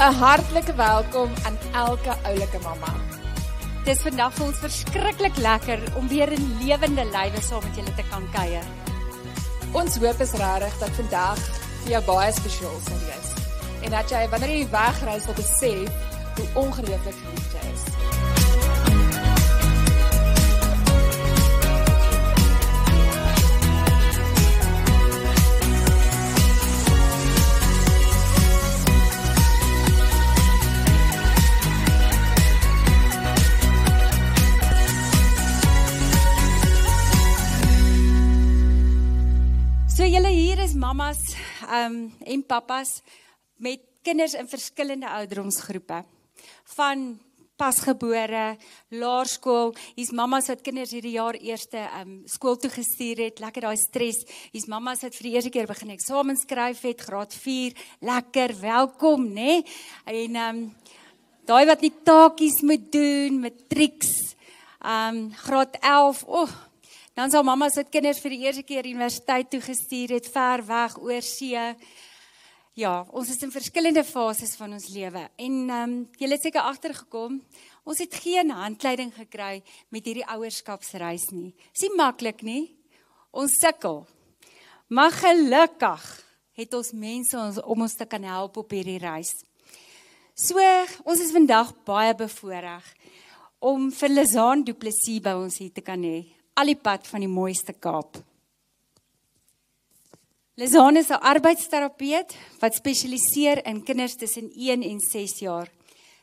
'n Hartlike welkom aan elke oulike mamma. Dis vandag vir ons verskriklik lekker om weer in lewende lywe saam met julle te kan kuier. Ons hoop is regtig dat vandag vir jou baie spesiaal sal wees en dat jy wanneer jy wegreis sal besef hoe ongelooflik lief jy is. Mammas um, en pappas met kinders in verskillende ouderdomsgroepe. Van pasgebore, laerskool, hier's mammas wat kinders hierdie jaar eerste um skool toe gestuur het, lekker daai stres. Hier's mammas wat vir die eerste keer begin eksamens skryf het, graad 4, lekker, welkom, nê? Nee? En um daai wat nie taakies moet doen, matrieks, um graad 11, o, oh, Dan sal mamma se kinders vir die eerste keer universiteit toe gestuur het ver weg oor see. Ja, ons is in verskillende fases van ons lewe. En ehm um, julle het seker agtergekom, ons het geen handleiding gekry met hierdie ouerskapsreis nie. Dis nie maklik nie. Ons sukkel. Maar gelukkig het ons mense ons om ons te kan help op hierdie reis. So, ons is vandag baie bevoorreg om vir Lizaan Du Plessis by ons hier te kan hê al die pad van die mooiste Kaap. Lizane is 'n arbeidsterapeut wat spesialiseer in kinders tussen 1 en 6 jaar.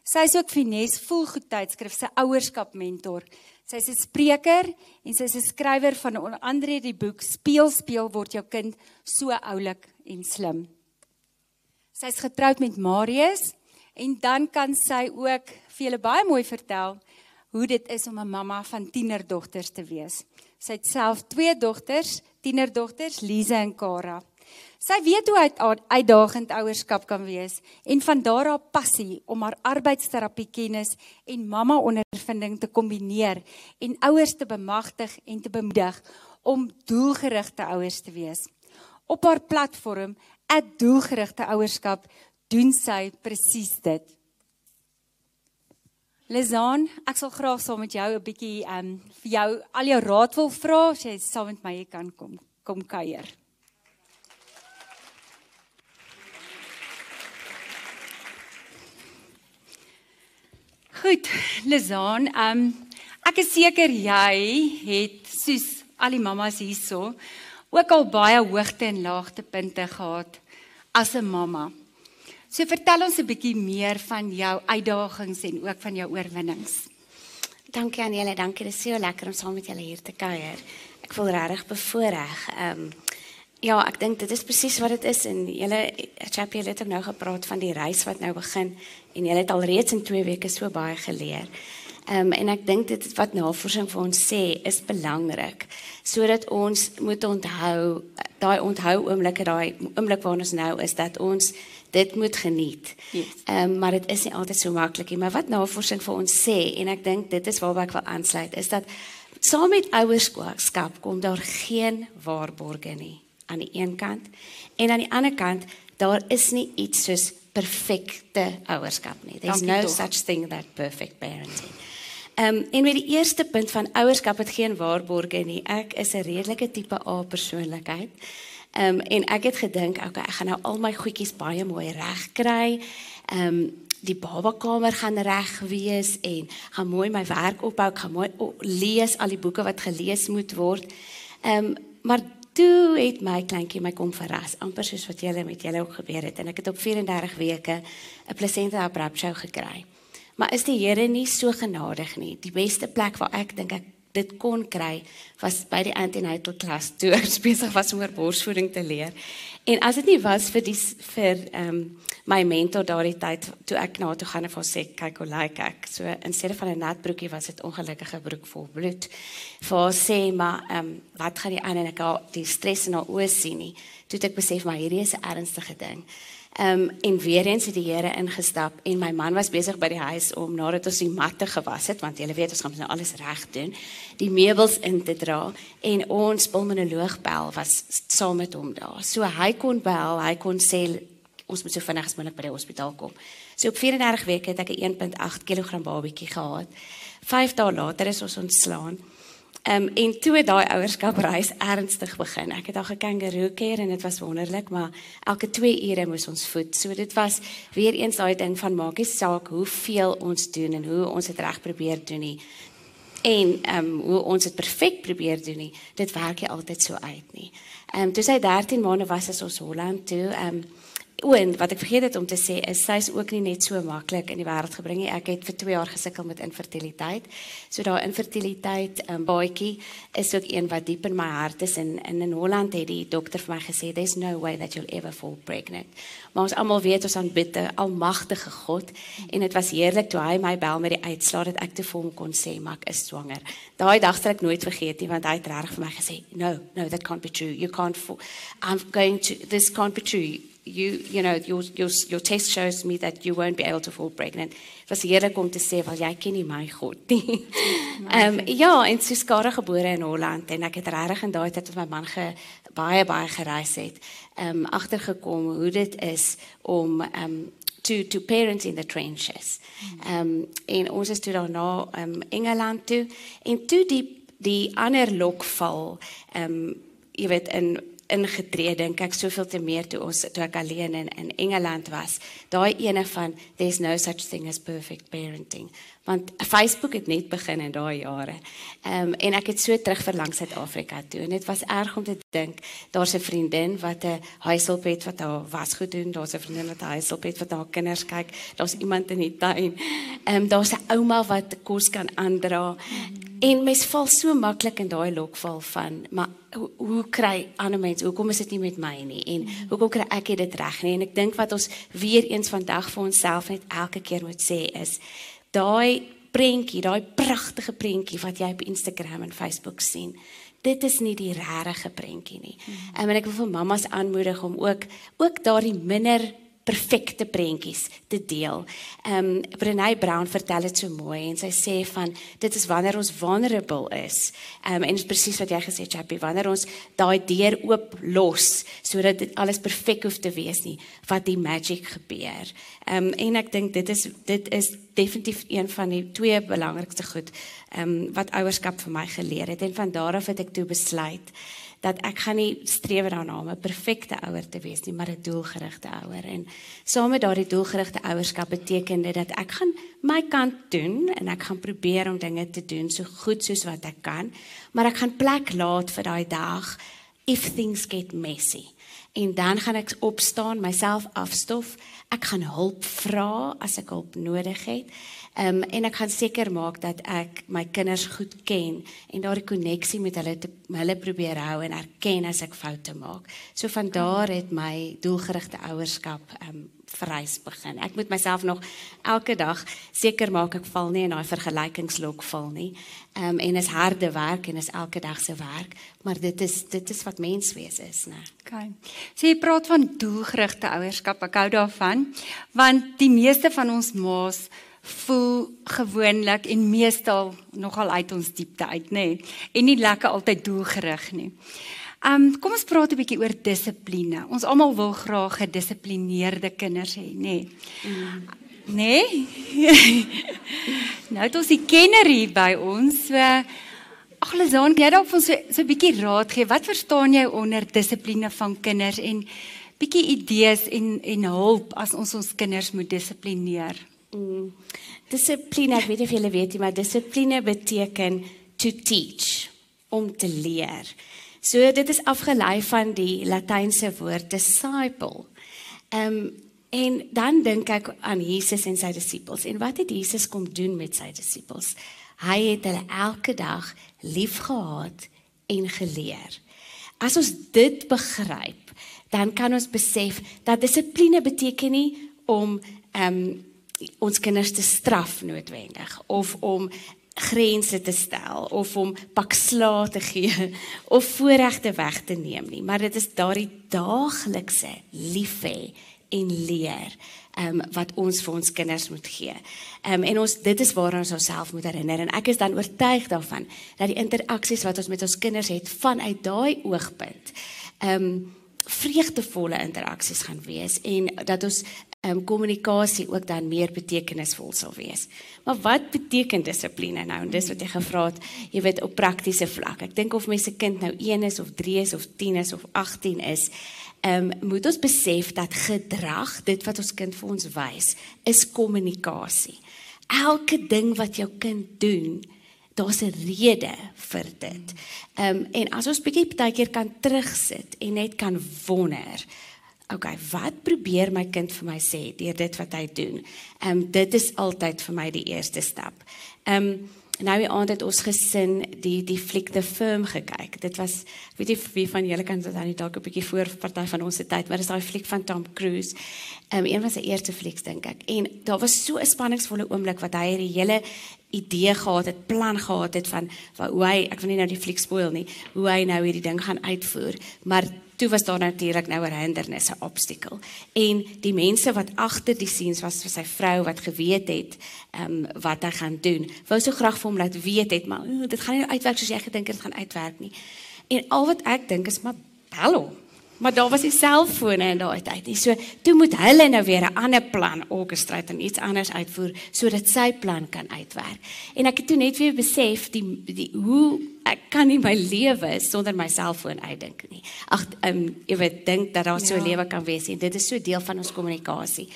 Sy is ook Finesse volgoedtydskrif se ouerskap mentor. Sy is 'n spreker en sy is 'n skrywer van onder andere die boek Speel speel word jou kind so oulik en slim. Sy is getroud met Marius en dan kan sy ook vir julle baie mooi vertel hoe dit is om 'n mamma van tienerdogters te wees. Sy het self twee dogters, tienerdogters, Lize en Kara. Sy weet hoe uit, uitdagend ouerskap kan wees en van daar haar passie om haar arbeidsterapie kennis en mamma ondervinding te kombineer en ouers te bemagtig en te bemoedig om doelgerigte ouers te wees. Op haar platform @doelgerigte ouerskap doen sy presies dit. Lizaan, ek sal graag saam met jou 'n bietjie ehm um, vir jou al jou raad wil vra as jy saam met my kan kom kom kuier. Goed, Lizaan, ehm um, ek is seker jy het soos al die mammas hierso ook al baie hoogte en laagtepunte gehad as 'n mamma. So vertel ons 'n bietjie meer van jou uitdagings en ook van jou oorwinnings. Dankie aan julle, dankie. Dit is so lekker om saam met julle hier te kuier. Ek voel regtig bevoorreg. Ehm um, ja, ek dink dit is presies wat dit is en julle Chappie het ook nou gepraat van die reis wat nou begin en julle het al reeds in 2 weke so baie geleer. Ehm um, en ek dink dit wat navorsing vir ons sê is belangrik sodat ons moet onthou daai onthou oomblikke daai oomblik waar ons nou is dat ons dit moet geniet. Ehm yes. um, maar dit is nie altyd so maklik nie, maar wat navorsing vir ons sê en ek dink dit is waarby ek wil aansluit is dat saam met ouerskap kom daar geen waarborge nie aan die een kant en aan die ander kant daar is nie iets soos perfekte ouerskap nie. There's no toch. such thing that perfect parenting. Ehm um, en met die eerste punt van ouerskap het geen waarborge nie. Ek is 'n redelike tipe A persoonlikheid. Ehm um, en ek het gedink, okay, ek gaan nou al my goedjies baie mooi reg kry. Ehm um, die babakamer gaan reg wees en gaan mooi my werk ophou, gaan mooi lees al die boeke wat gelees moet word. Ehm um, maar toe het my kleintjie my kom verras, amper soos wat julle met julle ook gebeur het en ek het op 34 weke 'n placenta abruptio gekry. Maar is die Here nie so genadig nie? Die beste plek waar ek dink ek dit kon kry was by die antenatal klas toe ek besig was om oor borsvoeding te leer. En as dit nie was vir die vir ehm um, my mentor daardie tyd toe ek na toe gaan en vir sê kyk hoe lyk ek. So in steede van 'n nat broekie was dit ongelukkige broek vol bloed. Vir sê maar ehm um, wat gaan die aan en ek die stres in haar oë sien nie. Toe ek besef maar hierdie is 'n ernstige ding. Um, en weer eens het die Here ingestap en my man was besig by die huis om nadat ons die matte gewas het want jy weet ons gaan nou alles reg doen, die meubels in te dra en ons pulmonoloog bel was saam met hom daar. So hy kon bel, hy kon sê ons moet so vinnig as moontlik by die hospitaal kom. So op 34 weke het ek 'n 1.8 kg babatjie gehad. 5 dae later is ons ontslaan. Ehm um, en toe het daai ouerskapreis ernstig begin. Ek het al gekangaroo keer en dit was wonderlik, maar elke 2 ure moes ons voed. So dit was weer eens daai ding van maak nie saak hoeveel ons doen en hoe ons dit reg probeer doen nie. En ehm um, hoe ons dit perfek probeer doen nie. Dit werk nie altyd so uit nie. Ehm um, toe sy 13 maande was as ons Holland toe ehm um, O, en wat ek vergeet het om te sê is sy's ook nie net so maklik in die wêreld gebring nie. Ek het vir 2 jaar gesukkel met infertiliteit. So daai infertiliteit um, baadjie is ook een wat diep in my hart is en, en in Holland het die dokter vir my gesê there's no way that you'll ever fall pregnant. Maar ons almal weet ons aanbid 'n almagtige God en dit was heerlik toe hy my bel met die uitslaa dat ek te vir hom kon sê maar ek is swanger. Daai dag sal ek nooit vergeet nie want hy het reg vir my gesê no, no that can't be true. You can't fall. I'm going to this can't be true you you know your your your test shows me that you won't be able to fall pregnant. Was heerlik om te sê wel jy ken nie my God nie. Ehm um, ja, en sy skare gebore in Holland en ek het regtig in daai tyd met my man ge baie baie gereis het. Ehm um, agtergekom hoe dit is om ehm um, to to parents in the trenches. Ehm um, en ons is toe daarna ehm um, Engeland toe en toe die die ander lokval ehm um, jy weet in ingetree dink ek soveel te meer toe ons toe ek alleen in in Engeland was. Daai ene van there's no such thing as perfect parenting. Want Facebook het net begin in daai jare. Ehm um, en ek het so terug verlang Suid-Afrika toe en dit was erg om te dink daar's 'n vriendin wat 'n huishulp het wat haar was goed doen, daar's 'n vriendin wat 'n huishulp het wat haar kinders kyk, daar's iemand in die tuin. Ehm um, daar's 'n ouma wat kos kan aandra. En mens val so maklik in daai lokval van maar hoe, hoe kry ander mense hoekom is dit nie met my nie en hoekom kry ek dit reg nie en ek dink wat ons weer eens vandag vir onsself net elke keer moet sê is daai prentjie daai pragtige prentjie wat jy op Instagram en Facebook sien dit is nie die regte prentjie nie. Mm. En ek wil vir mammas aanmoedig om ook ook daardie minder perfekte prentjies te deel. Ehm um, Brené Brown vertel dit so mooi en sy sê van dit is wanneer ons vulnerable is. Ehm um, en dit is presies wat jy gesê het, Chappie, wanneer ons daai deur oop los sodat dit alles perfek hoef te wees nie, wat die magic gebeur. Ehm um, en ek dink dit is dit is definitief een van die twee belangrikste goed ehm um, wat ouerskap vir my geleer het en van daar af het ek toe besluit dat ek gaan nie streef daarna om 'n perfekte ouer te wees nie, maar 'n doelgerigte ouer. En saam met daardie doelgerigte ouerskap beteken dit dat ek gaan my kant doen en ek gaan probeer om dinge te doen so goed soos wat ek kan, maar ek gaan plek laat vir daai dag if things get messy. En dan gaan ek opstaan, myself afstof. Ek gaan hulp vra as ek hulp nodig het. Ehm um, en ek gaan seker maak dat ek my kinders goed ken en daardie koneksie met hulle te hulle probeer hou en erken as ek foute maak. So van daar het my doelgerigte ouerskap ehm um, vereis begin. Ek moet myself nog elke dag seker maak ek val nie in daai vergelykingslok val nie. Ehm um, en is harde werk en is elke dag se werk, maar dit is dit is wat menswees is, né? Okay. So jy praat van doelgerigte ouerskap. Ek hou daarvan want die meeste van ons ma's voel gewoonlik en meestal nogal uit ons diepte uit, nê? Nee, en nie lekker altyd doelgerig nie. Um kom ons praat 'n bietjie oor dissipline. Ons almal wil graag gedissiplineerde kinders hê, nê? Nee. Mm. Nee? nou het ons die kenner hier by ons. So ag Lizaan, jy dalk vir ons so 'n so bietjie raad gee. Wat verstaan jy onder dissipline van kinders en bietjie idees en en hulp as ons ons kinders moet dissiplineer? Mm. Dissipline, ek weet nie of julle weet nie, maar dissipline beteken to teach, om te leer. So dit is afgelei van die Latynse woord disciple. Ehm um, en dan dink ek aan Jesus en sy disippels. En wat het Jesus kom doen met sy disippels? Hy het hulle elke dag liefgehad en geleer. As ons dit begryp, dan kan ons besef dat dissipline beteken nie om ehm um, ons kinders te straf noodwendig of om grense te stel of om pak slaag te gee of voorregte weg te neem nie maar dit is daardie daaglikse lief hê en leer um, wat ons vir ons kinders moet gee. Ehm um, en ons dit is waaraan ons onsself moet herinner en ek is dan oortuig daarvan dat die interaksies wat ons met ons kinders het vanuit daai oogpunt ehm um, vreugdevolle interaksies gaan wees en dat ons ehm um, kommunikasie ook dan meer betekenisvol sal wees. Maar wat beteken dissipline nou? En dis wat jy gevra het, jy weet op praktiese vlak. Ek dink of mense kind nou 1 is of 3 is of 10 is of 18 is, ehm um, moet ons besef dat gedrag, dit wat ons kind vir ons wys, is kommunikasie. Elke ding wat jou kind doen, daar's 'n rede vir dit. Ehm um, en as ons bietjie partykeer kan terugsit en net kan wonder, okay, wat probeer my kind vir my sê deur dit wat hy doen? Ehm um, dit is altyd vir my die eerste stap. Ehm um, nou die aand het ons gesin die die fliek The Firm gekyk. Dit was weet jy wie van julle kan dit dan dalk 'n bietjie voor party van ons se tyd, maar dis daai fliek van Tom Cruise. Ehm um, een van sy eerste flieks dink ek. En daar was so 'n spanningsvolle oomblik wat hy die hele idee gehad het, plan gehad het van wat hoe hy ek wil nie nou die fliek spoil nie, hoe hy nou hierdie ding gaan uitvoer, maar toe was daar natuurlik nou 'n hindernis, 'n obstacle. En die mense wat agter die scenes was vir sy vrou wat geweet het ehm um, wat hy gaan doen, wou so graag vir hom laat weet het, maar dit gaan nie uitwerk soos jy gedink het dit gaan uitwerk nie. En al wat ek dink is maar hallo, Maar daar was die selfone in daai tyd. So toe moet hulle nou weer 'n ander plan orkestreer en iets anders uitvoer sodat sy plan kan uitwerk. En ek het toe net weer besef die die hoe ek kan nie my lewe sonder my selfoon uitdink nie. Ag, ehm um, jy weet dink dat daar so 'n ja. lewe kan wees en dit is so deel van ons kommunikasie.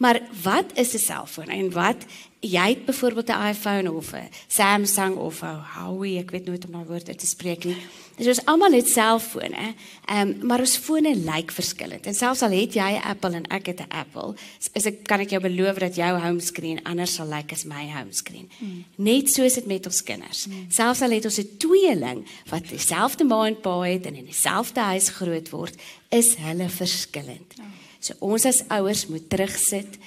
Maar wat is 'n selfoon en wat jy het byvoorbeeld 'n iPhone of 'n Samsung of 'n Huawei, ek weet nooit om daai woord te spreek nie. Dis ons almal het selfone, ehm um, maar ons fone lyk verskillend. En selfs al het jy 'n Apple en ek het 'n Apple, is ek kan ek jou beloof dat jou homescreen anders sal lyk as my homescreen. Hmm. Net so is dit met ons kinders. Hmm. Selfs al het ons 'n tweeling wat dieselfde ma en pa het en in dieselfde huis groot word, is hulle verskillend. Oh. So ons as ouers moet terugsit.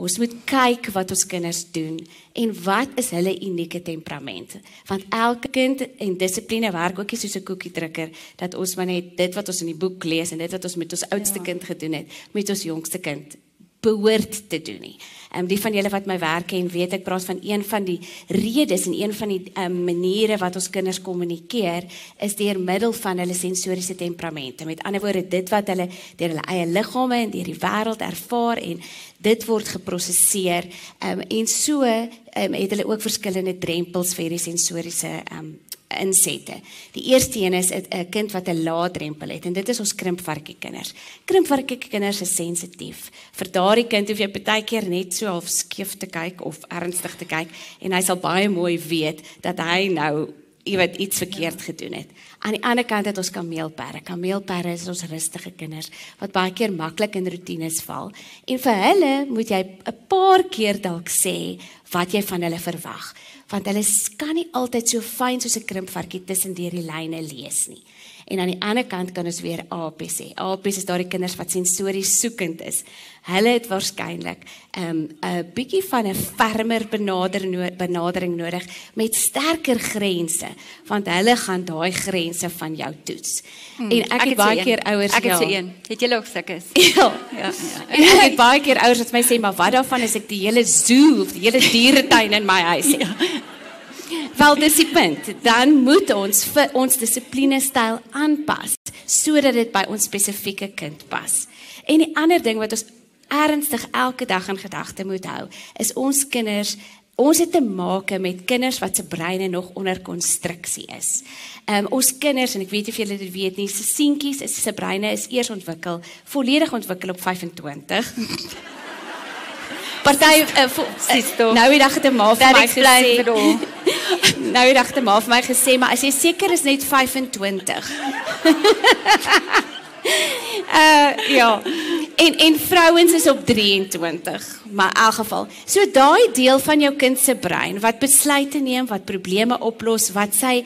Ons moet kyk wat ons kinders doen en wat is hulle unieke temperamente. Want elke kind en dissipline werk ook nie soos 'n koekiedrukker dat ons maar net dit wat ons in die boek lees en dit wat ons met ons oudste ja. kind gedoen het, met ons jongste kind behoort te doen nie. Ehm um, die van julle wat my werk ken, weet ek praat van een van die redes en een van die ehm um, maniere wat ons kinders kommunikeer is deur middel van hulle sensoriese temperamente. Met ander woorde, dit wat hulle deur hulle eie liggame en deur die wêreld ervaar en dit word geprosesseer. Ehm um, en so ehm um, het hulle ook verskillende drempels vir die sensoriese ehm um, insette. Die eerste een is 'n kind wat 'n lae drempel het en dit is ons krimpvarkie kinders. Krimpvarkie kinders is sensitief. Vir daardie kind hoef jy baie keer net so half skief te kyk of ernstig te kyk en hy sal baie mooi weet dat hy nou iewers iets verkeerd gedoen het. Aan die ander kant het ons kameelperre. Kameelperre is ons rustige kinders wat baie keer maklik in rotines val en vir hulle moet jy 'n paar keer dalk sê wat jy van hulle verwag want hulle kan nie altyd so fyn soos 'n krimpvarkie tussen deur die lyne lees nie. En aan die ander kant kan ons weer AP sê. AP is daardie kinders wat sensories soekend is. Hulle het waarskynlik 'n um, 'n bietjie van 'n fermer benadering no benadering nodig met sterker grense, want hulle gaan daai grense van jou toets. Hmm, en ek, ek het baie keer ouers Ek het so een. Het julle ook sulke? Ja. ja. ja. En ek het baie keer ouers wat my sê, "Maar wat daarvan as ek die hele zoo of die hele dieretuin in my huis het?" Ja. Wel dis die punt. Dan moet ons vir ons dissipline styl aanpas sodat dit by ons spesifieke kind pas. En die ander ding wat ons ernstig elke dag in gedagte moet hou, is ons kinders Ons het te maak met kinders wat se breine nog onder konstruksie is. Ehm um, ons kinders en ek weet nie of julle dit weet nie, se seentjies is se breine is eers ontwikkel, volledig ontwikkel op 25. Party uh, uh, nou die dag het 'n ma vir my gesê. nou die dag het 'n ma vir my gesê, maar as jy seker is net 25. uh ja. En en vrouens is op 23, maar in elk geval. So daai deel van jou kind se brein wat besluite neem, wat probleme oplos, wat sy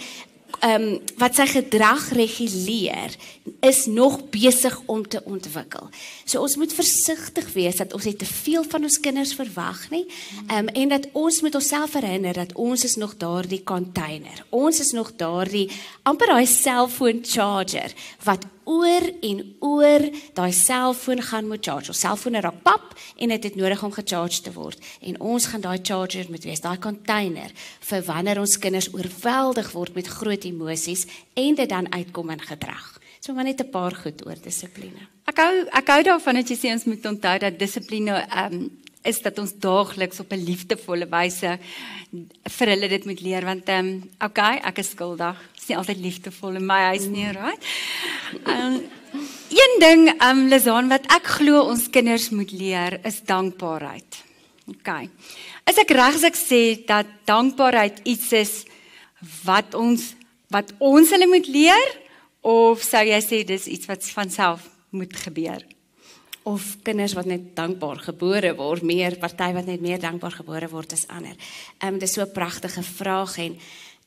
ehm um, wat sy gedrag reguleer is nog besig om te ontwikkel. So ons moet versigtig wees dat ons nie te veel van ons kinders verwag nie. Ehm um, en dat ons moet onsself herinner dat ons is nog daardie container. Ons is nog daardie amper daai selfoon charger wat oor en oor daai selfoon gaan moet charge. Ons selfoon raak pap en dit het nodig om gecharge te word. En ons gaan daai charger moet wees, daai container vir wanneer ons kinders oorweldig word met groot emosies en dit dan uitkom in gedrag. So maar net 'n paar goed oor dissipline. Ek hou ek hou daarvan dat jy sê ons moet onthou dat dissipline ehm um, is dat ons daagliks op 'n liefdevolle wyse vir hulle dit moet leer want ehm um, okay, ek is skuldig. Dit is nie altyd liefdevol in my huis nie, right? Ehm um, een ding ehm um, Lizaan wat ek glo ons kinders moet leer is dankbaarheid. Okay. Is ek reg as ek sê dat dankbaarheid iets is wat ons wat ons hulle moet leer of sou jy sê dis iets wat van self moet gebeur? of kinders wat net dankbaar gebore word, meer party wat net meer dankbaar gebore word as ander. Ehm um, dis so 'n pragtige vraag en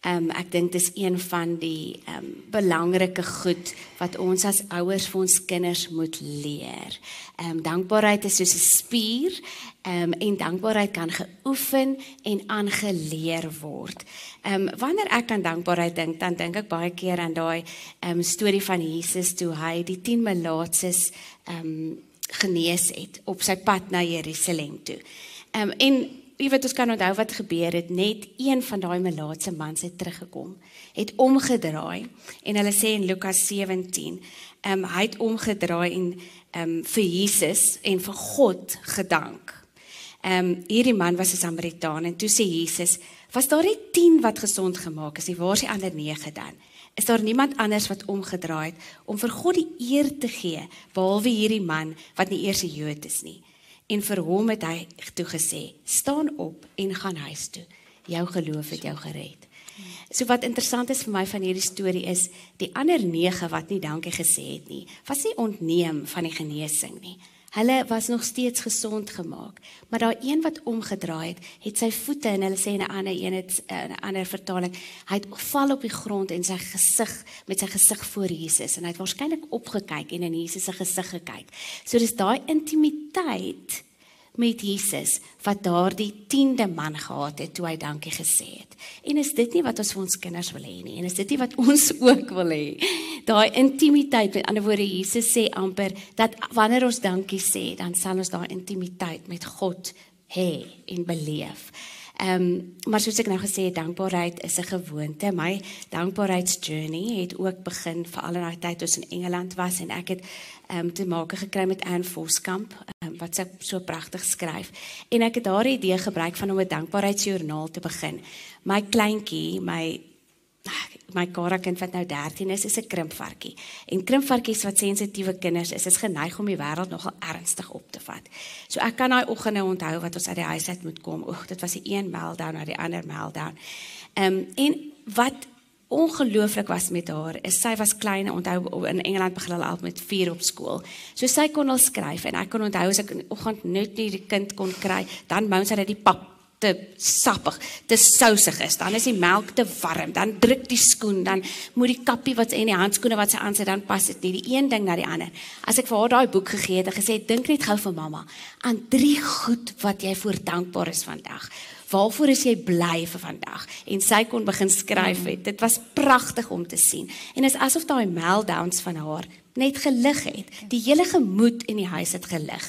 ehm um, ek dink dis een van die ehm um, belangrike goed wat ons as ouers vir ons kinders moet leer. Ehm um, dankbaarheid is soos 'n spier ehm um, en dankbaarheid kan geoefen en aangeleer word. Ehm um, wanneer ek aan dankbaarheid dink, dan dink ek baie keer aan daai ehm um, storie van Jesus toe hy die 10 melaatses ehm um, genees het op sy pad na Jerusalem toe. Ehm um, en jy weet ons kan onthou wat gebeur het net een van daai melaatse mans het teruggekom het omgedraai en hulle sê in Lukas 17 ehm um, hy het omgedraai en ehm um, vir Jesus en vir God gedank. Ehm um, hierdie man was 'n Samaritaan en toe sê Jesus was daar nie 10 wat gesond gemaak is nie waar is die ander 9 dan? is daar niemand anders wat omgedraai het om vir God die eer te gee behalwe hierdie man wat nie eers 'n Jood is nie. En vir hom het hy toe gesê: "Staan op en gaan huis toe. Jou geloof het jou gered." So wat interessant is vir my van hierdie storie is die ander 9 wat nie dankie gesê het nie, was nie ontneem van die genesing nie. Hulle was nog steeds gesond gemaak, maar daai een wat omgedraai het, het sy voete en hulle sê in 'n ander een het eh, 'n ander vertaling, hy het val op die grond en sy gesig met sy gesig voor Jesus en hy het waarskynlik opgekyk en in Jesus se gesig gekyk. So dis daai intimiteit met Jesus wat daardie 10de man gehad het toe hy dankie gesê het. En is dit nie wat ons vir ons kinders wil hê nie? En is dit nie wat ons ook wil hê? Daai intimiteit, met ander woorde Jesus sê amper dat wanneer ons dankie sê, dan sal ons daai intimiteit met God hê en beleef. Ehm um, maar soos ek nou gesê het, dankbaarheid is 'n gewoonte. My dankbaarheidsjourney het ook begin vir al daai tyd toe ons in Engeland was en ek het ehm um, te maak gekry met Anne Voskamp um, wat sy so pragtig skryf. En ek het daardie idee gebruik van om 'n dankbaarheidsjoernaal te begin. My kleintjie, my my karakind wat nou 13 is, is 'n krimpvarkie. En krimpvarkies wat sensitiewe kinders is, is geneig om die wêreld nogal ernstig op te vat. So ek kan daai oggende onthou wat ons uit die huis uit moet kom. Oeg, dit was die een meltdown na die ander meltdown. Ehm um, en wat ongelooflik was met haar is sy was klein onthou in Engeland begin hulle al met 4 op skool. So sy kon al skryf en ek kon onthou as ek in die oggend net nie die kind kon kry, dan mou sy dat die pap te sappig, te sousig is. Dan is die melk te warm. Dan druk die skoen, dan moet die kappie wat en die handskoene wat sy aan sit dan pas dit nie die een ding na die ander. As ek vir haar daai boek gegee het en gesê dink net gou vir mamma aan drie goed wat jy voor dankbaar is vandag. Waarvoor is jy bly vir vandag? En sy kon begin skryf het. Dit was pragtig om te sien. En is asof daai meltdowns van haar net gelig het. Die hele gemoed in die huis het gelig.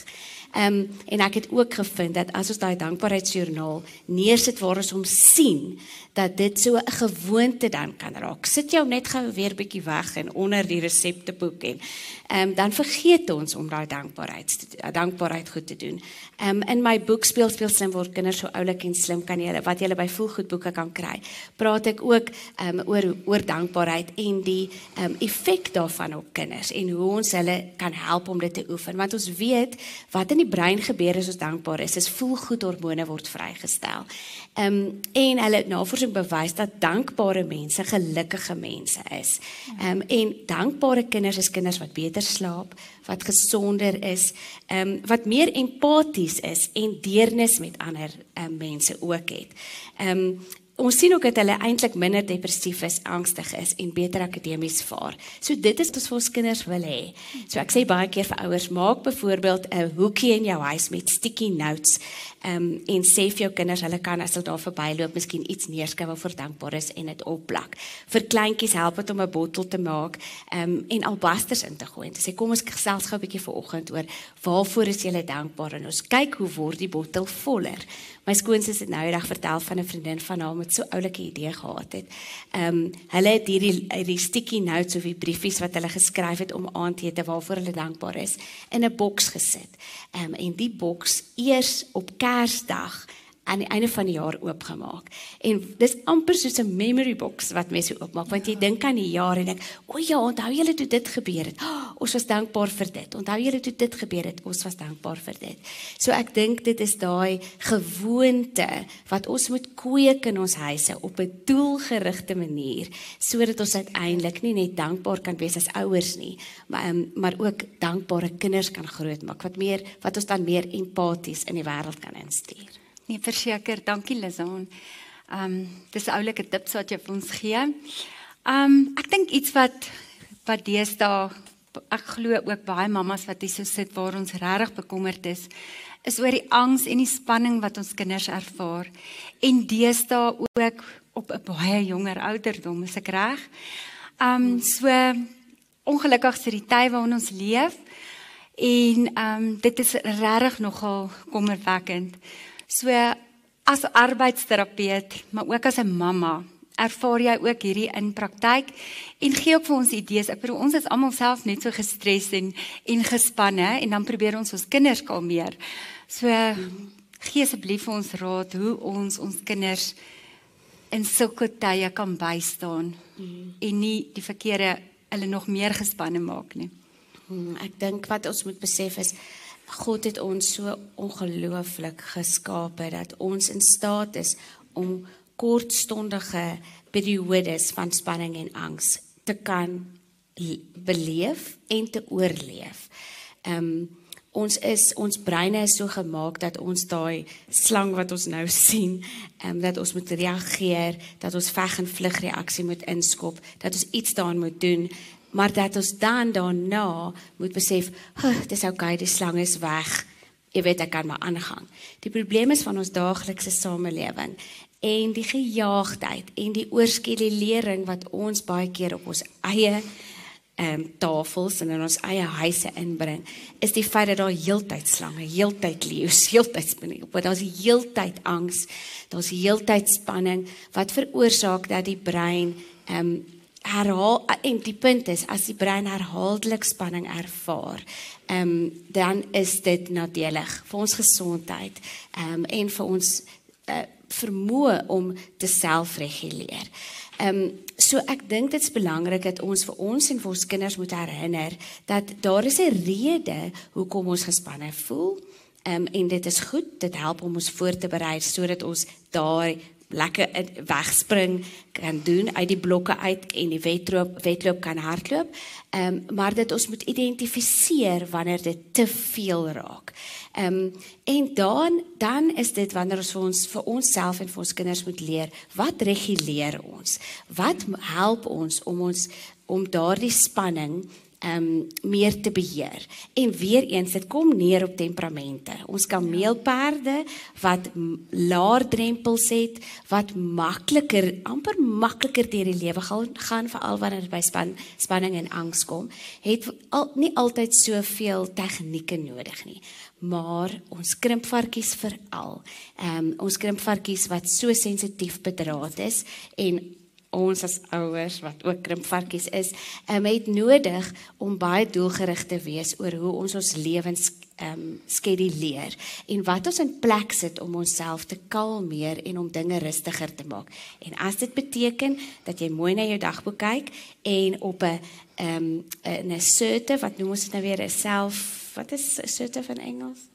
Ehm um, en ek het ook gevind dat as ons daai dankbaarheidsjoernaal neersit waar ons hom sien dat dit so 'n gewoonte dan kan raak. Sit jou net gou weer bietjie weg en onder die resepteboek en ehm um, dan vergeet ons om daai dankbaarheid dankbaarheid goed te doen. Ehm um, in my boek speel speel slim word kinders so oulik en slim kan jy wat jy by voelgoedboeke kan kry. Praat ek ook ehm um, oor oor dankbaarheid en die ehm um, effek daarvan op kinders en hoe ons hulle kan help om dit te oefen want ons weet wat in die brein gebeur as ons dankbaar is, is voelgoedhormone word vrygestel. Ehm um, en hulle navorsing bewys dat dankbare mense gelukkige mense is. Ehm um, en dankbare kinders is kinders wat beter slaap, wat gesonder is, ehm um, wat meer empaties is en deernis met ander um, mense ook het. Ehm um, ons sien ook dat hulle eintlik minder depressief is, angstig is en beter akademies vaar. So dit is wat ons vir ons kinders wil hê. So ek sê baie keer vir ouers, maak byvoorbeeld 'n hoekie in jou huis met sticky notes. Ehm um, en sê vir jou kinders hulle kan as hulle daar verbyloop, miskien iets neerskryf waarvoor dankbaar is en dit opplak. Vir kleintjies help dit om 'n bottel te maak ehm um, en albasters in te gooi. Dit sê kom ons gesels gou 'n bietjie vanoggend oor waarvoor is jy dankbaar en ons kyk hoe word die bottel voller. My skoonsis het nou eendag vertel van 'n vriendin van haar wat so oulike idee gehad het. Ehm um, hulle het hierdie hierdie sticky notes of die briefies wat hulle geskryf het om aandete waarvoor hulle dankbaar is in 'n boks gesit. Ehm um, en die boks eers op Kersdag aan die einde van die jaar oopgemaak. En dis amper soos 'n memory box wat mense oopmaak want jy dink aan die jaar en dink, "O ja, onthou julle toe dit gebeur het? Oh, ons was dankbaar vir dit. Onthou julle toe dit gebeur het? Ons was dankbaar vir dit." So ek dink dit is daai gewoonte wat ons moet kweek in ons huise op 'n doelgerigte manier sodat ons uiteindelik nie net dankbaar kan wees as ouers nie, maar um, maar ook dankbare kinders kan grootmaak wat meer wat ons dan meer empaties in die wêreld kan instuur. Nee, verseker, dankie Lizaan. Ehm um, dis 'n oulike tips wat jy vir ons gee. Ehm um, ek dink iets wat wat deesdae ek glo ook baie mammas wat hier so sit waar ons regtig bekommerd is, is oor die angs en die spanning wat ons kinders ervaar en deesdae ook op 'n baie jonger ouderdom, is ek reg? Ehm um, so ongelukkig sit die tyd waarin ons leef en ehm um, dit is regtig nogal kommerwekkend. So as arbeidsterapeut, maar ook as 'n mamma, ervaar jy ook hierdie in praktyk en gee ook vir ons idees. Ek bedoel ons is almal self net so gestres en en gespanne en dan probeer ons ons kinders kalmeer. So gee asseblief vir ons raad hoe ons ons kinders in sulke tye kan bystaan mm. en nie die verkeerde hulle nog meer gespanne maak nie. Mm, ek dink wat ons moet besef is God het ons so ongelooflik geskape dat ons in staat is om kortstondige periodes van spanning en angs te kan beleef en te oorleef. Ehm um, ons is ons breine is so gemaak dat ons daai slang wat ons nou sien, ehm um, dat ons moet reageer, dat ons veg en vlug reaksie moet inskop, dat ons iets daaraan moet doen maar dat ons dan daarna moet besef, dis okay, die slang is weg. Jy weet ek kan maar aangaan. Die probleem is van ons daaglikse samelewing en die gejaagdheid en die oorskelering wat ons baie keer op ons eie ehm um, tafels en in ons eie huise inbring, is die feit dat daar heeltyd slange, heeltyd leeu's, heeltyd spanning, wat daar's heeltyd angs, daar's heeltyd spanning wat veroorsaak dat die brein ehm um, herhaal en die punt is as die brein herhaaldelik spanning ervaar, ehm um, dan is dit nadelig vir ons gesondheid ehm um, en vir ons uh, vermoë om te selfreguleer. Ehm um, so ek dink dit is belangrik dat ons vir ons en vir ons kinders moet herinner dat daar is 'n rede hoekom ons gespanne voel. Ehm um, en dit is goed, dit help om ons voor te berei sodat ons daai lekker wegspring kan doen uit die blokke uit en die wedloop wedloop kan hardloop. Ehm um, maar dit ons moet identifiseer wanneer dit te veel raak. Ehm um, en dan dan is dit wanneer ons vir ons vir onsself en vir ons kinders moet leer wat reguleer ons? Wat help ons om ons om daardie spanning um meer te beheer. En weer eens dit kom neer op temperamente. Ons kameelperde wat laer drempels het, wat makliker, amper makliker deur die lewe gaan, gaan veral wanneer dit by span, spanning en angs kom, het al, nie altyd soveel tegnieke nodig nie. Maar ons krimpvarkies veral. Um ons krimpvarkies wat so sensitief bedraad is en ons as ouers wat ook krimpvarkies is, um, het nodig om baie doelgerig te wees oor hoe ons ons lewens ehm um, skeduleer en wat ons in plek sit om onsself te kalmeer en om dinge rustiger te maak. En as dit beteken dat jy mooi na jou dagboek kyk en op 'n ehm um, 'n assertive wat noem ons dit nou weer 'n self wat is assertive in Engels?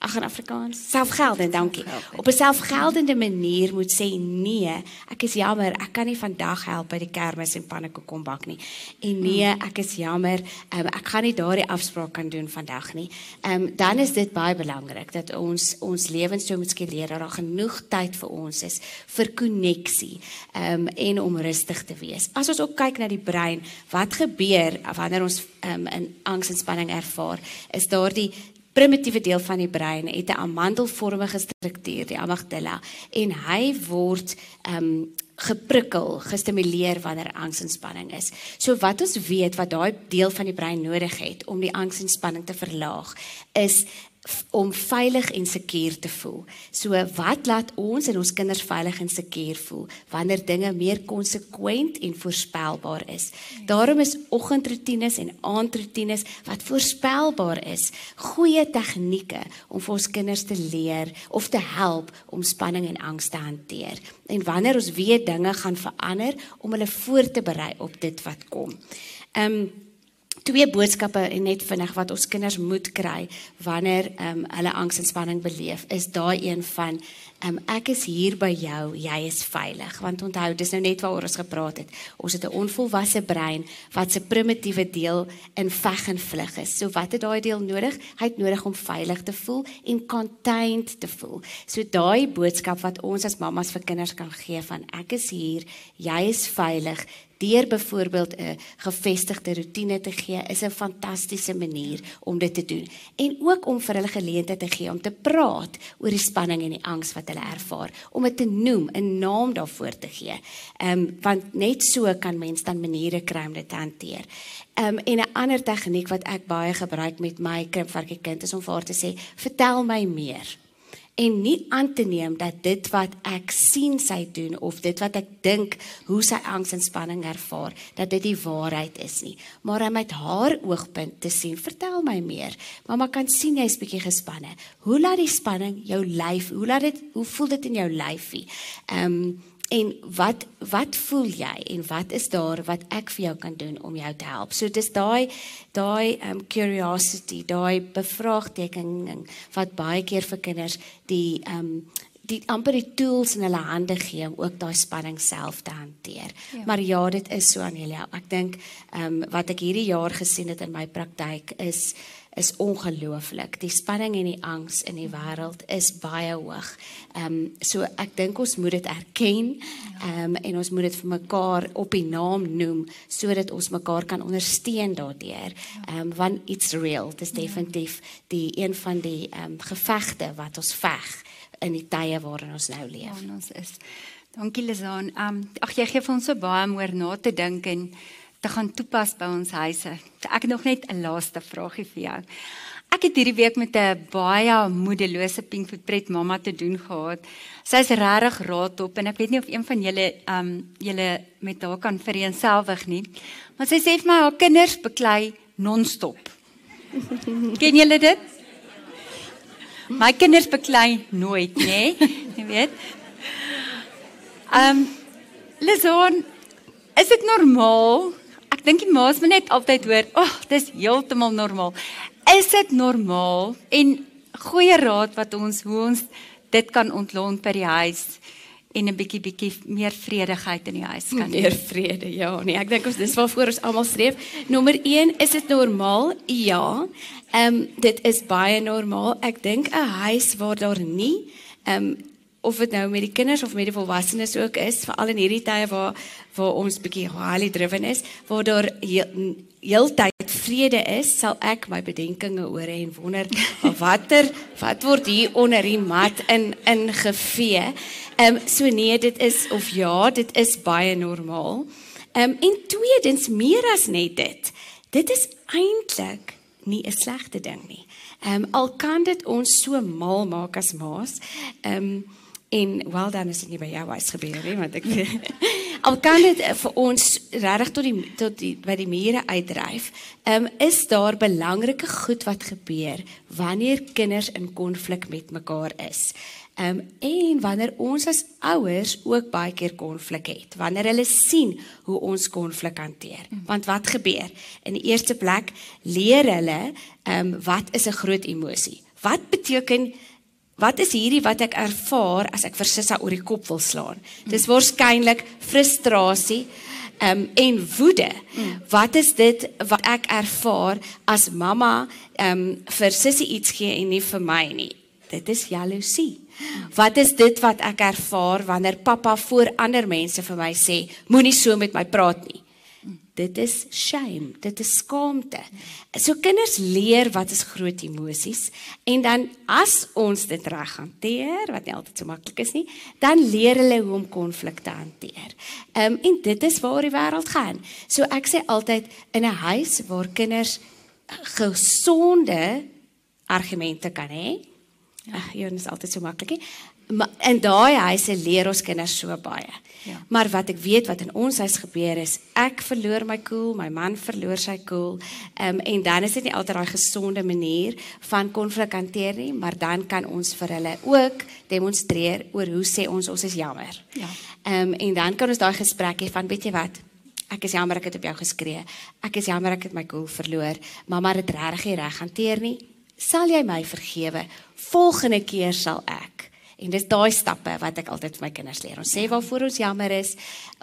Ag in Afrikaans. Selfgeldend dankie. Op 'n selfgeldende manier moet sê nee ek is jammer ek kan nie vandag help by die kermis en pannekoek kom bak nie. En nee hmm. ek is jammer um, ek gaan nie daardie afspraak kan doen vandag nie. Um, dan is dit baie belangrik dat ons ons lewens so moet skeduleer dat daar genoeg tyd vir ons is vir koneksie um, en om rustig te wees. As ons ook kyk na die brein wat gebeur wanneer ons um, in angs en spanning ervaar is daardie primitiewe deel van die brein het 'n amandelvormige struktuur, die amygdala, en hy word ehm um, geprikkel, gestimuleer wanneer angs en spanning is. So wat ons weet wat daai deel van die brein nodig het om die angs en spanning te verlaag, is om veilig en seker te voel. So wat laat ons en ons kinders veilig en seker voel wanneer dinge meer konsekwent en voorspelbaar is. Daarom is oggendroetines en aandroetines wat voorspelbaar is, goeie tegnieke om vir ons kinders te leer of te help om spanning en angs te hanteer. En wanneer ons weet dinge gaan verander om hulle voor te berei op dit wat kom. Ehm um, twee boodskappe en net vinnig wat ons kinders moet kry wanneer ehm um, hulle angs en spanning beleef is daai een van ehm um, ek is hier by jou jy is veilig. Want onthou dis nou net waaroor ons gepraat het. Ons het 'n onvolwasse brein wat se primitiewe deel in veg en vlug is. So wat het daai deel nodig? Hy het nodig om veilig te voel en contained te voel. So daai boodskap wat ons as mammas vir kinders kan gee van ek is hier jy is veilig deur byvoorbeeld 'n gevestigde rotine te gee is 'n fantastiese manier om dit te doen en ook om vir hulle geleentheid te gee om te praat oor die spanning en die angs wat hulle ervaar om dit te noem 'n naam daarvoor te gee. Ehm um, want net so kan mens dan maniere kry om dit te hanteer. Ehm um, en 'n ander tegniek wat ek baie gebruik met my krimpvarkie kind is om vir haar te sê vertel my meer en nie aan te neem dat dit wat ek sien sy doen of dit wat ek dink hoe sy angs en spanning ervaar dat dit die waarheid is nie. Maar om met haar oogpunt te sien vertel my meer. Mamma kan sien jy's bietjie gespanne. Hoe laat die spanning jou lyf hoe laat dit hoe voel dit in jou lyfie? Ehm um, En wat wat voel jy en wat is daar wat ek vir jou kan doen om jou te help? So dis daai daai um curiosity, daai bevraagtekening wat baie keer vir kinders die um die amper die tools in hulle hande gee om ook daai spanning self te hanteer. Ja. Maar ja, dit is so Anelia. Ek dink um wat ek hierdie jaar gesien het in my praktyk is is ongelooflik. Die spanning en die angs in die wêreld is baie hoog. Ehm um, so ek dink ons moet dit erken. Ehm um, en ons moet dit vir mekaar op die naam noem sodat ons mekaar kan ondersteun daardeur. Ehm um, want it's real. Dit is definitief die een van die ehm um, gevegte wat ons veg in die tye waarin ons nou leef. Ja, ons is. Dankie Lizaan. Ehm um, ag jy gee vir ons so baie om oor na te dink en te gaan toepas by ons huise. Ek het nog net 'n laaste vragie vir jou. Ek het hierdie week met 'n baie moedelose Pinkfoot pret mamma te doen gehad. Sy's regtig raadop en ek weet nie of een van julle um julle met haar kan vereenselwig nie. Maar sy sê vir my haar kinders beklei non-stop. Ken julle dit? My kinders beklei nooit, nê? Nee? Jy weet. Um Lison, is dit normaal ek dink die ma's moet net altyd hoor, "Ag, oh, dis heeltemal normaal." Is dit normaal en goeie raad wat ons hoe ons dit kan ontlont by die huis en 'n bietjie bietjie meer vredigheid in die huis kan hê. Meer vrede, ja. Nee, ek dink ons dis waarvoor ons almal streef. Nommer 1, is dit normaal? Ja. Ehm um, dit is baie normaal. Ek dink 'n huis waar daar nie ehm um, of dit nou met die kinders of met die volwassenes ook is, veral in hierdie tye waar waar ons bietjie highly driven is, waar daar heeltyd vrede is, sal ek my bedenkinge oor en wonder watter wat word hier onder die mat in ingevee. Ehm um, so nee, dit is of ja, dit is baie normaal. Ehm um, en tweedens meer as net dit. Dit is eintlik nie 'n slegte ding nie. Ehm um, al kan dit ons so mal maak as maas. Ehm um, En wel dan is dit nie by jou huis gebeur nie, want ek al kan dit eh, vir ons regtig tot die tot die by die mure uitdryf. Ehm um, is daar belangrike goed wat gebeur wanneer kinders in konflik met mekaar is. Ehm um, en wanneer ons as ouers ook baie keer konflik het, wanneer hulle sien hoe ons konflik hanteer. Want wat gebeur? In die eerste plek leer hulle ehm um, wat is 'n groot emosie? Wat beteken Wat is hierdie wat ek ervaar as ek vir Sissa oor die kop wil slaan? Dis waarskynlik frustrasie um, en woede. Wat is dit wat ek ervaar as mamma um, vir Sissie iets gee en nie vir my nie? Dit is jaloesie. Wat is dit wat ek ervaar wanneer pappa voor ander mense vir my sê moenie so met my praat nie? Dit is shame, dit is skaamte. So kinders leer wat is groot emosies en dan as ons dit reg hanteer, wat nie altyd so maklik is nie, dan leer hulle hoe om konflik te hanteer. Ehm um, en dit is waar die wêreld gaan. So ek sê altyd in 'n huis waar kinders gesonde argumente kan hê. Ag, ja, dit is altyd so maklik. In daai huise leer ons kinders so baie. Ja. Maar wat ek weet wat in ons huis gebeur is, ek verloor my cool, my man verloor sy cool. Ehm um, en dan is dit nie altyd daai gesonde manier van konflik hanteer nie, maar dan kan ons vir hulle ook demonstreer oor hoe sê ons ons is jammer. Ja. Ehm um, en dan kan ons daai gesprek hê van weet jy wat? Ek is jammer ek het op jou geskree. Ek is jammer ek het my cool verloor. Mamma het regtig reg hanteer nie. Sal jy my vergewe? Volgende keer sal ek En dis daai stappe wat ek altyd vir my kinders leer. Ons sê waarvoor ons jammer is.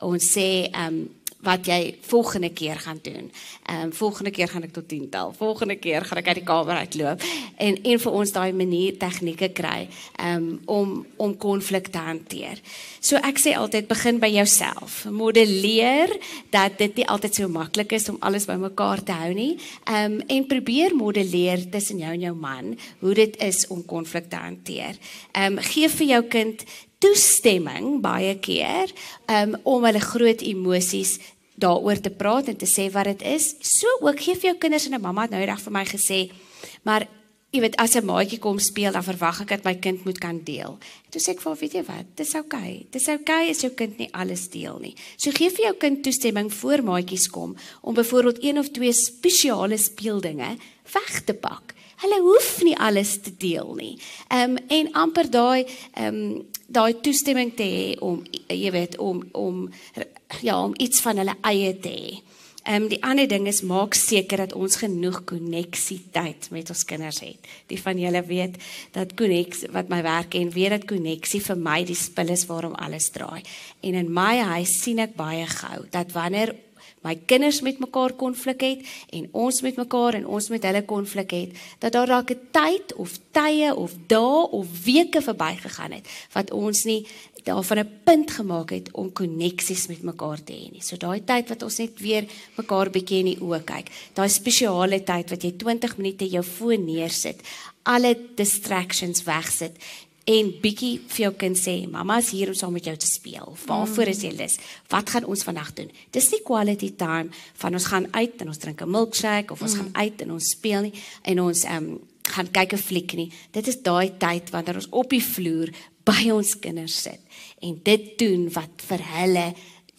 Ons sê ehm um, wat jy volgende keer gaan doen. Ehm um, volgende keer gaan ek tot 10 tel. Volgende keer gaan ek uit die kamer uitloop en en vir ons daai manier tegnieke kry ehm um, om om konflik te hanteer. So ek sê altyd begin by jouself. Modelleer dat dit nie altyd so maklik is om alles bymekaar te hou nie. Ehm um, en probeer modelleer tussen jou en jou man hoe dit is om konflik te hanteer. Ehm um, gee vir jou kind toestemming baie keer um, om hulle groot emosies daaroor te praat en te sê wat dit is. So ook gee vir jou kinders en 'n mamma nou reg vir my gesê, maar jy weet as 'n maatjie kom speel dan verwag ek dat my kind moet kan deel. En toe sê ek vir hom, weet jy wat? Dis oukei. Okay. Dis oukei okay as jou kind nie alles deel nie. So gee vir jou kind toestemming voor maatjies kom om byvoorbeeld een of twee spesiale speeldinge weg te pak. Hulle hoef nie alles te deel nie. Ehm um, en amper daai ehm um, daai toestemming te hê om jy weet om om ja om iets van hulle eie te hê. Ehm um, die ander ding is maak seker dat ons genoeg koneksietyd met ons kinders het. Die van julle weet dat koneks wat my werk en weet dat koneksie vir my die spil is waarom alles draai. En in my huis sien ek baie gou dat wanneer my kinders met mekaar konflik het en ons met mekaar en ons met hulle konflik het, dat daar dalk 'n tyd of tye of dae of weke verbygegaan het wat ons nie daarvan 'n punt gemaak het om koneksies met mekaar te hê nie. So daai tyd wat ons net weer mekaar bietjie in die oë kyk, daai spesiale tyd wat jy 20 minute jou foon neersit, alle distractions wegsit en bietjie vir jou kind sê mamma is hier om saam met jou te speel. Waarvoor is jy lus? Wat gaan ons vandag doen? Dis nie quality time van ons gaan uit en ons drink 'n milkshake of ons mm. gaan uit en ons speel nie en ons ehm um, gaan kyk 'n fliek nie. Dit is daai tyd wanneer ons op die vloer by ons kinders sit en dit doen wat vir hulle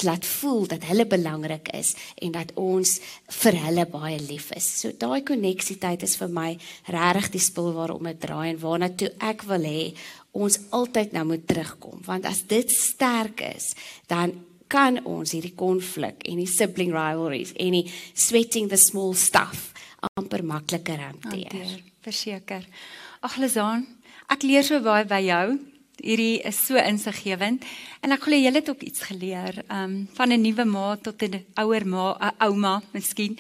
laat voel dat hulle belangrik is en dat ons vir hulle baie lief is. So daai koneksietyd is vir my regtig die spul waarom dit draai en waarna toe ek wil hê ons altyd nou moet terugkom want as dit sterk is dan kan ons hierdie konflik en die sibling rivalries en die sweating the small stuff amper makliker hanteer. Verseker. Ag Lizaan, ek leer so baie by jou. Hierdie is so insiggewend en ek glo jy het ook iets geleer um van 'n nuwe ma tot 'n ouer ma, 'n ouma, miskien.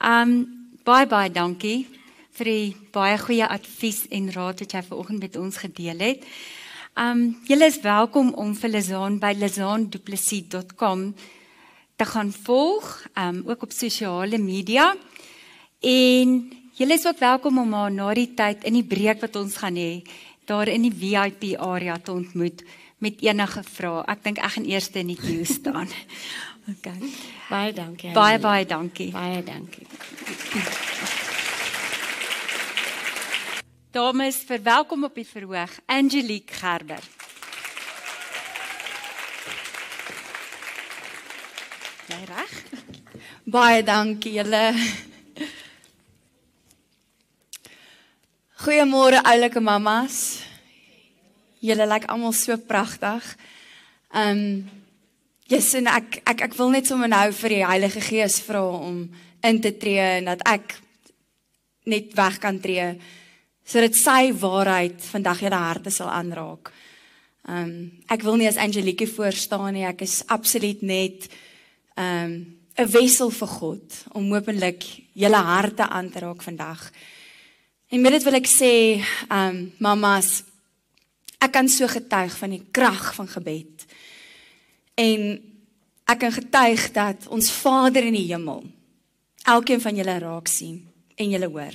Um baie baie dankie vir die baie goeie advies en raad wat jy vanoggend met ons gedeel het. Um julle is welkom om vir Lizaan by lizaanduplessis.com te gaan volg, um ook op sosiale media. En julle is ook welkom om haar na die tyd in die breek wat ons gaan hê, daar in die VIP area te ontmoet met enige vrae. Ek dink ek gaan eers in die queue staan. OK. Baie dankie. Baie baie dankie. Baie dankie. Dames, verwelkom op die verhoog Angelique Gerber. Jy reg? Baie dankie julle. Goeiemôre oulike mammas. Julle lyk almal so pragtig. Um Jesus en ek ek ek wil net sommer nou vir die Heilige Gees vra om in te tree en dat ek net weg kan tree sodat sy waarheid vandag julle harte sal aanraak. Um ek wil nie as Angelique voor staan nie, ek is absoluut net um 'n wessel vir God om openlik julle harte aan te raak vandag. En met dit wil ek sê, um mamas, ek kan so getuig van die krag van gebed. En ek kan getuig dat ons Vader in die hemel elkeen van julle raak sien en julle hoor.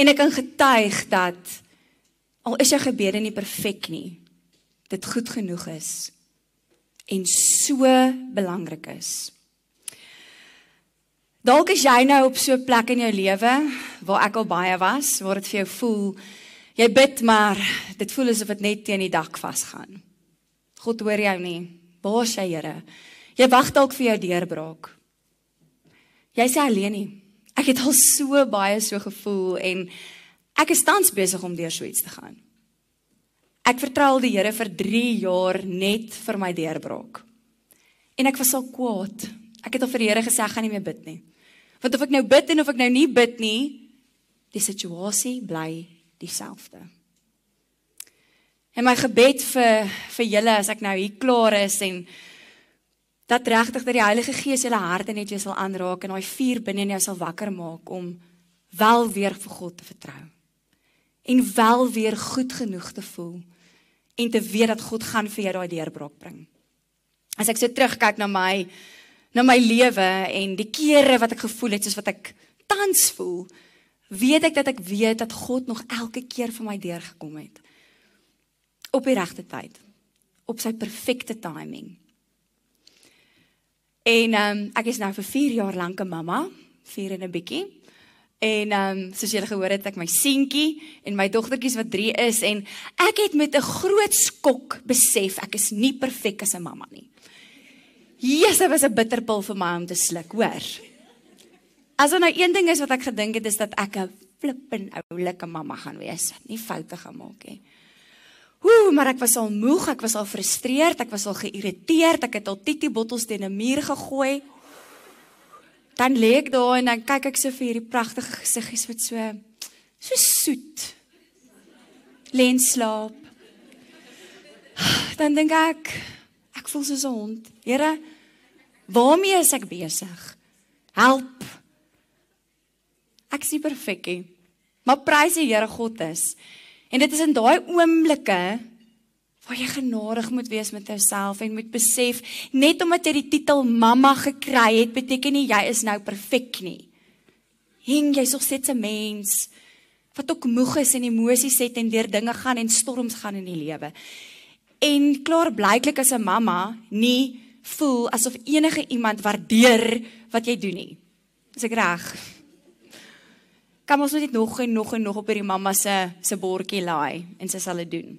En ek kan getuig dat al is jou gebede nie perfek nie, dit goed genoeg is en so belangrik is. Dalk is jy nou op so 'n plek in jou lewe waar ek al baie was, waar dit vir jou voel jy bid maar dit voel asof dit net teen die dak vasgaan. God hoor jou nie. Waar is jy, Here? Jy wag dalk vir jou deurbraak. Jy sê alleen nie. Ek het al so baie so gevoel en ek is tans besig om deur so iets te gaan. Ek vertrou die Here vir 3 jaar net vir my deurbraak. En ek was al kwaad. Ek het al vir die Here gesê ek gaan nie meer bid nie. Want of ek nou bid en of ek nou nie bid nie, die situasie bly dieselfde. En my gebed vir vir julle as ek nou hier klaar is en dat regtig dat die Heilige Gees julle harte net weer sal aanraak en daai vuur binne in jou sal wakker maak om wel weer vir God te vertrou. En wel weer goed genoeg te voel en te weet dat God gaan vir jou daai deurbraak bring. As ek so terugkyk na my na my lewe en die kere wat ek gevoel het soos wat ek tans voel, weet ek dat ek weet dat God nog elke keer vir my deurgekom het. Op die regte tyd. Op sy perfekte timing. En ehm um, ek is nou vir 4 jaar lank 'n mamma, 4 en 'n bietjie. En ehm um, soos julle gehoor het, ek my seentjie en my dogtertjies wat 3 is en ek het met 'n groot skok besef ek is nie perfek as 'n mamma nie. Jesus, dit was 'n bitterpil vir my om te sluk, hoor. As nou een ding is wat ek gedink het is dat ek 'n flippin oulike mamma gaan wees, nie foute gemaak nie. Ooh, maar ek was al moeg, ek was al frustreerd, ek was al geïrriteerd, ek het al titi bottels teen 'n muur gegooi. Dan lê ek daar en dan kyk ek so vir hierdie pragtige gesiggies wat so so soet. Lê en slaap. Dan dink ek, Ek voel soos 'n hond. Here, waarmee is ek besig? Help. Ek is perfek. Maar prys die Here God is. En dit is in daai oomblikke waar jy genadig moet wees met jouself en moet besef net omdat jy die titel mamma gekry het beteken nie jy is nou perfek nie. Hing jy sog steeds 'n mens wat ook moeg is en emosies het en deur dinge gaan en storms gaan in die lewe en klaar blyklik as 'n mamma nie voel asof enige iemand waardeer wat jy doen nie. Is ek reg? Kom ons net nog en nog en nog op hierdie mamma se se bordjie laai en sy sal dit doen.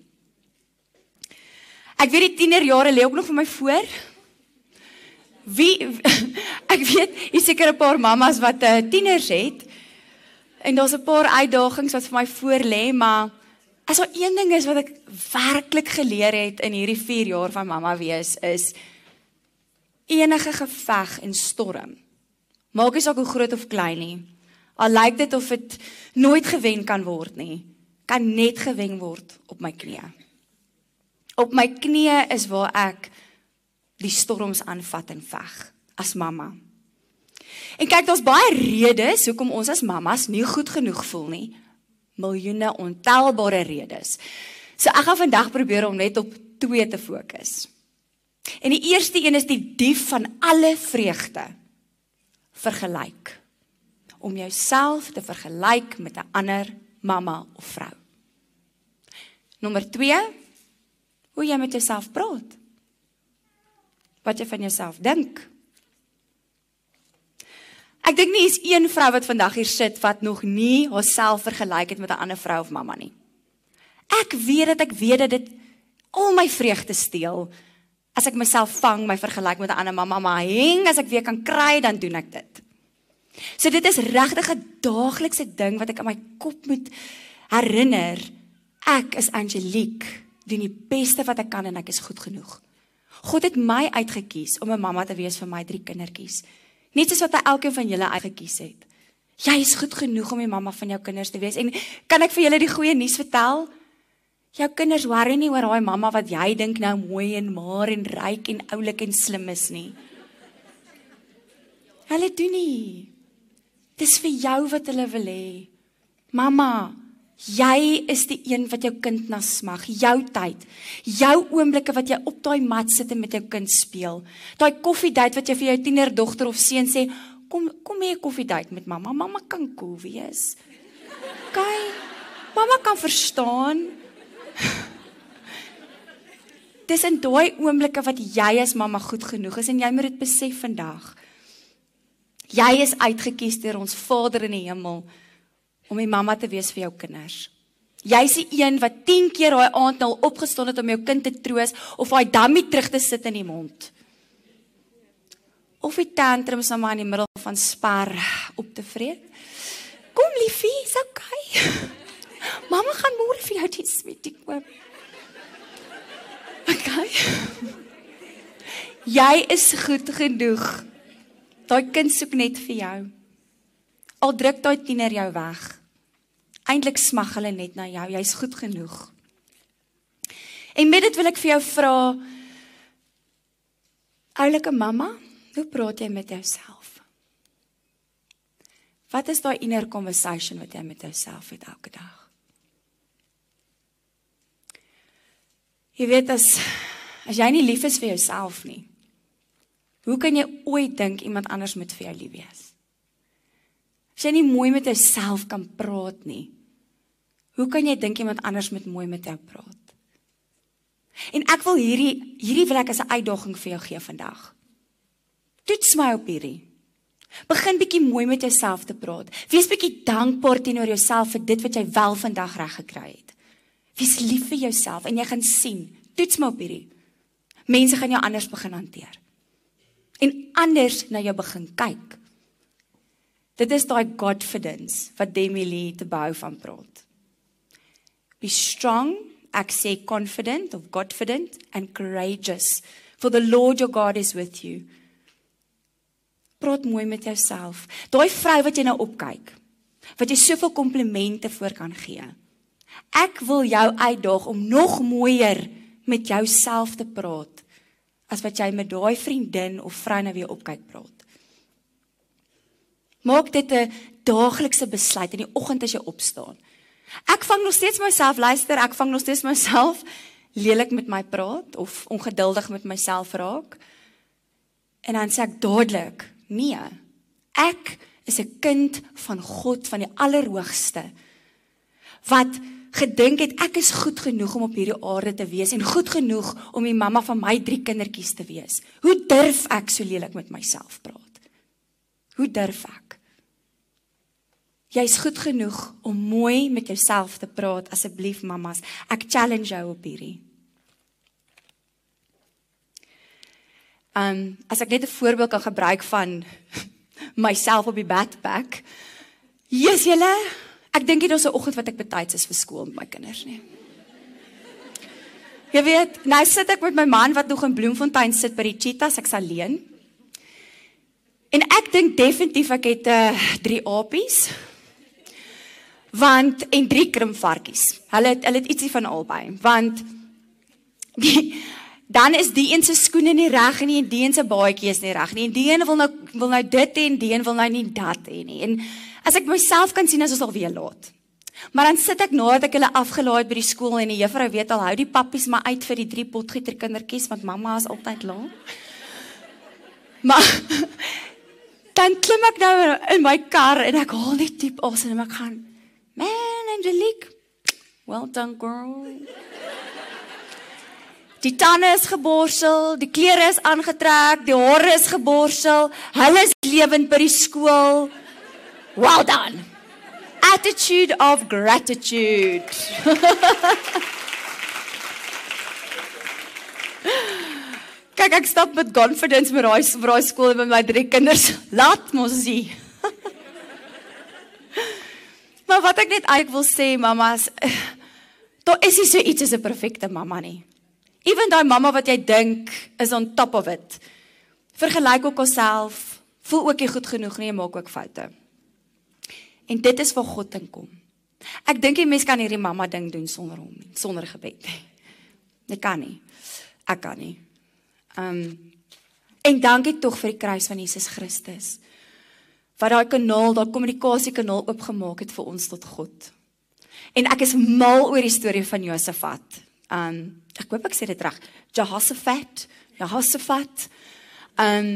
Ek weet die tienerjare lê ook nog vir my voor. Wie ek weet, is seker 'n paar mammas wat uh, tieners het. En daar's 'n paar uitdagings wat vir my voor lê, maar As daar een ding is wat ek werklik geleer het in hierdie 4 jaar van mamma wees is enige geveg en storm. Maak nie saak hoe groot of klein nie. Al lyk dit of dit nooit gewen kan word nie, kan net gewen word op my knieë. Op my knieë is waar ek die storms aanvat en veg as mamma. En kyk, daar's baie redes hoekom ons as mammas nie goed genoeg voel nie miljoene ontelbare redes. So ek gaan vandag probeer om net op twee te fokus. En die eerste een is die dief van alle vreugde. Vergelyk. Om jouself te vergelyk met 'n ander mamma of vrou. Nommer 2, hoe jy met jouself praat. Wat jy van jouself dink. Ek dink nie is een vrou wat vandag hier sit wat nog nie haarself vergelyk het met 'n ander vrou of mamma nie. Ek weet dat ek weet dat dit al my vreugde steel as ek myself vang my vergelyk met 'n ander mamma, maar heng as ek weer kan kry dan doen ek dit. So dit is regtig 'n daaglikse ding wat ek in my kop moet herinner. Ek is Angelique, doen die beste wat ek kan en ek is goed genoeg. God het my uitget kies om 'n mamma te wees vir my drie kindertjies. Net soos wat hy elkeen van julle uitgekies het. Jy is goed genoeg om die mamma van jou kinders te wees en kan ek vir julle die goeie nuus vertel? Jou kinders worry nie oor daai mamma wat jy dink nou mooi en maar en ryk en oulik en slim is nie. Hulle doen nie. Dis vir jou wat hulle wil hê. Mamma, Jy is die een wat jou kind na smag, jou tyd. Jou oomblikke wat jy op daai mat sit en met jou kind speel. Daai koffiedייט wat jy vir jou tienerdogter of seun sê, kom kom hê 'n koffiedייט met mamma. Mamma kan cool wees. Kyk. Mamma kan verstaan. Dis in daai oomblikke wat jy as mamma goed genoeg is en jy moet dit besef vandag. Jy is uitgekies deur ons Vader in die hemel om 'n mamma te wees vir jou kinders. Jy's die een wat 10 keer daai aand nou opgestaan het om jou kind te troos of daai dummy terug te sit in die mond. Of die tantrums nou maar in die middel van spar op te vreet. Kom liefie, is okay. Mamma gaan môre vir jou die sweetie koop. Okay. Jy is goed genoeg. Daai kind soek net vir jou. Al druk daai tiener jou weg. Eintlik smag hulle net na jou. Jy's goed genoeg. En met dit wil ek vir jou vra Oulike mamma, hoe praat jy met jouself? Wat is daai inner conversation wat jy met jouself het elke dag? Jy weet as as jy nie lief is vir jouself nie. Hoe kan jy ooit dink iemand anders moet vir jou lief wees? As jy nie mooi met jouself kan praat nie. Hoe kan jy dink iemand anders moet mooi met jou praat? En ek wil hierdie hierdie wil ek as 'n uitdaging vir jou gee vandag. Toets my op hierdie. Begin bietjie mooi met jouself te praat. Wees bietjie dankbaar teenoor jouself vir dit wat jy wel vandag reg gekry het. Wees lief vir jouself en jy gaan sien, toets my op hierdie. Mense gaan jou anders begin hanteer. En anders na jou begin kyk. Dit is daai confidence wat Demi Lee te bou van praat. Be strong, ek sê confident of godfident and courageous for the Lord your God is with you. Praat mooi met jouself. Daai vrou wat jy nou opkyk, wat jy soveel komplimente voor kan gee. Ek wil jou uitdaag om nog mooier met jouself te praat as wat jy met daai vriendin of vrou nou weer opkyk praat. Maak dit 'n daaglikse besluit in die oggend as jy opstaan. Ek vang nog steeds myself luister, ek vang nog steeds myself lelik met my praat of ongeduldig met myself raak. En dan sê ek dadelik, nee. Ek is 'n kind van God van die Allerhoogste wat gedink het ek is goed genoeg om op hierdie aarde te wees en goed genoeg om die mamma van my drie kindertjies te wees. Hoe durf ek so lelik met myself praat? Hoe durf ek? Jy's goed genoeg om mooi met jouself te praat asseblief mammas. Ek challenge jou op hierdie. Um as ek net 'n voorbeeld kan gebruik van myself op die backpack. Jesus julle, Ek dink dit is 'n oggend wat ek betyds is vir skool met my kinders nie. Jy weet, nou sit ek met my man wat nog in Bloemfontein sit by die cheetahs, ek's alleen. En ek dink definitief ek het 'n uh, eh, drie apies. Want en drie krimvarkies. Hulle het hulle het ietsie van albei, want die dan is die een se skoene nie reg nie en die een se baadjie is nie reg nie. En die een wil nou wil nou dit hê en die een wil nou nie dat hê nie. En As ek myself kan sien as ons al weer laat. Maar dan sit ek nadat ek hulle afgelaai het by die skool en die juffrou weet al hou die pappies maar uit vir die drie potgieter kindertjies want mamma is altyd laat. Maar dan klim ek nou in my kar en ek haal net diep asem en ek gaan Man Angelique Well done girl. Die tande is geborsel, die klere is aangetrek, die hare is geborsel. Hulle is lewend by die skool. Well done. Attitude of gratitude. Kyk ek stap met confidence met daai braai skool met my drie kinders. Laat mos sie. maar wat ek net eintlik wil sê mamas, daar is nie so iets as 'n perfekte mamma nie. Ewen daai mamma wat jy dink is on top of it. Vergelyk ook jouself. Voel ook jy goed genoeg nie, maak ook foute. En dit is waar God inkom. Ek dink die mens kan hierdie mamma ding doen sonder hom, sonder gebed. Dit kan nie. Ek kan nie. Um en dankie tog vir die kruis van Jesus Christus. Wat daai kanaal, daai kommunikasiekanaal oopgemaak het vir ons tot God. En ek is mal oor die storie van Josafat. Um ek hoop ek sê dit reg. Jehoshaphat, Jehoshaphat. Um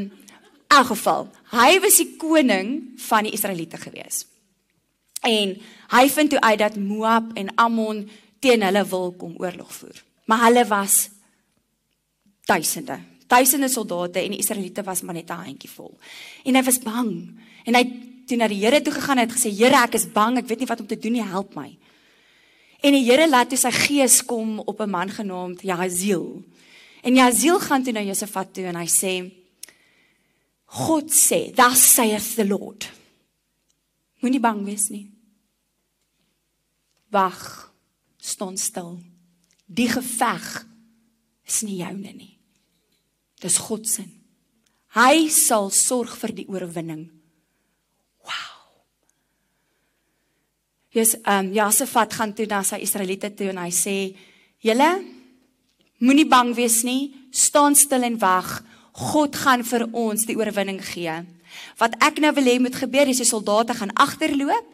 in geval, hy was die koning van die Israeliete geweest. En hy vind toe uit dat Moab en Ammon teen hulle wil kom oorlog voer. Maar hulle was duisende, Duisende soldate en die Israeliete was maar net 'n handjievol. En hy was bang. En hy toe na die Here toe gegaan en het gesê: "Here, ek is bang. Ek weet nie wat om te doen nie. Help my." En die Here laat toe sy gees kom op 'n man genaamd Jahaziel. En Jahaziel gaan toe na Josafat toe en hy sê: God sê, "Thus saith the Lord." Moenie bang wees nie. Wag. Staan stil. Die geveg is nie joune nie. Dis God se. Hy sal sorg vir die oorwinning. Wow. Jesus ehm um, Josafat gaan toe na sy Israeliete toe en hy sê: "Julle moenie bang wees nie, staan stil en wag. God gaan vir ons die oorwinning gee." Wat ek nou wil hê moet gebeur is die soldate gaan agterloop,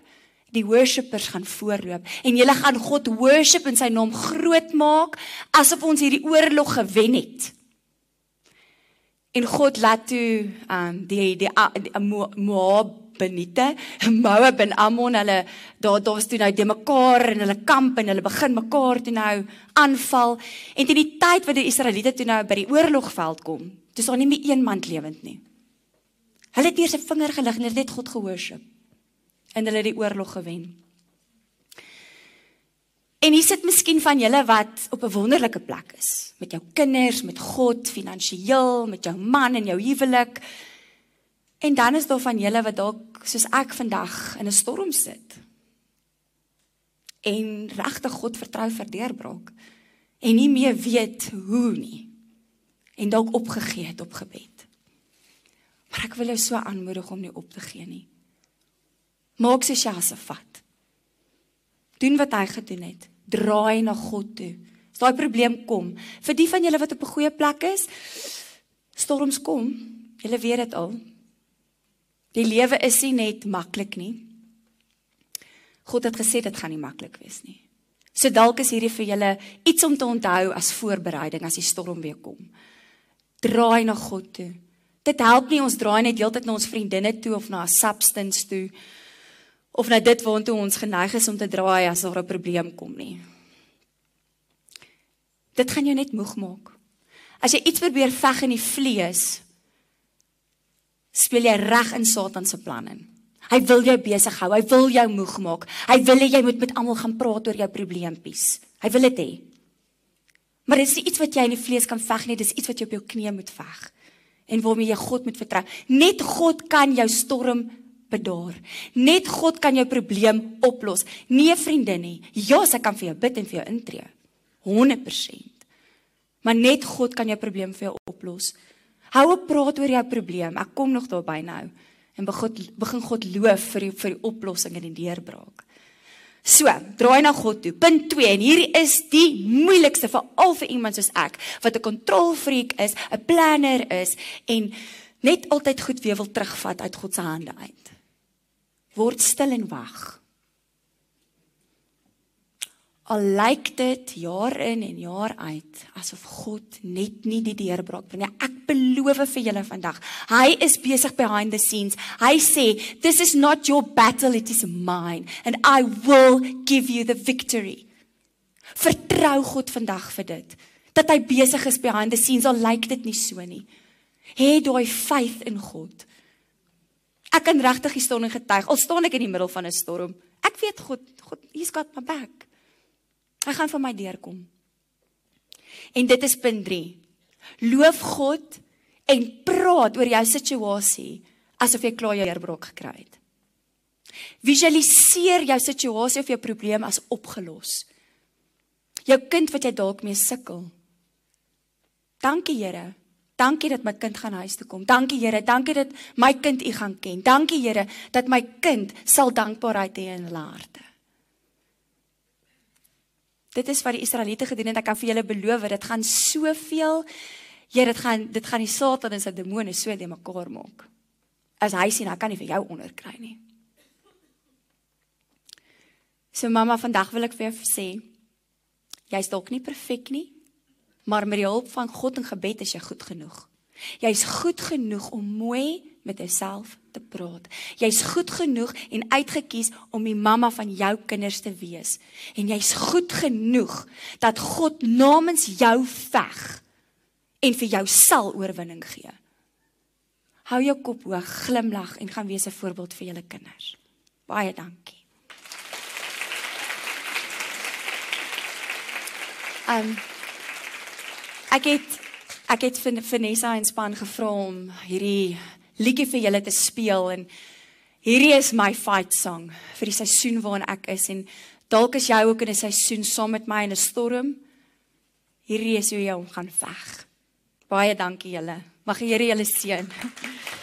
die worshippers gaan voorloop. En julle gaan God worship en sy naam groot maak asof ons hierdie oorlog gewen het. En God laat toe um die die, die, die Moab benite Moab en Ammon hulle daar daar was toe nou die mekaar en hulle kamp en hulle begin mekaar toe nou aanval. En teen die tyd wat die Israeliete toe nou by die oorlogveld kom dis daar nie meer een man lewend nie. Hulle het eers 'n vinger gelig en hulle het net God gehoorship en hulle het die oorlog gewen En hier sit miskien van julle wat op 'n wonderlike plek is met jou kinders, met God, finansiëel, met jou man en jou huwelik. En dan is daar van julle wat dalk soos ek vandag in 'n storm sit. En regtig God vertrou vir deurbraak en nie meer weet hoe nie. En dalk opgegee het op gebed. Maar ek wil jou so aanmoedig om nie op te gee nie. Maak sy Josafat. Doen wat hy gedoen het draai na God toe. As daai probleem kom, vir die van julle wat op 'n goeie plek is, storms kom. Julle weet dit al. Die lewe is nie net maklik nie. God het gesê dit gaan nie maklik wees nie. So dalk is hierdie vir julle iets om te onthou as voorbereiding as die storm weer kom. Draai na God toe. Dit help nie ons draai net heeltyd na ons vriendinne toe of na 'n substance toe of na dit waartoe ons geneig is om te draai as daar 'n probleem kom nie. Dit gaan jou net moeg maak. As jy iets probeer veg in die vlees, speel jy reg in Satan se planne. Hy wil jou besig hou, hy wil jou moeg maak. Hy wil hê jy moet met almal gaan praat oor jou probleempies. Hy wil dit hê. Maar dit is nie iets wat jy in die vlees kan veg nie, dis iets wat jy op jou knieë moet veg en waarmee jy God moet vertrou. Net God kan jou storm bedaar. Net God kan jou probleem oplos. Nie 'n vriendin nie. Ja, sy kan vir jou bid en vir jou intree. 100%. Maar net God kan jou probleem vir jou oplos. Hou op praat oor jou probleem. Ek kom nog daarby nou. En begin begin God loof vir die, vir die oplossing en die deurbraak. So, draai na God toe. Punt 2 en hierdie is die moeilikste vir al vir iemand soos ek wat 'n kontrolfreak is, 'n planner is en net altyd goed weer wil terugvat uit God se hande uit word stil en wag. Al lyk dit jaar in en jaar uit asof God net nie die deurbraak bring nie. Ek beloof vir julle vandag, hy is besig behind the scenes. Hy sê, "This is not your battle, it is mine and I will give you the victory." Vertrou God vandag vir dit. Dat hy besig is behind the scenes al lyk dit nie so nie. Hê daai faith in God. Ek kan regtig die storm getuig. Al staan ek in die middel van 'n storm. Ek weet God, God, he's got my back. Hy gaan vir my deurkom. En dit is punt 3. Loof God en praat oor jou situasie asof jy klaar jou deurbraak gekry het. Visualiseer jou situasie of jou probleem as opgelos. Jou kind wat jy dalk mee sukkel. Dankie Here Dankie dat my kind gaan huis toe kom. Dankie Here, dankie dat my kind U gaan ken. Dankie Here dat my kind sal dankbaarheid hê in hulle harte. Dit is wat die Israeliete gedoen het. Ek kan vir julle beloof dit gaan soveel Here, dit gaan dit gaan die Satan en sy demone so de mekaar maak. As hy sien, hy kan nie vir jou onderkry nie. So mamma, vandag wil ek vir jou sê, jy's dalk nie perfek nie. Maar met die hulp van God en gebed is jy goed genoeg. Jy's goed genoeg om mooi met jouself te praat. Jy's goed genoeg en uitgekies om die mamma van jou kinders te wees. En jy's goed genoeg dat God namens jou veg en vir jou sal oorwinning gee. Hou jou kop hoog, glimlag en gaan wees 'n voorbeeld vir julle kinders. Baie dankie. Um Ek het ek het vir Vanessa en span gevra om hierdie liedjie vir julle te speel en hierdie is my fight song vir die seisoen waarin ek is en dalk is jy ook in 'n seisoen saam met my in 'n storm. Hierdie is hoe jy hom gaan veg. Baie dankie julle. Mag die Here julle seën.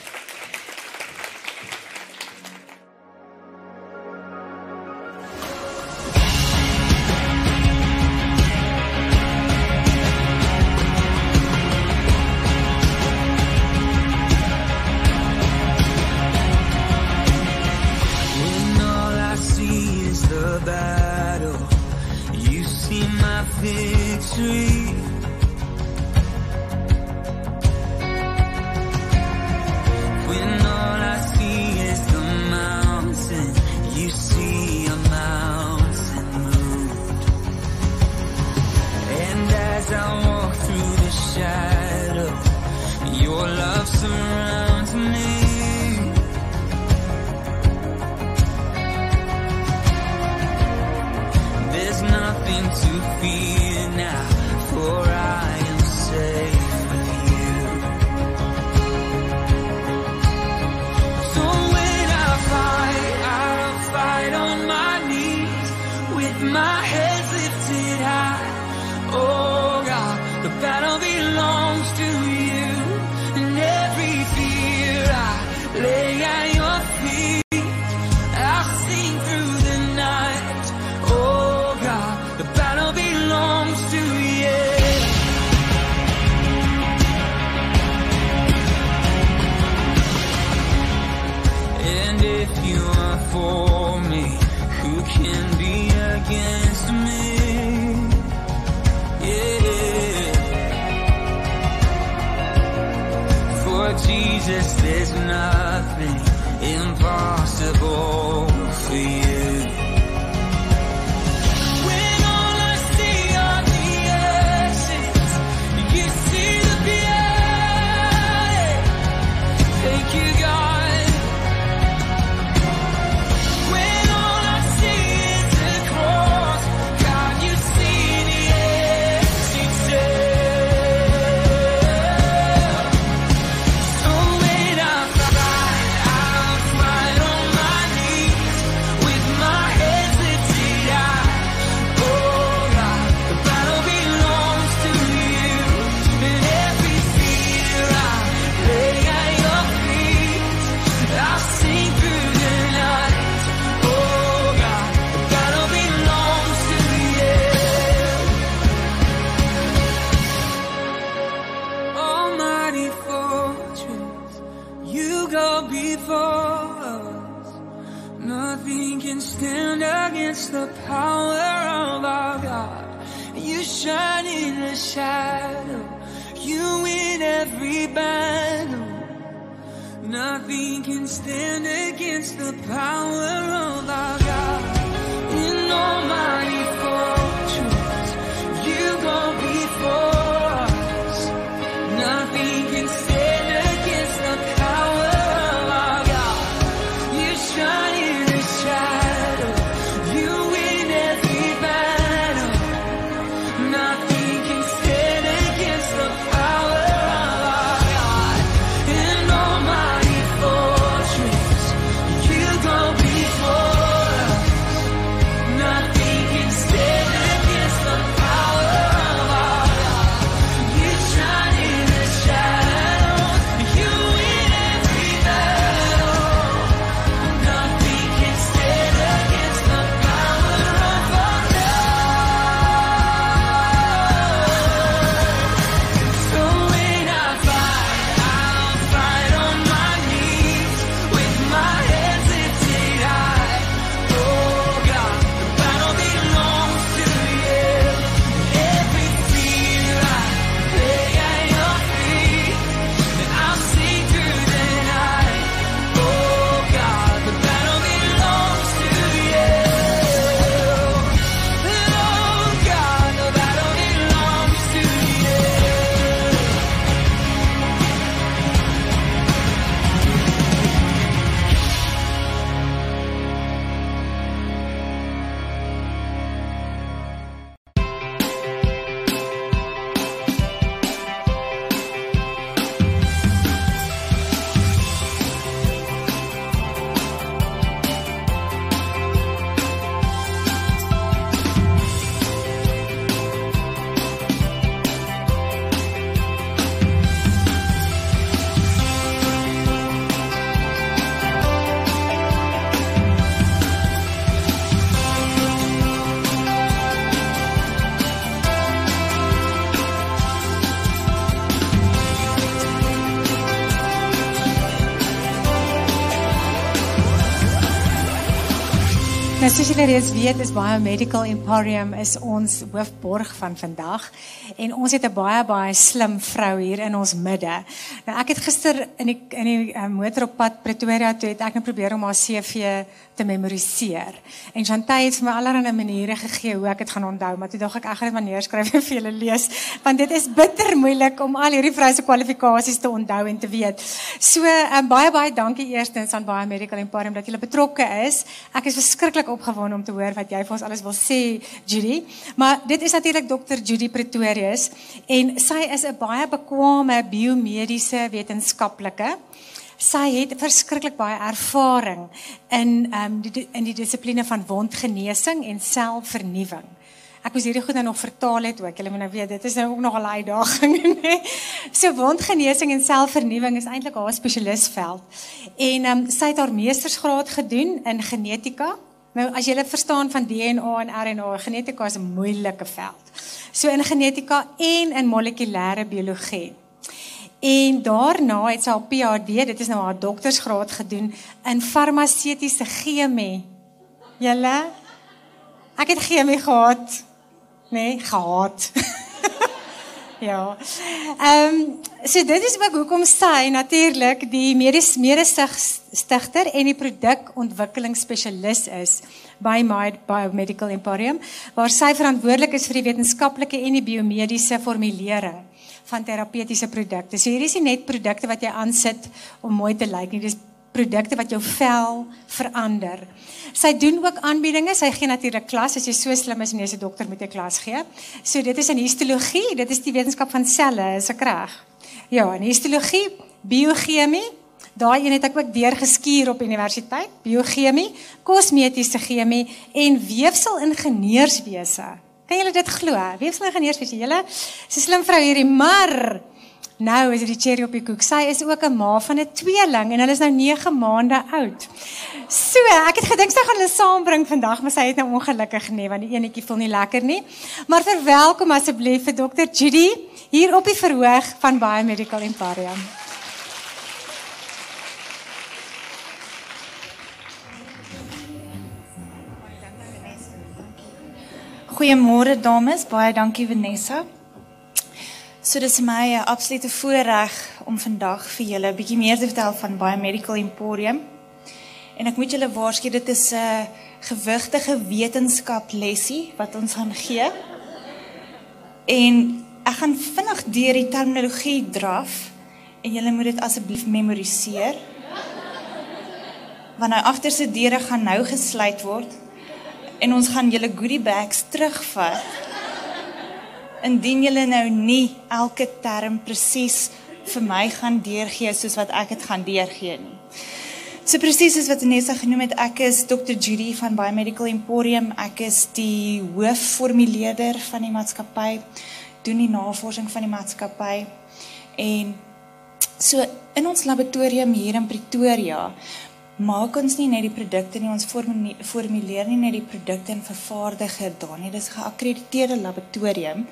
Jesus, there's nothing impossible for you. stand against the power reeds weet, is Biomedical Emporium is ons hoofborg van vandag en ons het 'n baie baie slim vrou hier in ons midde. Nou ek het gister in die in die uh, motor op pad Pretoria toe het ek net probeer om haar CV te memoriseer. En Chantay het vir my allerlei maniere gegee hoe ek dit gaan onthou, maar toe dink ek ek gaan dit maar neerskryf en vir julle lees, want dit is bitter moeilik om al hierdie vrou se kwalifikasies te onthou en te weet. So um, baie baie dankie eerstens aan Biomedical Emporium dat julle betrokke is. Ek is verskriklik opgewonde om te hoor wat jy vir ons alles wil sê, Judy. Maar dit is natuurlik Dr. Judy Pretorius en sy is 'n baie bekwame biomediese wetenskaplike. Sy het verskriklik baie ervaring in ehm um, die in die dissipline van wondgenesing en selvernuwing. Ek moes hierdie goed nou nog vertaal het ook. Julle moet nou weet, dit is nou ook nog 'n uitdaging, nê. So wondgenesing en selvernuwing is eintlik haar spesialisveld. En ehm um, sy het haar meestersgraad gedoen in genetika Nou as jy verstaan van DNA en RNA, genetika is 'n moeilike veld. So in genetika en in molekulêre biologie. En daarna het sy haar PhD, dit is nou haar doktorsgraad gedoen in farmaseutiese chemie. Julle Ek het chemie gehad. Nee, gehad. ja. Ehm um, so dit is ook hoekom sy natuurlik die medies medesig stigter en die produkontwikkelingsspesialis is by My Biomedical Emporium waar sy verantwoordelik is vir die wetenskaplike en die biomediese formulering van terapeutiese produkte. So hier is nie net produkte wat jy aansit om mooi te lyk nie, dis produkte wat jou vel verander. Sy doen ook aanbiedinge. Sy gee natuurlik klas as jy so slim is en jy's 'n dokter moet jy klas gee. So dit is in histologie, dit is die wetenskap van selle, is ek reg? Ja, in histologie, biochemie, daai een het ek ook deurgeskuur op universiteit, biochemie, kosmetiese chemie en weefselingenieurswese. Kan julle dit glo? Weefselingenieurswese, julle is 'n slim vrou hierdie, maar Nou is dit die cherry op die koek. Sy is ook 'n ma van 'n tweeling en hulle is nou 9 maande oud. So, ek het gedink sy gaan hulle saambring vandag, maar sy het nou ongelukkig nie want die enetjie voel nie lekker nie. Maar verwelkom asseblief vir Dr. Judy hier op die verhoog van Biomedical Emporium. Goeiemôre dames, baie dankie Vanessa. So dis my 'n absolute voorreg om vandag vir julle 'n bietjie meer te vertel van Biomedical Emporium. En ek moet julle waarsku dit is 'n gewigtige wetenskap lesie wat ons gaan gee. En ek gaan vinnig deur die terminologie draf en julle moet dit asseblief memoriseer. Want nou agterse deure gaan nou gesluit word en ons gaan julle goodie bags terugvat. Indien julle nou nie elke term presies vir my gaan deurgee soos wat ek dit gaan deurgee nie. So presies soos wat Anessa genoem het, ek is Dr. Judy van Biomedical Emporium. Ek is die hoofformuleerder van die maatskappy, doen die navorsing van die maatskappy en so in ons laboratorium hier in Pretoria maak ons nie net die produkte nie, ons formuleer nie net die produkte en vervaardig dit daar nie. Dis 'n geakkrediteerde laboratorium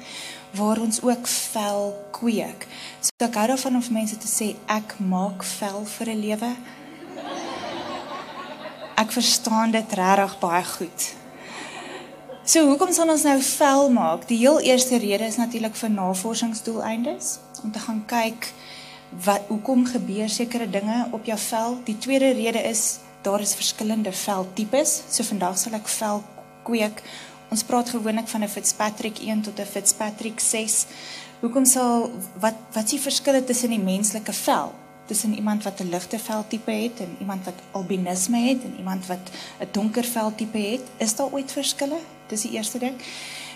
waar ons ook vel kweek. So ek hou daarvan om vir mense te sê ek maak vel vir 'n lewe. Ek verstaan dit regtig baie goed. So hoekom sal ons nou vel maak? Die heel eerste rede is natuurlik vir navorsingsdoeleindes om te gaan kyk wat hoekom gebeur sekere dinge op jou vel. Die tweede rede is daar is verskillende veltipes. So vandag sal ek vel kweek. Ons praat gewoonlik van 'n Fitzpatrick 1 tot 'n Fitzpatrick 6. Hoekom sal wat wat is die verskille tussen die menslike vel? Tussen iemand wat 'n ligte veltipe het en iemand wat albinisme het en iemand wat 'n donker veltipe het, is daar ooit verskille? Dis die eerste ding.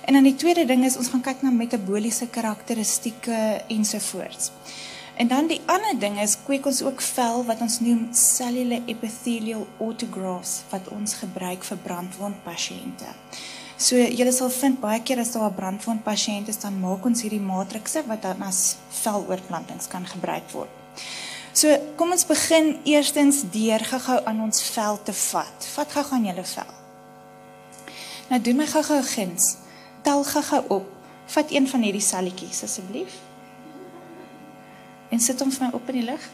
En dan die tweede ding is ons gaan kyk na metabooliese karakteristikke ensovoorts. En dan die ander ding is kweek ons ook vel wat ons noem cellular epithelial autografts wat ons gebruik vir brandwondpasiënte. So julle sal vind baie keer as daar 'n brandwondpasiënt is, dan maak ons hierdie matrikse wat dan as veloorplantings kan gebruik word. So kom ons begin eerstens deur gou-gou aan ons vel te vat. Vat gou-gou aan julle vel. Nou doen my gou-gou guns. Tel gou-gou op. Vat een van hierdie selletjies asseblief en sit hom vir my op in die lig.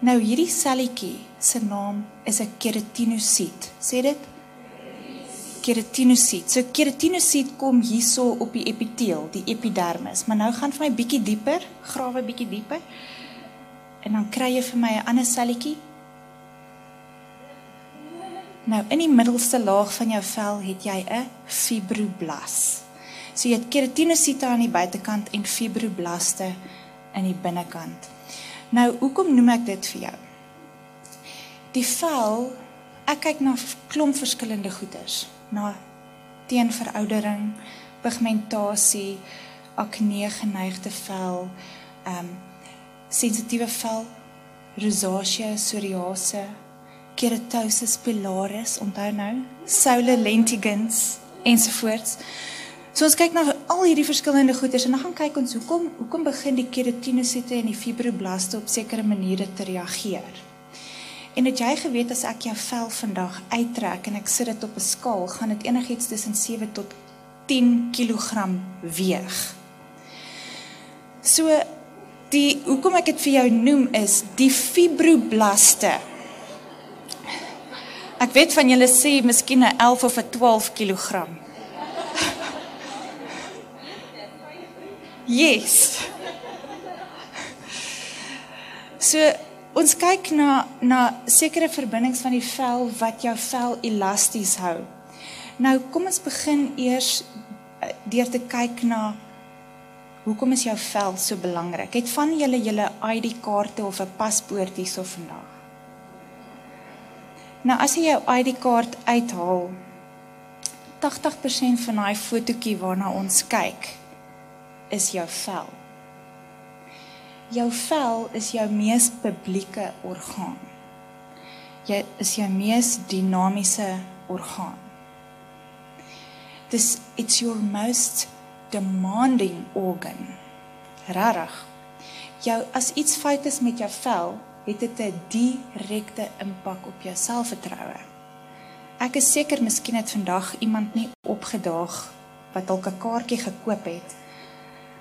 Nou hierdie selletjie se naam is 'n keratinosit. Sê dit? Keratinosit. So keratinosit kom hierso op die epiteel, die epidermis. Maar nou gaan vir my bietjie dieper, grawe bietjie dieper. En dan kry jy vir my 'n ander selletjie. Nou in die middelste laag van jou vel het jy 'n fibroblas. So jy het keratinosiete aan die buitekant en fibroblaste in die binnekant. Nou, hoekom noem ek dit vir jou? Die vel, ek kyk na klomp verskillende goeters, na teenveroudering, pigmentasie, akne geneigde vel, ehm um, sensitiewe vel, rosacea, psoriase, keratosis pilaris, onthou nou, solar lentigins ensovoorts. So ons kyk na al hierdie verskillende goeters en dan gaan kyk ons hoekom hoekom begin die keratinosiete en die fibroblaste op sekere maniere te reageer. En het jy geweet as ek jou vel vandag uittrek en ek sit dit op 'n skaal, gaan dit enigiets tussen 7 tot 10 kg weeg. So die hoekom ek dit vir jou noem is die fibroblaste. Ek weet van julle sê miskien 'n 11 of 'n 12 kg. Yes. So ons kyk na na sekere verbindings van die vel wat jou vel elasties hou. Nou kom ons begin eers eh, deur te kyk na hoekom is jou vel so belangrik? Het van julle julle ID-kaarte of 'n paspoort hierso vandag? Nou as jy jou ID-kaart uithaal, 80% van daai fotootjie waarna ons kyk, is jou vel. Jou vel is jou mees publieke orgaan. Jy is jou mees dinamiese orgaan. This it's your most demanding organ. Rarig. Jou as iets fout is met jou vel, het dit 'n direkte impak op jou selfvertroue. Ek is seker miskien het vandag iemand nie opgedaag wat dalk 'n kaartjie gekoop het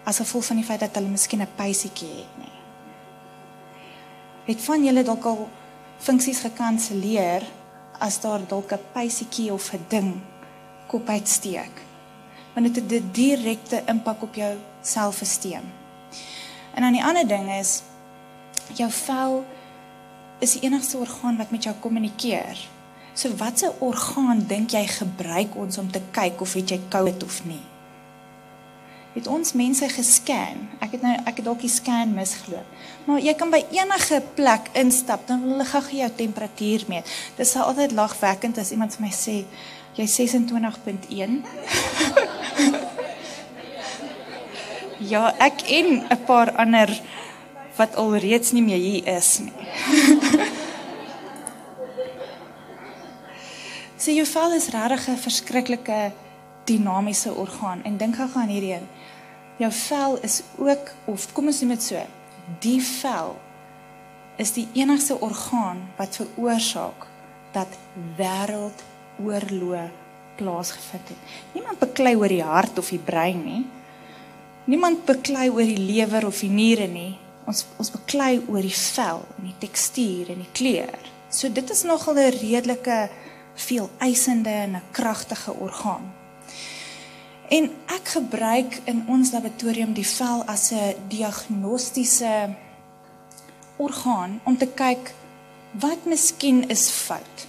as gevolg van die feit dat hulle miskien 'n pysietjie het nie. Het van julle dalk al funksies gekanselleer as daar dalk 'n pysietjie of 'n ding kop uitsteek? Want dit het 'n direkte impak op jou selfvertroue. En dan die ander ding is jou vel is die enigste orgaan wat met jou kommunikeer. So watse orgaan dink jy gebruik ons om te kyk of het jy COVID of nie? Het ons mense gescan. Ek het nou ek het dalk die scan misgeloop. Maar jy kan by enige plek instap, dan hulle gou jou temperatuur meet. Dit sal altyd lagwekkend as iemand vir my sê jy 26.1. ja, ek en 'n paar ander wat alreeds nie meer hier is nie. Sê jou vel is regtig 'n verskriklike dinamiese orgaan en dink gou aan hierdie een. Jou vel is ook of kom ons noem dit so, die vel is die enigste orgaan wat veroorsaak dat wêreldoorloë plaasgevind het. Niemand beklei oor die hart of die brein nie. Niemand beklei oor die lewer of die niere nie. Ons ons beklei oor die vel en die tekstuur en die kleur. So dit is nogal 'n redelike veel eisende en 'n kragtige orgaan. En ek gebruik in ons laboratorium die vel as 'n diagnostiese orgaan om te kyk wat miskien is fout.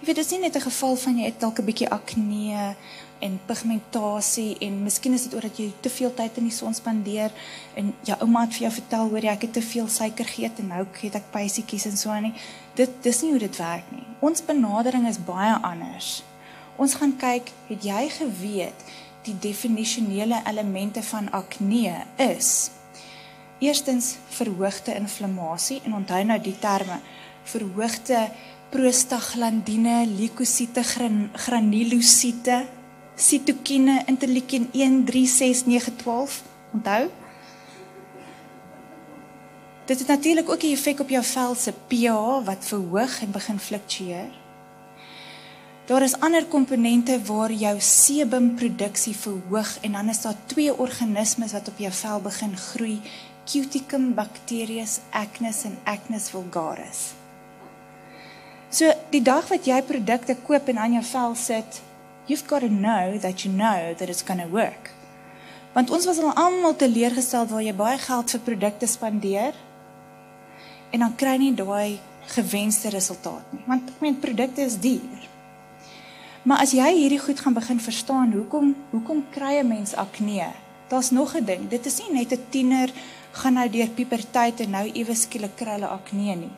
Jy weet, dit is nie net 'n geval van jy het dalk 'n bietjie akne en pigmentasie en miskien is dit oor dat jy te veel tyd in die son spandeer en jou ouma het vir jou vertel hoor jy ek het te veel suiker geëet en nou het ek pysietjies en so aan nie. Dit dis nie hoe dit werk nie. Ons benadering is baie anders. Ons gaan kyk, het jy geweet die definisionele elemente van akne is eerstens verhoogde inflammasie en onthou nou die terme verhoogde prostaglandine, leukosiete, gran, granulosiete, sitokine, interleukin 1, 3, 6, 9, 12. Onthou? Dit het natuurlik ook 'n effek op jou vel se pH wat verhoog en begin fluktueer. Daar is ander komponente waar jou sebumproduksie verhoog en dan is daar twee organismes wat op jou vel begin groei, Cuticum bacterius acnes en acnes vulgaris. So die dag wat jy produkte koop en aan jou vel sit, you've got to know that you know that it's going to work. Want ons was al almal teleurgestel waar jy baie geld vir produkte spandeer en dan kry jy nie daai gewenste resultaat nie. Want ek meen produkte is duur. Maar as jy hierdie goed gaan begin verstaan, hoekom hoekom kry 'n mens akne? Daar's nog 'n ding. Dit is nie net 'n tiener gaan nou deur puberteit en nou ewe skielik kry hulle akne nie.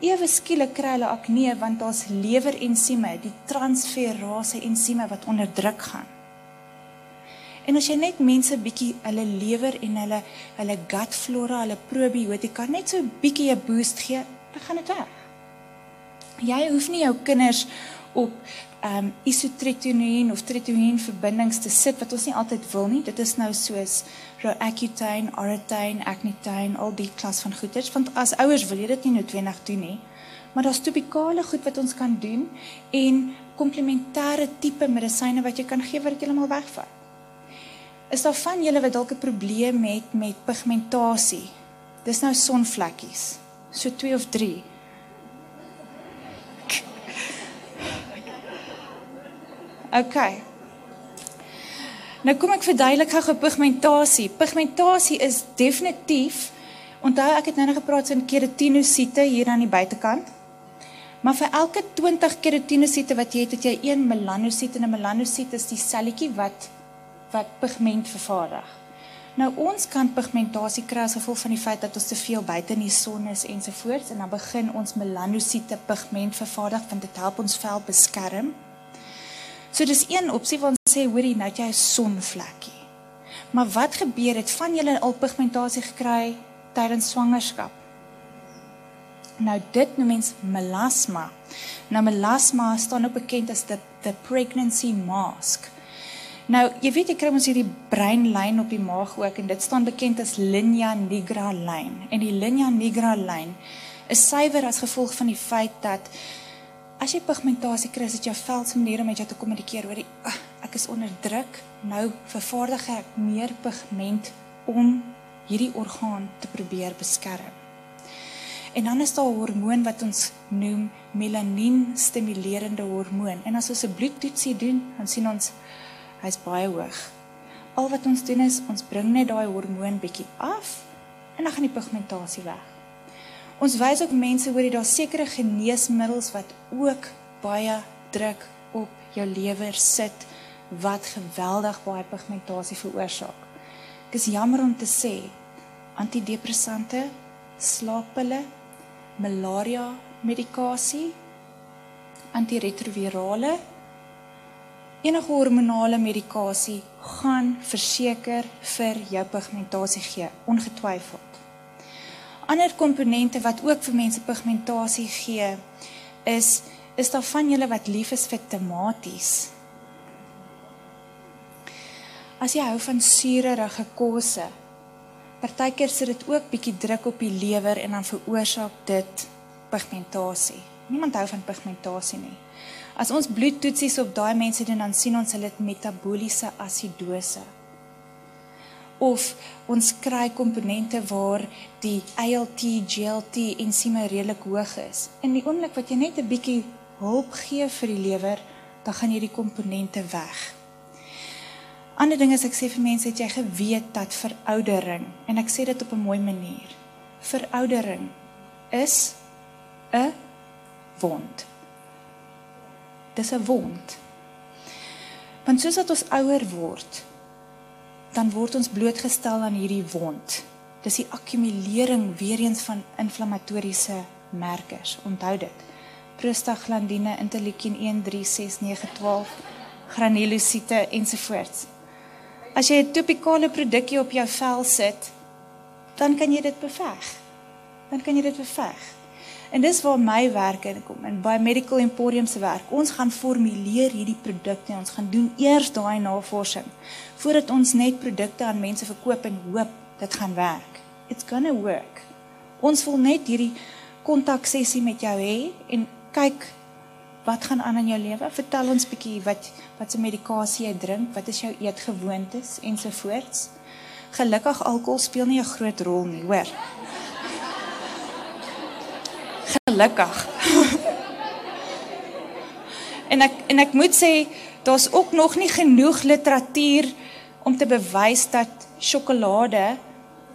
Ewe skielik kry hulle akne want daar's lewerensieme, die transferase ensieme wat onderdruk gaan. En as jy net mense bietjie hulle lewer en hulle hulle gut flora, hulle probiotika net so bietjie 'n boost gee, dan gaan dit weg. Jy hoef nie jou kinders op um, isotretinoin of tretinoin verbindings te sit wat ons nie altyd wil nie. Dit is nou soos Roaccutane, Aratane, Acnitane, al die klas van goeders want as ouers wil jy dit nie noodwendig doen nie. Maar daar's topikale goed wat ons kan doen en komplementêre tipe medisyne wat jy kan gee wat dit heeltemal wegvat. Is daar van julle wat dalk 'n probleem het met pigmentasie? Dis nou sonvlekkies. So 2 of 3. OK. Nou kom ek verduidelik gou pigmentasie. Pigmentasie is definitief onthou ek het nou net gepraat van keratinosiete hier aan die buitekant. Maar vir elke 20 keratinosiete wat jy het, het jy een melanosiet en 'n melanosiet is die selletjie wat wat pigment vervaardig. Nou ons kan pigmentasie kry as gevolg van die feit dat ons te veel buite in die son is ensovoorts en dan begin ons melanosiete pigment vervaardig want dit help ons vel beskerm. So dis een opsie wat sê hoorie nou jy 'n sonvlekkie. Maar wat gebeur het van julle al pigmentasie gekry tydens swangerskap? Nou dit noem mens melasma. Nou melasma staan ook bekend as the the pregnancy mask. Nou, jy weet jy kry ons hierdie breinlyn op die maag ook en dit staan bekend as linea nigra lyn. En die linea nigra lyn is suiwer as gevolg van die feit dat as jy pigmentasie kry, is dit jou vel se manier om met jou te kommunikeer oor die uh, ek is onder druk, nou vervaardig ek meer pigment om hierdie orgaan te probeer beskerm. En dan is daar 'n hormoon wat ons noem melanien stimulerende hormoon. En as ons 'n bloedtoetsie doen, dan sien ons hy's baie hoog. Al wat ons doen is ons bring net daai hormoon bietjie af en dan gaan die pigmentasie weg. Ons wys ook mense hoor jy daar sekere geneesmiddels wat ook baie druk op jou lewer sit wat geweldig baie pigmentasie veroorsaak. Ek is jammer om te sê antidepressante, slaappille, malaria medikasie, antiretrovirale, enige hormonale medikasie gaan verseker vir jou pigmentasie gee, ongetwyfeld. Ander komponente wat ook vir mense pigmentasie gee is is daar van julle wat lief is vir tomaties? As jy hou van suurerige kosse, partykeer sit dit ook bietjie druk op die lewer en dan veroorsaak dit pigmentasie. Niemand hou van pigmentasie nie. As ons bloedtoetsies op daai mense doen, dan sien ons hulle het metabooliese asidose. Of ons kry komponente waar die ALT, GLT ensieme redelik hoog is. In die oomblik wat jy net 'n bietjie hulp gee vir die lewer, dan gaan hierdie komponente weg. Ander ding is ek sê vir mense, het jy geweet dat veroudering en ek sê dit op 'n mooi manier. Veroudering is 'n wond. Dis 'n wond. Want soos wat ons ouer word, dan word ons blootgestel aan hierdie wond. Dis die akkumulering weer eens van inflammatoriese merkers. Onthou dit. Prostaglandine, interleukien 1, 3, 6, 9, 12, granulosiete ensovoorts. As jy 'n topikale produkkie op jou vel sit, dan kan jy dit beveg. Dan kan jy dit beveg. En dis waar my werk inkom en by Medical Emporium se werk. Ons gaan formuleer hierdie produkte. Ons gaan doen eers daai navorsing voordat ons net produkte aan mense verkoop en hoop dit gaan werk. It's gonna work. Ons wil net hierdie kontak sessie met jou hê en kyk wat gaan aan in jou lewe. Vertel ons bietjie wat wat se medikasie jy drink, wat is jou eetgewoontes ensovoorts. Gelukkig alkohol speel nie 'n groot rol nie, hoor. Gelukkig. en ek en ek moet sê daar's ook nog nie genoeg literatuur om te bewys dat sjokolade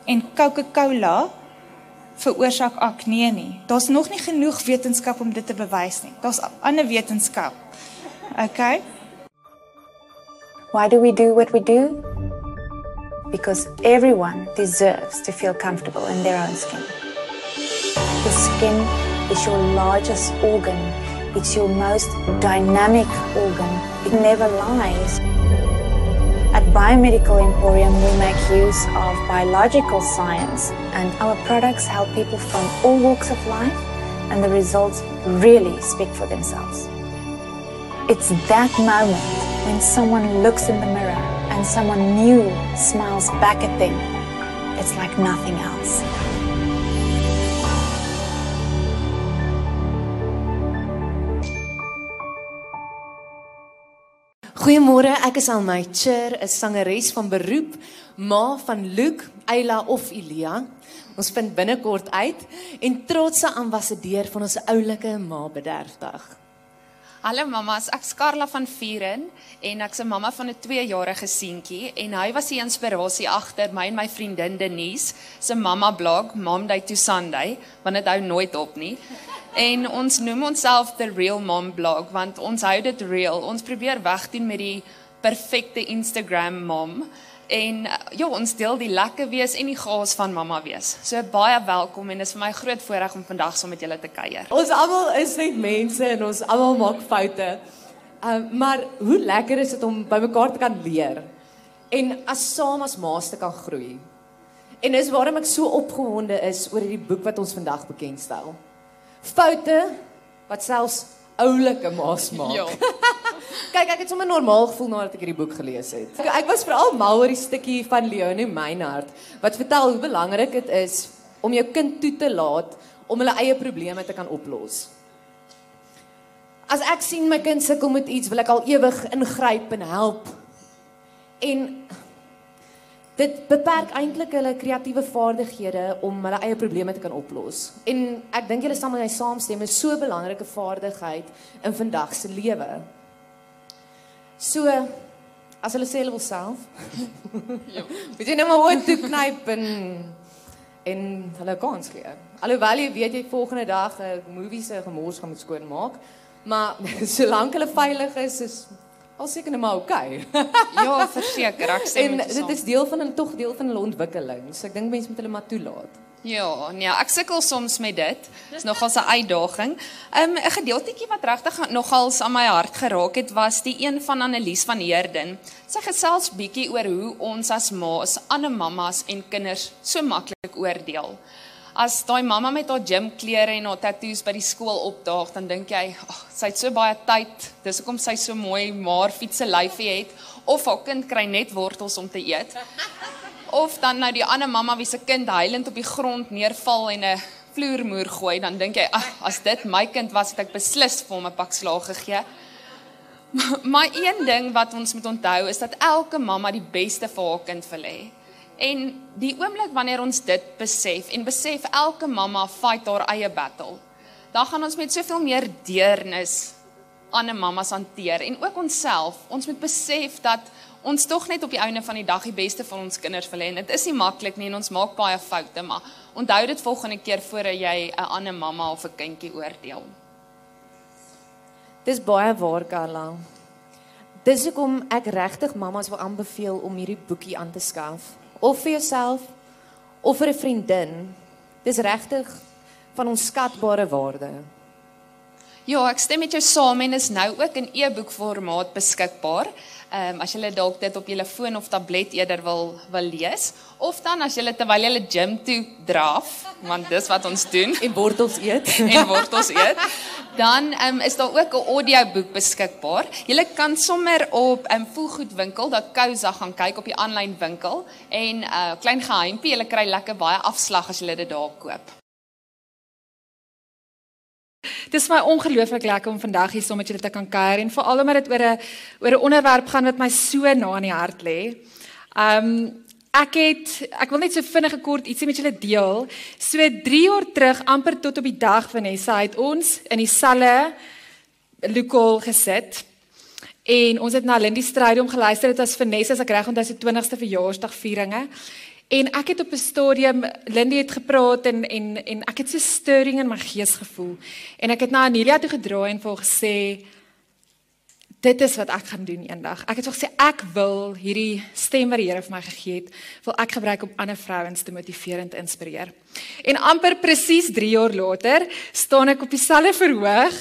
en Coca-Cola veroorsaak akne nie. Daar's nog nie genoeg wetenskap om dit te bewys nie. Daar's ander wetenskap. Okay? Why do we do what we do? Because everyone deserves to feel comfortable in their own skin. The skin is your largest organ, it's your most dynamic organ. It never lies. At Biomedical Emporium, we make use of biological science, and our products help people from all walks of life, and the results really speak for themselves. It's that moment when someone looks in the mirror and someone new smiles back at them. It's like nothing else. Goeiemôre, ek is Almay Cher, 'n sangeres van beroep, ma van Luke, Ayla of Elia. Ons vind binnekort uit en trotse ambassadeur van ons oulike ma bederfdag. Hallo mamas, ek's Karla van Vuren en ek's 'n mamma van 'n 2-jarige seentjie en hy was die inspirasie agter my en my vriendin Denise se mamma blog Mom Day to Sunday, want dit hou nooit op nie. En ons noem onsself the real mom blog want ons hou dit real. Ons probeer wegdoen met die perfekte Instagram mom en ja, ons deel die lekker wees en die gaas van mamma wees. So baie welkom en dit is vir my groot voorreg om vandag saam met julle te kuier. Ons almal is net mense en ons almal maak foute. Um, maar hoe lekker is dit om by mekaar te kan leer en as saam as maas te kan groei. En dis waarom ek so opgewonde is oor hierdie boek wat ons vandag bekendstel. Foute wat selfs oulike maas maak. Ja. Kyk, ek het sommer normaal gevoel nadat ek hierdie boek gelees het. Ek, was veral mal oor die stukkie van Leonie Meinhardt wat vertel hoe belangrik dit is om jou kind toe te laat om hulle eie probleme te kan oplos. As ek sien my kind sukkel met iets, wil ek al ewig ingryp en help. En dit beperk eintlik hulle kreatiewe vaardighede om hulle eie probleme te kan oplos. En ek dink julle sal met my saamstem, is so 'n belangrike vaardigheid in vandag se lewe. So as hulle sê hulle wil self. ja. Moet jy net maar oor toe knyp en en hulle kans gee. Alhoewel jy weet jy volgende dag 'n movie se gemors gaan moet skoonmaak, maar solank hulle veilig is, is al seker net maar. Okay. Ja, verseker, ek sê en dit is deel van hulle tog deel van hulle ontwikkeling. So ek dink mense moet hulle maar toelaat. Ja, nee, ek sukkel soms met dit. Dis nogal 'n uitdaging. Um 'n gedeeltjie wat regtig nogals aan my hart geraak het was die een van Annelies van Heerden. Sy gesels bietjie oor hoe ons as ma's, ander mammas en kinders so maklik oordeel. As daai mamma met haar gymklere en haar tattoos by die skool opdaag, dan dink jy, "Ag, oh, sy het so baie tyd. Dis hoekom sy so mooi maar fietsse lyfie het." Of haar kind kry net wortels om te eet. Of dan nou die ander mamma wie se kind huilend op die grond neerval en 'n vloermoer gooi, dan dink jy, ag, as dit my kind was, het ek beslis vir hom 'n pak slaag gegee. Maar een ding wat ons moet onthou is dat elke mamma die beste vir haar kind wil hê. En die oomblik wanneer ons dit besef en besef elke mamma fight haar eie battle, dan gaan ons met soveel meer deernis ander mammas hanteer en ook onsself. Ons moet besef dat ons tog net op die einde van die dag die beste vir ons kinders wil hê. Dit is nie maklik nie en ons maak baie foute, maar onthou dit volgende keer voordat jy 'n ander mamma of 'n kindjie oordeel. Dis baie waar, Karla. Dis hoekom ek regtig mammas wil aanbeveel om hierdie boekie aan te skaf, of vir jouself of vir 'n vriendin. Dis regtig van ons skatbare waarde. Ja, ek stem met jou saam en is nou ook in e-boek formaat beskikbaar. Ehm um, as jy dalk dit op jou foon of tablet eerder wil wil lees of dan as jy terwyl jy gym toe draf, want dis wat ons doen En wortels eet. en wortels eet, dan um, is daar ook 'n audioboek beskikbaar. Jy kan sommer op 'n um, voelgoedwinkel.co.za gaan kyk op die aanlyn winkel en 'n uh, klein geheimpie, jy kry lekker baie afslag as jy dit daar koop. Dit is my ongelooflik lekker om vandag hier saam met julle te kan kuier en veral omdat dit oor 'n oor 'n onderwerp gaan wat my so na in die hart lê. Um Ek het ek wil net so vinnig kort ietsie met julle deel. So 3 jaar terug, amper tot op die dag Vanessa het ons in dieselfde lokal gesit. En ons het na Lindy Strydom geluister. Dit was Vanessa, as ek reg onthou, se 20ste verjaarsdagvieringe. En ek het op 'n stadium Lindy het gepraat en en en ek het so stirring in my gees gevoel. En ek het na Anelia toe gedraai en vir haar gesê dit is wat ek gaan doen eendag. Ek het gesê ek wil hierdie stem wat die Here vir my gegee het, wil ek gebruik om ander vrouens te motiveer en te inspireer. En amper presies 3 jaar later staan ek op dieselfde verhoog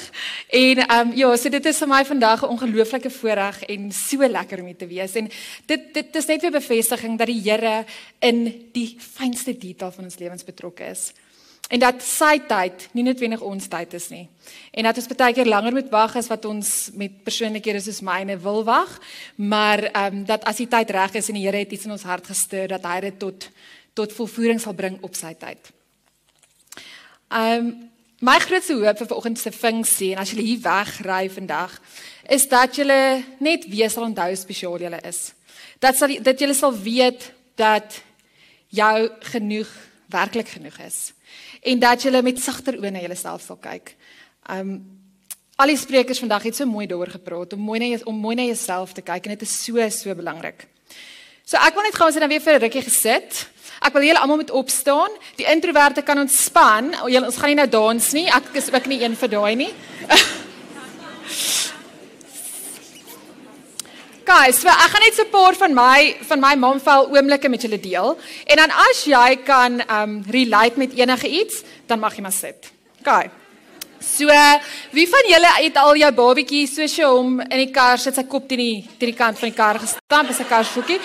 en ehm um, ja, so dit is vir my vandag 'n ongelooflike voorreg en so lekker om hier te wees. En dit dit is net weer bevestiging dat die Here in die fynste detail van ons lewens betrokke is. En dat sy tyd nie noodwendig ons tyd is nie. En dat ons baie keer langer moet wag as wat ons met persoonlikhede soos myne wil wag, maar ehm um, dat as die tyd reg is en die Here het iets in ons hart gestuur dat hy dit tot tot volvoering sal bring op sy tyd. Ehm um, my grootste hoop vir vanoggend se funksie en as jy hier wegry vandag is dat jy net weer sal onthou hoe spesiaal jy is. Dat sal dat jy sal weet dat jou genoeg werklik genoeg is en dat jy met sagter oë na jouself sal kyk. Um al die sprekers vandag het so mooi daaroor gepraat om mooi na om mooi na jouself te kyk en dit is so so belangrik. So ek wil net gou ons dan weer vir 'n rukkie gesit. Ek wil julle almal moet opstaan. Die introverte kan ontspan. Julle ons gaan nie nou dans nie. Ek is ook nie een vir daai nie. Guys, so ek gaan net so 'n paar van my van my momvel oomblikke met julle deel. En dan as jy kan um relate met enige iets, dan mag jy maar sit. Okay. So, wie van julle het al jou babatjie soos jy hom in die kar sit sy kop teen die teen die kant van die kar gestamp as 'n karsvoetjie?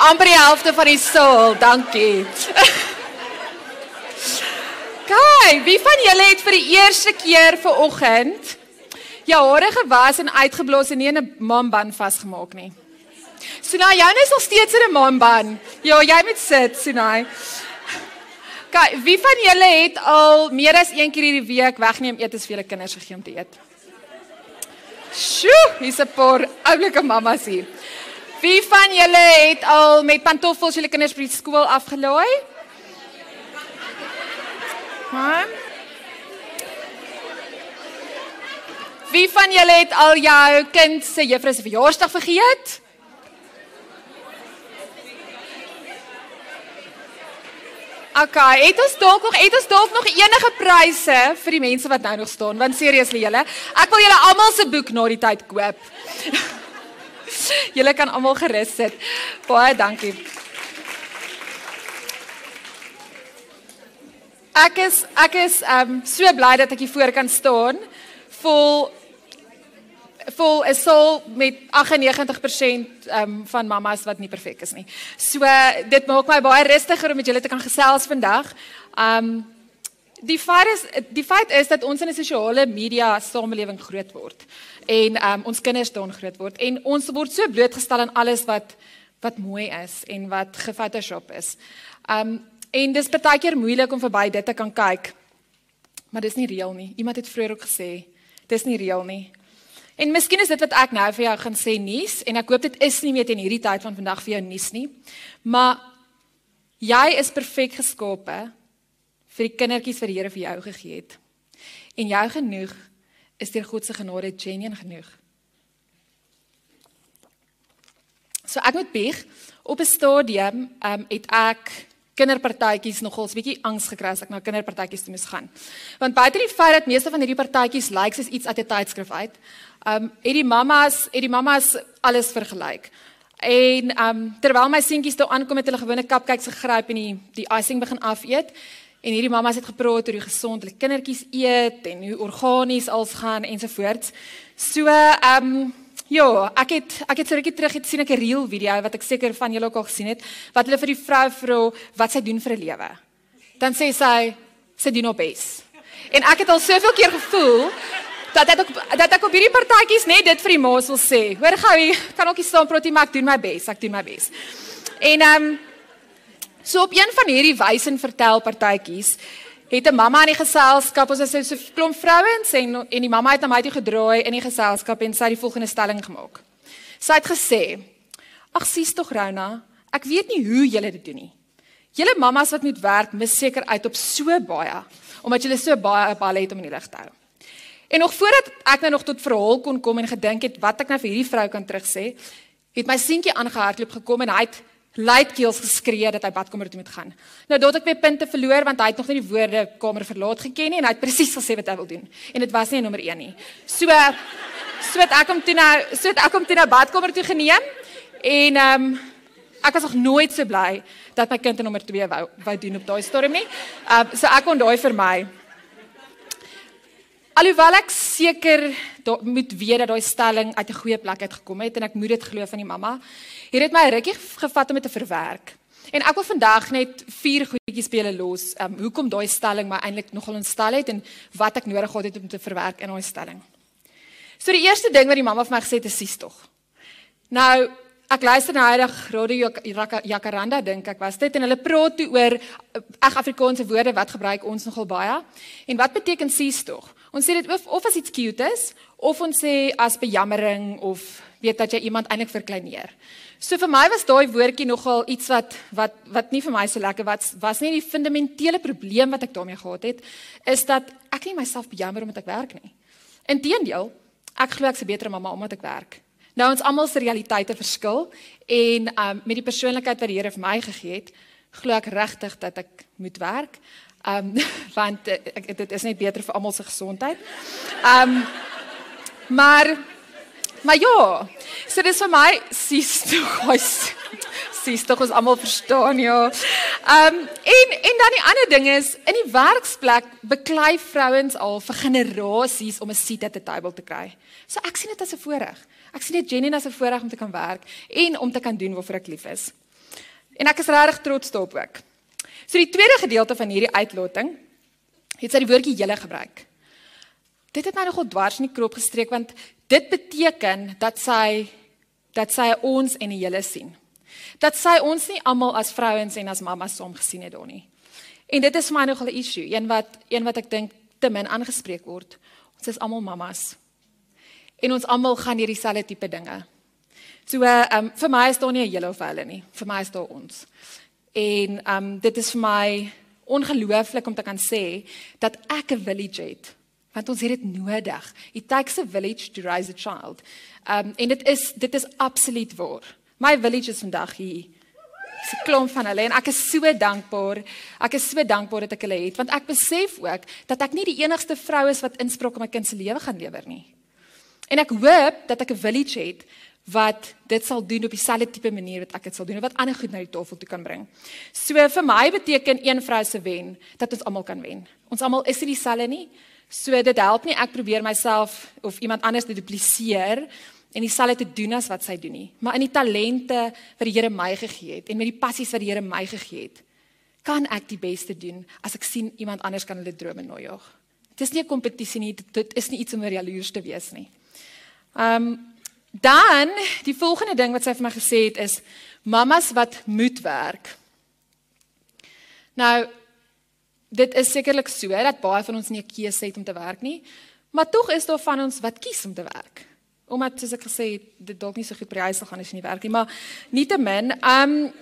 amper die helfte van die saal. Dankie. Kyk, wie van julle het vir die eerste keer ver oggend jou hare gewas en uitgeblaas en nie in 'n mamban vasgemaak nie? Sunay, joune is nog steeds in 'n mamban. Ja, jy moet sit, Sunay. Kyk, wie van julle het al meer as een keer hierdie week wegneem etes vir julle kinders gegee om te eet? Sjoe, hier's 'n paar oulike mammas hier. Wie van julle het al met pantoffels julle kinders by die skool afgelaai? Ha? Wie van julle het al jou kind se juffrou se verjaarsdag vergeet? Okay, het ons dalk nog het ons dalk nog enige pryse vir die mense wat nou nog staan? Want seriously julle, ek wil julle almal se boek na die tyd koop. julle kan almal gerus sit. Baie dankie. Ek is ek is um so bly dat ek hier voor kan staan vol vol is al met 98% um, van mamas wat nie perfek is nie. So dit maak my baie rustiger om met julle te kan gesels vandag. Um die feit is die feit is dat ons in 'n sosiale media samelewing groot word en um ons kinders daar groot word en ons word so blootgestel aan alles wat wat mooi is en wat gefotoshop is. Um en dis baie keer moeilik om verby dit te kan kyk. Maar dis nie reël nie. Iemand het vroeër ook gesê, dis nie reël nie. En miskien is dit wat ek nou vir jou gaan sê nuus en ek hoop dit is nie meer teen hierdie tyd van vandag vir jou nuus nie. Maar jy is perfek geskape vir die kindertjies wat die Here vir jou gegee het. En jou genoeg is deur God se genade genuen genoeg. So ek moet bieg op 'n stadium um, het ek kinderpartytjies nogals bietjie angs gekry as ek na kinderpartytjies toe moes gaan. Want buite die feit dat meeste van hierdie partytjies lyk soos iets uit 'n tydskrif uit, um het die mammas, het die mammas alles vergelyk. En um terwyl my seentjies toe aankom met hulle gewone cupcakes gegryp en die die icing begin afeet en hierdie mammas het gepraat oor hoe gesond hulle kindertjies eet en hoe organies als gaan ensovoorts. So um Ja, ek het ek het so rukkie terug het sien ek 'n reel video wat ek seker van julle ook al gesien het wat hulle vir die vrou vra wat sy doen vir 'n lewe. Dan sê sy sy doen op bes. En ek het al soveel keer gevoel dat dit ook dat ek op hierdie partytjies net dit vir die ma's wil sê. Hoor gou, jy kan ook nie staan praat nie, maar ek doen my bes, ek doen my bes. En ehm um, so op een van hierdie wys en vertel partytjies het 'n mamma in die geselskap, ons is so 'n klomp vrouens en en die mamma het na my toe gedraai in die geselskap en sy het die volgende stelling gemaak. Sy het gesê: "Ag sies tog Rona, Ek weet nie hoe julle dit doen nie. Julle mammas wat moet werk, mis seker uit op so baie omdat julle so baie hulle het om in die lig te hou. En nog voordat ek nou nog tot verhaal kon kom en gedink het wat ek nou vir hierdie vrou kan terugsê, het my seentjie aangehardloop gekom en hy het luidkeels geskree dat hy badkamer toe moet gaan. Nou daar het ek my punte verloor want hy het nog nie die woorde kamer verlaat geken nie en hy het presies gesê wat hy wil doen. En dit was nie nommer 1 nie. So so het ek hom toe nou so het ek hom toe na badkamer toe geneem en ehm um, ek was nog nooit so bly dat my kind in nommer 2 wou wou doen op daai storm nie. Ehm um, so ek kon daai vir my Alhoewel ek seker moet weet dat daai stelling uit 'n goeie plek uit gekom het en ek moet dit glo van die mamma, het dit my rukkie gevat om dit te verwerk. En ek wil vandag net vier goedjies julle los, um, hoekom daai stelling my eintlik nogal ontstel het en wat ek nodig gehad het om te verwerk in daai stelling. So die eerste ding wat die mamma vir my gesê het is sies tog. Nou, ek luister na Radio Jak- Jacaranda dink ek was dit en hulle praat toe oor eh, ag Afrikaanse woorde wat gebruik ons nogal baie. En wat beteken sies tog? Ons sê dit of, of as iets cute is of ons sê as bejammering of weet dat jy iemand eintlik verkleineer. So vir my was daai woordjie nogal iets wat wat wat nie vir my so lekker was was nie die fundamentele probleem wat ek daarmee gehad het is dat ek nie myself bejammer omdat ek werk nie. Inteendeel, ek glo ek's 'n beter mamma omdat ek werk. Nou ons almal se realiteite verskil en um met die persoonlikheid wat die Here vir my gegee het, glo ek regtig dat ek moet werk. Um want uh, ek, dit is net beter vir almal se gesondheid. Um maar maar ja, so dis vir my sies toe guys. Sies tog ons almal verstaan ja. Um en en dan die ander ding is in die werksplek beklei vrouens al vir generasies om 'n seat at the table te kry. So ek sien dit as 'n voorreg. Ek sien dit genuine as 'n voorreg om te kan werk en om te kan doen waarvoor ek lief is. En ek is regtig trots daarop ook. So die tweede gedeelte van hierdie uitlating het sy die woordjie julle gebruik. Dit het my nogal dwars in die krop gestreek want dit beteken dat sy dat sy ons en die julle sien. Dat sy ons nie almal as vrouens en as mammas saam gesien het daar nie. En dit is vir my nogal 'n issue, een wat een wat ek dink te min aangespreek word. Ons is almal mammas. En ons almal gaan deur dieselfde tipe dinge. So ehm um, vir my is daar nie 'n julle of hulle nie. Vir my is daar ons. En ehm um, dit is vir my ongelooflik om te kan sê dat ek 'n village het want ons het dit nodig. It takes a village to raise a child. Um en dit is dit is absoluut waar. My village is vandag hier. Dis 'n klomp van hulle en ek is so dankbaar. Ek is so dankbaar dat ek hulle het want ek besef ook dat ek nie die enigste vrou is wat inspraak op my kind se lewe gaan lewer nie. En ek hoop dat ek 'n village het wat dit sal doen op dieselfde tipe manier wat ek dit sal doen en wat ander goed na die tafel toe kan bring. So vir my beteken een vrou se wen dat ons almal kan wen. Ons almal is nie dieselfde nie. So dit help nie ek probeer myself of iemand anders te dupliseer en dieselfde te doen as wat sy doen nie, maar in die talente wat die Here my gegee het en met die passies wat die Here my gegee het, kan ek die beste doen as ek sien iemand anders kan hulle drome najag. Dit is nie 'n kompetisie nie, dit, is nie iets om oor jaloers te wees nie. Um dan die volgende ding wat sy vir my gesê het is mammas wat moet werk. Nou dit is sekerlik so dat baie van ons nie 'n keuse het om te werk nie, maar tog is daar van ons wat kies om te werk. Omdat soos ek gesê het, dit dalk nie so goed by die huis sal gaan as jy nie werk nie, maar nietemin, um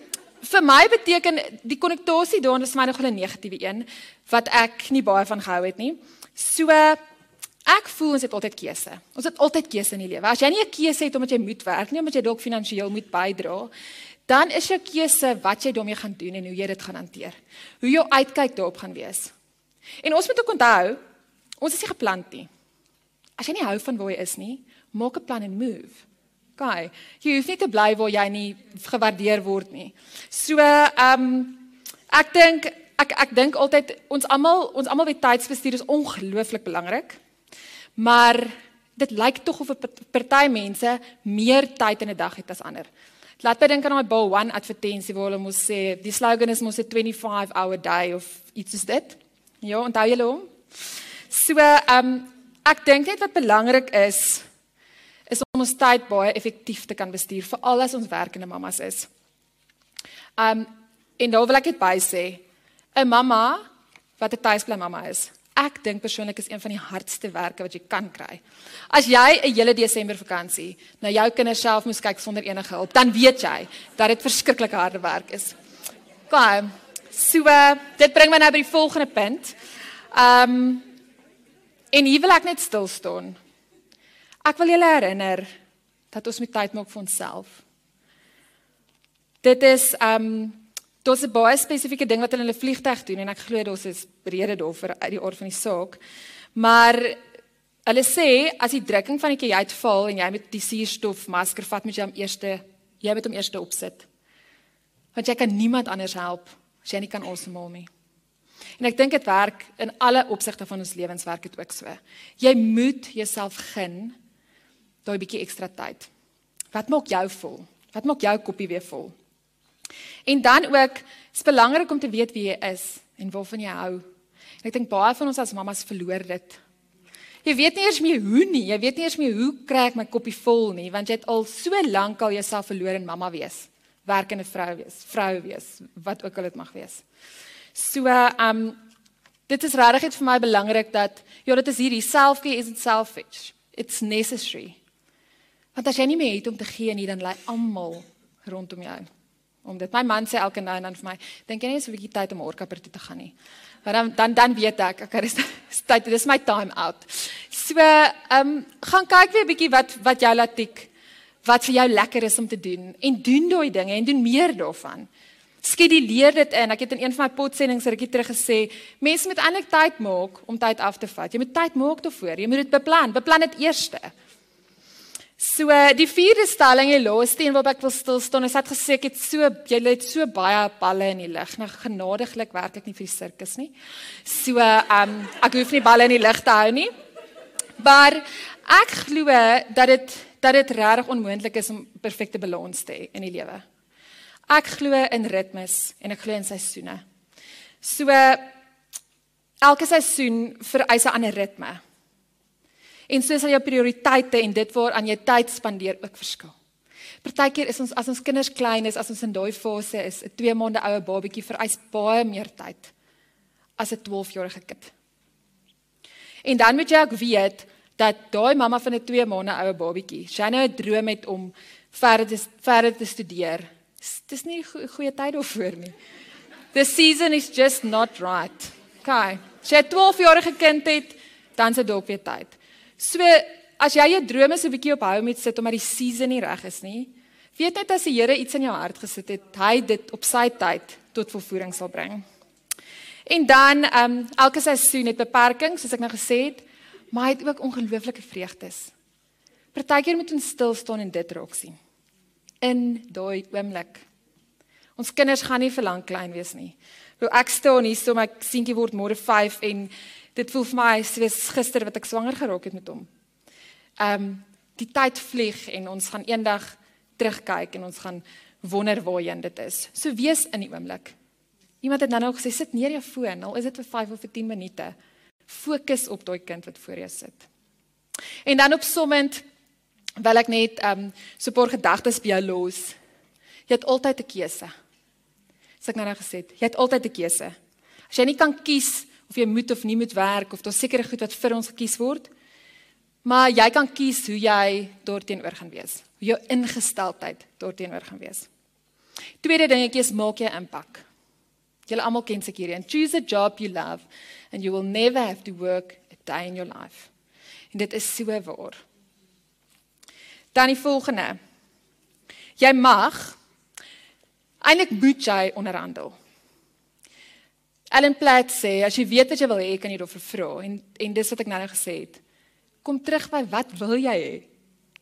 vir my beteken die konnektasie daarin is vir my nogal 'n negatiewe een wat ek nie baie van gehou het nie. So ek voel ons het altyd keuse. Ons het altyd keuse in die lewe. As jy nie 'n keuse het omdat jy moet werk nie, omdat jy dalk finansiëel moet bydra, dan is jou keuse wat jy daarmee gaan doen en hoe jy dit gaan hanteer. Hoe jou uitkyk daarop gaan wees. En ons moet ook onthou, ons is nie geplant nie. As jy nie hou van waar jy is nie, maak 'n plan en move. Okay. Jy hoef nie te bly waar jy nie gewaardeer word nie. So, ehm um, ek dink ek ek dink altyd ons almal ons almal weet tydsbestuur is ongelooflik belangrik. Maar dit lyk tog of 'n party mense meer tyd in 'n dag het as ander. Laat my dink aan daai Bill 1 advertensie waar hulle mos sê die slogan is mos 'n 25 hour day of iets is dit. Ja, onthou julle hom? So, ehm um, ek dink net wat belangrik is is om ons tyd baie effektief te kan bestuur veral as ons werkende mammas is. Um en daar wil ek net by sê, 'n mamma wat 'n tuisbly mamma is, ek dink persoonlik is een van die hardste werke wat jy kan kry. As jy 'n hele Desember vakansie na jou kinders self moes kyk sonder enige hulp, dan weet jy dat dit verskriklike harde werk is. Kom. So, uh, dit bring my nou by die volgende punt. Ehm um, en hier wil ek net stil staan. Ek wil julle herinner dat ons moet tyd maak vir onsself. Dit is ehm um, daar's 'n baie spesifieke ding wat hulle in 'n vliegtyg doen en ek glo dit is rede daarvoor uit die aard van die saak. Maar hulle sê as die drukking van die kajuit uitval en jy met die suurstofmasker vat met jy om eerste jy moet hom eers opsit. Want jy kan niemand anders help as jy nie kan asemhaal nie. En ek dink dit werk in alle opsigte van ons lewens werk dit ook so. Jy moet jouself gun daai bietjie ekstra tyd. Wat maak jou vol? Wat maak jou koppie weer vol? En dan ook is belangrik om te weet wie jy is en waarvan jy hou. En ek dink baie van ons as mammas verloor dit. Jy weet nie eers meer hoe nie. Jy weet nie eers meer hoe kry ek my koppie vol nie, want jy het al so lank al jouself verloor in mamma wees, werkende vrou wees, vrou wees, wat ook al dit mag wees. So, ehm um, dit is regtig vir my belangrik dat ja, dit is hierdie selfcare isn't selfish. It's necessary. Want as jy nie meer het om te gee nie, dan lê almal rondom jou om dit. My man sê elke nou en dan vir my, dink jy nie so 'n bietjie tyd om Orkapper toe te gaan nie. Maar dan dan dan weet ek, okay, dis tyd, dis my time out. So, ehm um, gaan kyk weer 'n bietjie wat wat jou laat tik. Wat vir jou lekker is om te doen en doen daai dinge en doen meer daarvan. Skeduleer dit in. Ek het in een van my potsendings rukkie terug gesê, mense moet eintlik tyd maak om tyd af te vat. Jy moet tyd maak daarvoor. Jy moet dit beplan. Beplan dit eers. So die vierde stelling, die laaste een waarop ek wil stil staan, is dat gesê ek het so jy het so baie balle in die lug. Nou genadiglik werk ek nie vir die sirkus nie. So ehm um, ek hoef nie balle in die lug te hou nie. Maar ek glo dat dit dat dit regtig onmoontlik is om perfekte balans te hê in die lewe. Ek glo in ritmes en ek glo in seisoene. So elke seisoen vereis 'n ander ritme. En so sal jou prioriteite en dit waaraan jy tyd spandeer ook verskil. Partykeer is ons as ons kinders klein is, as ons in daai fase is, 'n 2 maande oue babatjie vereis baie meer tyd as 'n 12-jarige kind. En dan moet jy ook weet dat daai mamma van 'n 2 maande oue babatjie, sy nou 'n droom het om verder te verder te studeer. Dis nie 'n go goeie tyd daarvoor nie. The season is just not right. Okay. Sy 'n 12-jarige kind het, dan se dalk weer tyd. So as jy jou drome so 'n bietjie op hou met sit omdat die season nie reg is nie, weet net as die Here iets in jou hart gesit het, hy dit op sy tyd tot volvoering sal bring. En dan ehm um, elke seisoen het beperkings, soos ek nou gesê het, maar hy het ook ongelooflike vreugdes. Partykeer moet ons stil staan en dit raak sien. In daai oomblik. Ons kinders gaan nie vir lank klein wees nie. Ek staan hier so my seentjie word môre 5 en dit voel vir my soos gister wat ek swanger geraak het met hom. Ehm um, die tyd vlieg en ons gaan eendag terugkyk en ons gaan wonder waarheen dit is. So wees in die oomblik. Iemand het nou nog gesê sit neer jou foon, al is dit vir 5 of vir 10 minute. Fokus op daai kind wat voor jou sit. En dan opsommend wil ek net um, so 'n paar gedagtes by jou los. Jy het altyd 'n keuse. As ek nou nou gesê het, jy het altyd 'n keuse. As jy nie kan kies of jy moet of nie moet werk of daar sekere goed wat vir ons gekies word. Maar jy kan kies hoe jy daarteenoor gaan wees. Hoe jou ingesteldheid daarteenoor gaan wees. Tweede dingetjie is maak jy impak. Julle almal ken seker hierdie. Choose a job you love and you will never have to work a day in your life. En dit is so waar. Dan die volgende. Jy mag eintlik moet jy onderhandel. Ellen Platt sê as jy weet wat jy wil hê, kan jy daarvoor vra en en dis wat ek nou nou gesê het. Kom terug by wat wil jy hê?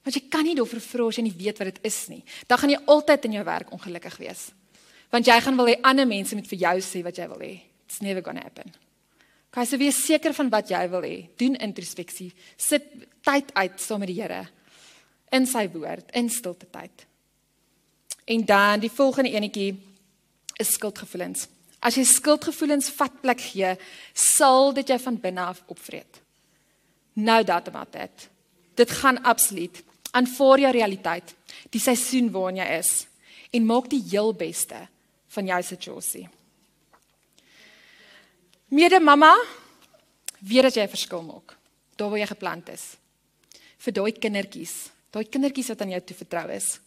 Want jy kan nie daarvoor vra as jy nie weet wat dit is nie. Dan gaan jy altyd in jou werk ongelukkig wees. Want jy gaan wil hê ander mense moet vir jou sê wat jy wil hê. It's never going to happen. Kyk, so wees seker van wat jy wil hê. Doen introspeksie. Sit tyd uit saam met die Here in sy woord, in stilte tyd. En dan die volgende enetjie is skuldgevoelens. As jy skuldgevoelens vat plek gee, sal dit jou van binne af opvreet. No doubt about that. Dit gaan absoluut aanvaar jou realiteit, die seisoen waarin jy is en maak die heel beste van jou situasie. Mede mamma, Weet dat jy 'n verskil maak daar waar jy geplant is. Vir daai kindertjies, daai kindertjies wat aan jou toevertrou is.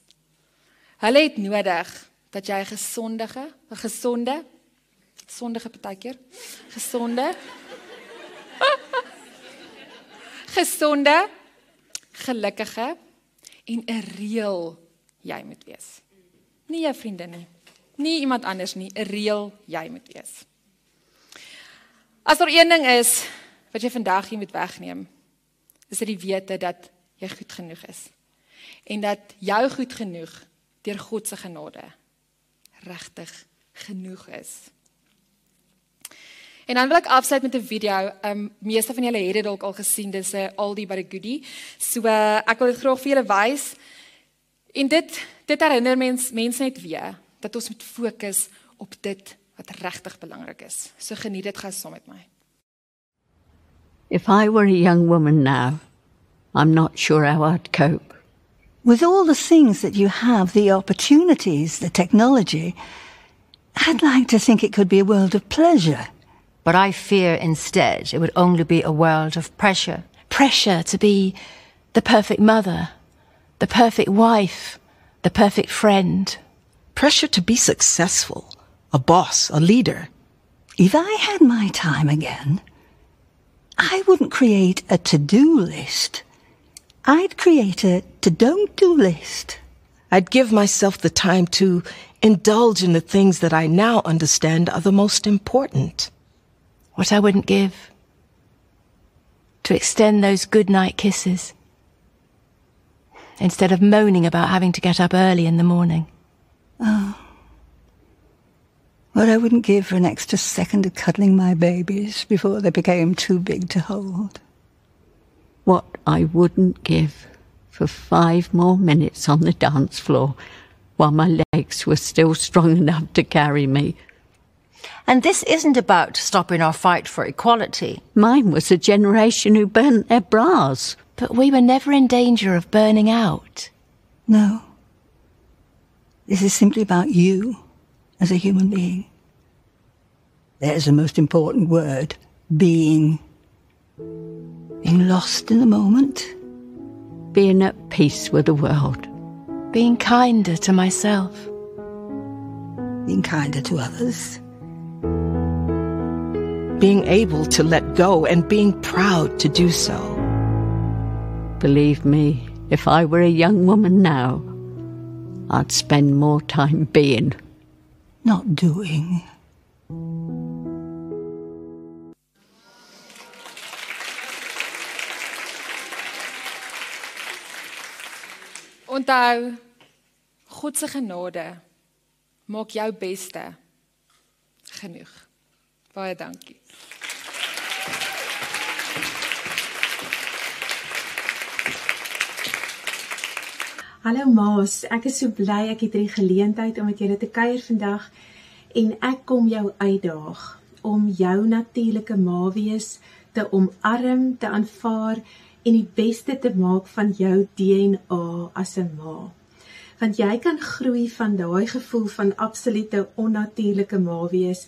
Hulle het nodig dat jy 'n gesondige, 'n gesonde sondige partykeer, gesonde gesonde, gelukkige en 'n reël jy moet wees. Nie jou vriende nie. Nie iemand anders nie, 'n reël jy moet wees. As daar een ding is wat jy vandag hier moet wegneem, is dit die wete dat jy goed genoeg is. En dat jou goed genoeg deur God se genade regtig genoeg is. En dan wil ek afsluit met 'n video. Um meeste van julle het dit dalk al gesien. Dis 'n Aldi by the Goodie. So uh, ek wil dit graag vir julle wys. En dit dit herinner mens mense net weer dat ons moet fokus op dit wat regtig belangrik is. So geniet dit gou saam met my. If I were a young woman now, I'm not sure how I'd cope. With all the things that you have, the opportunities, the technology, I'd like to think it could be a world of pleasure. But I fear instead it would only be a world of pressure. Pressure to be the perfect mother, the perfect wife, the perfect friend. Pressure to be successful, a boss, a leader. If I had my time again, I wouldn't create a to do list. I'd create a to don't do list. I'd give myself the time to indulge in the things that I now understand are the most important. What I wouldn't give to extend those good night kisses instead of moaning about having to get up early in the morning. Ah. Oh. What I wouldn't give for an extra second of cuddling my babies before they became too big to hold. What I wouldn't give for five more minutes on the dance floor while my legs were still strong enough to carry me. And this isn't about stopping our fight for equality. Mine was a generation who burnt their bras. But we were never in danger of burning out. No. This is simply about you as a human being. There's the most important word being. Being lost in the moment. Being at peace with the world. Being kinder to myself. Being kinder to others. Being able to let go and being proud to do so. Believe me, if I were a young woman now, I'd spend more time being. Not doing. Onthou, God se genade maak jou beste genoeg. Baie dankie. Hallo Maas, ek is so bly ek het hierdie geleentheid om met julle te kuier vandag en ek kom jou uitdaag om jou natuurlike ma wees te omarm, te aanvaar en die beste te maak van jou DNA as 'n ma. Want jy kan groei van daai gevoel van absolute onnatuurlike ma wees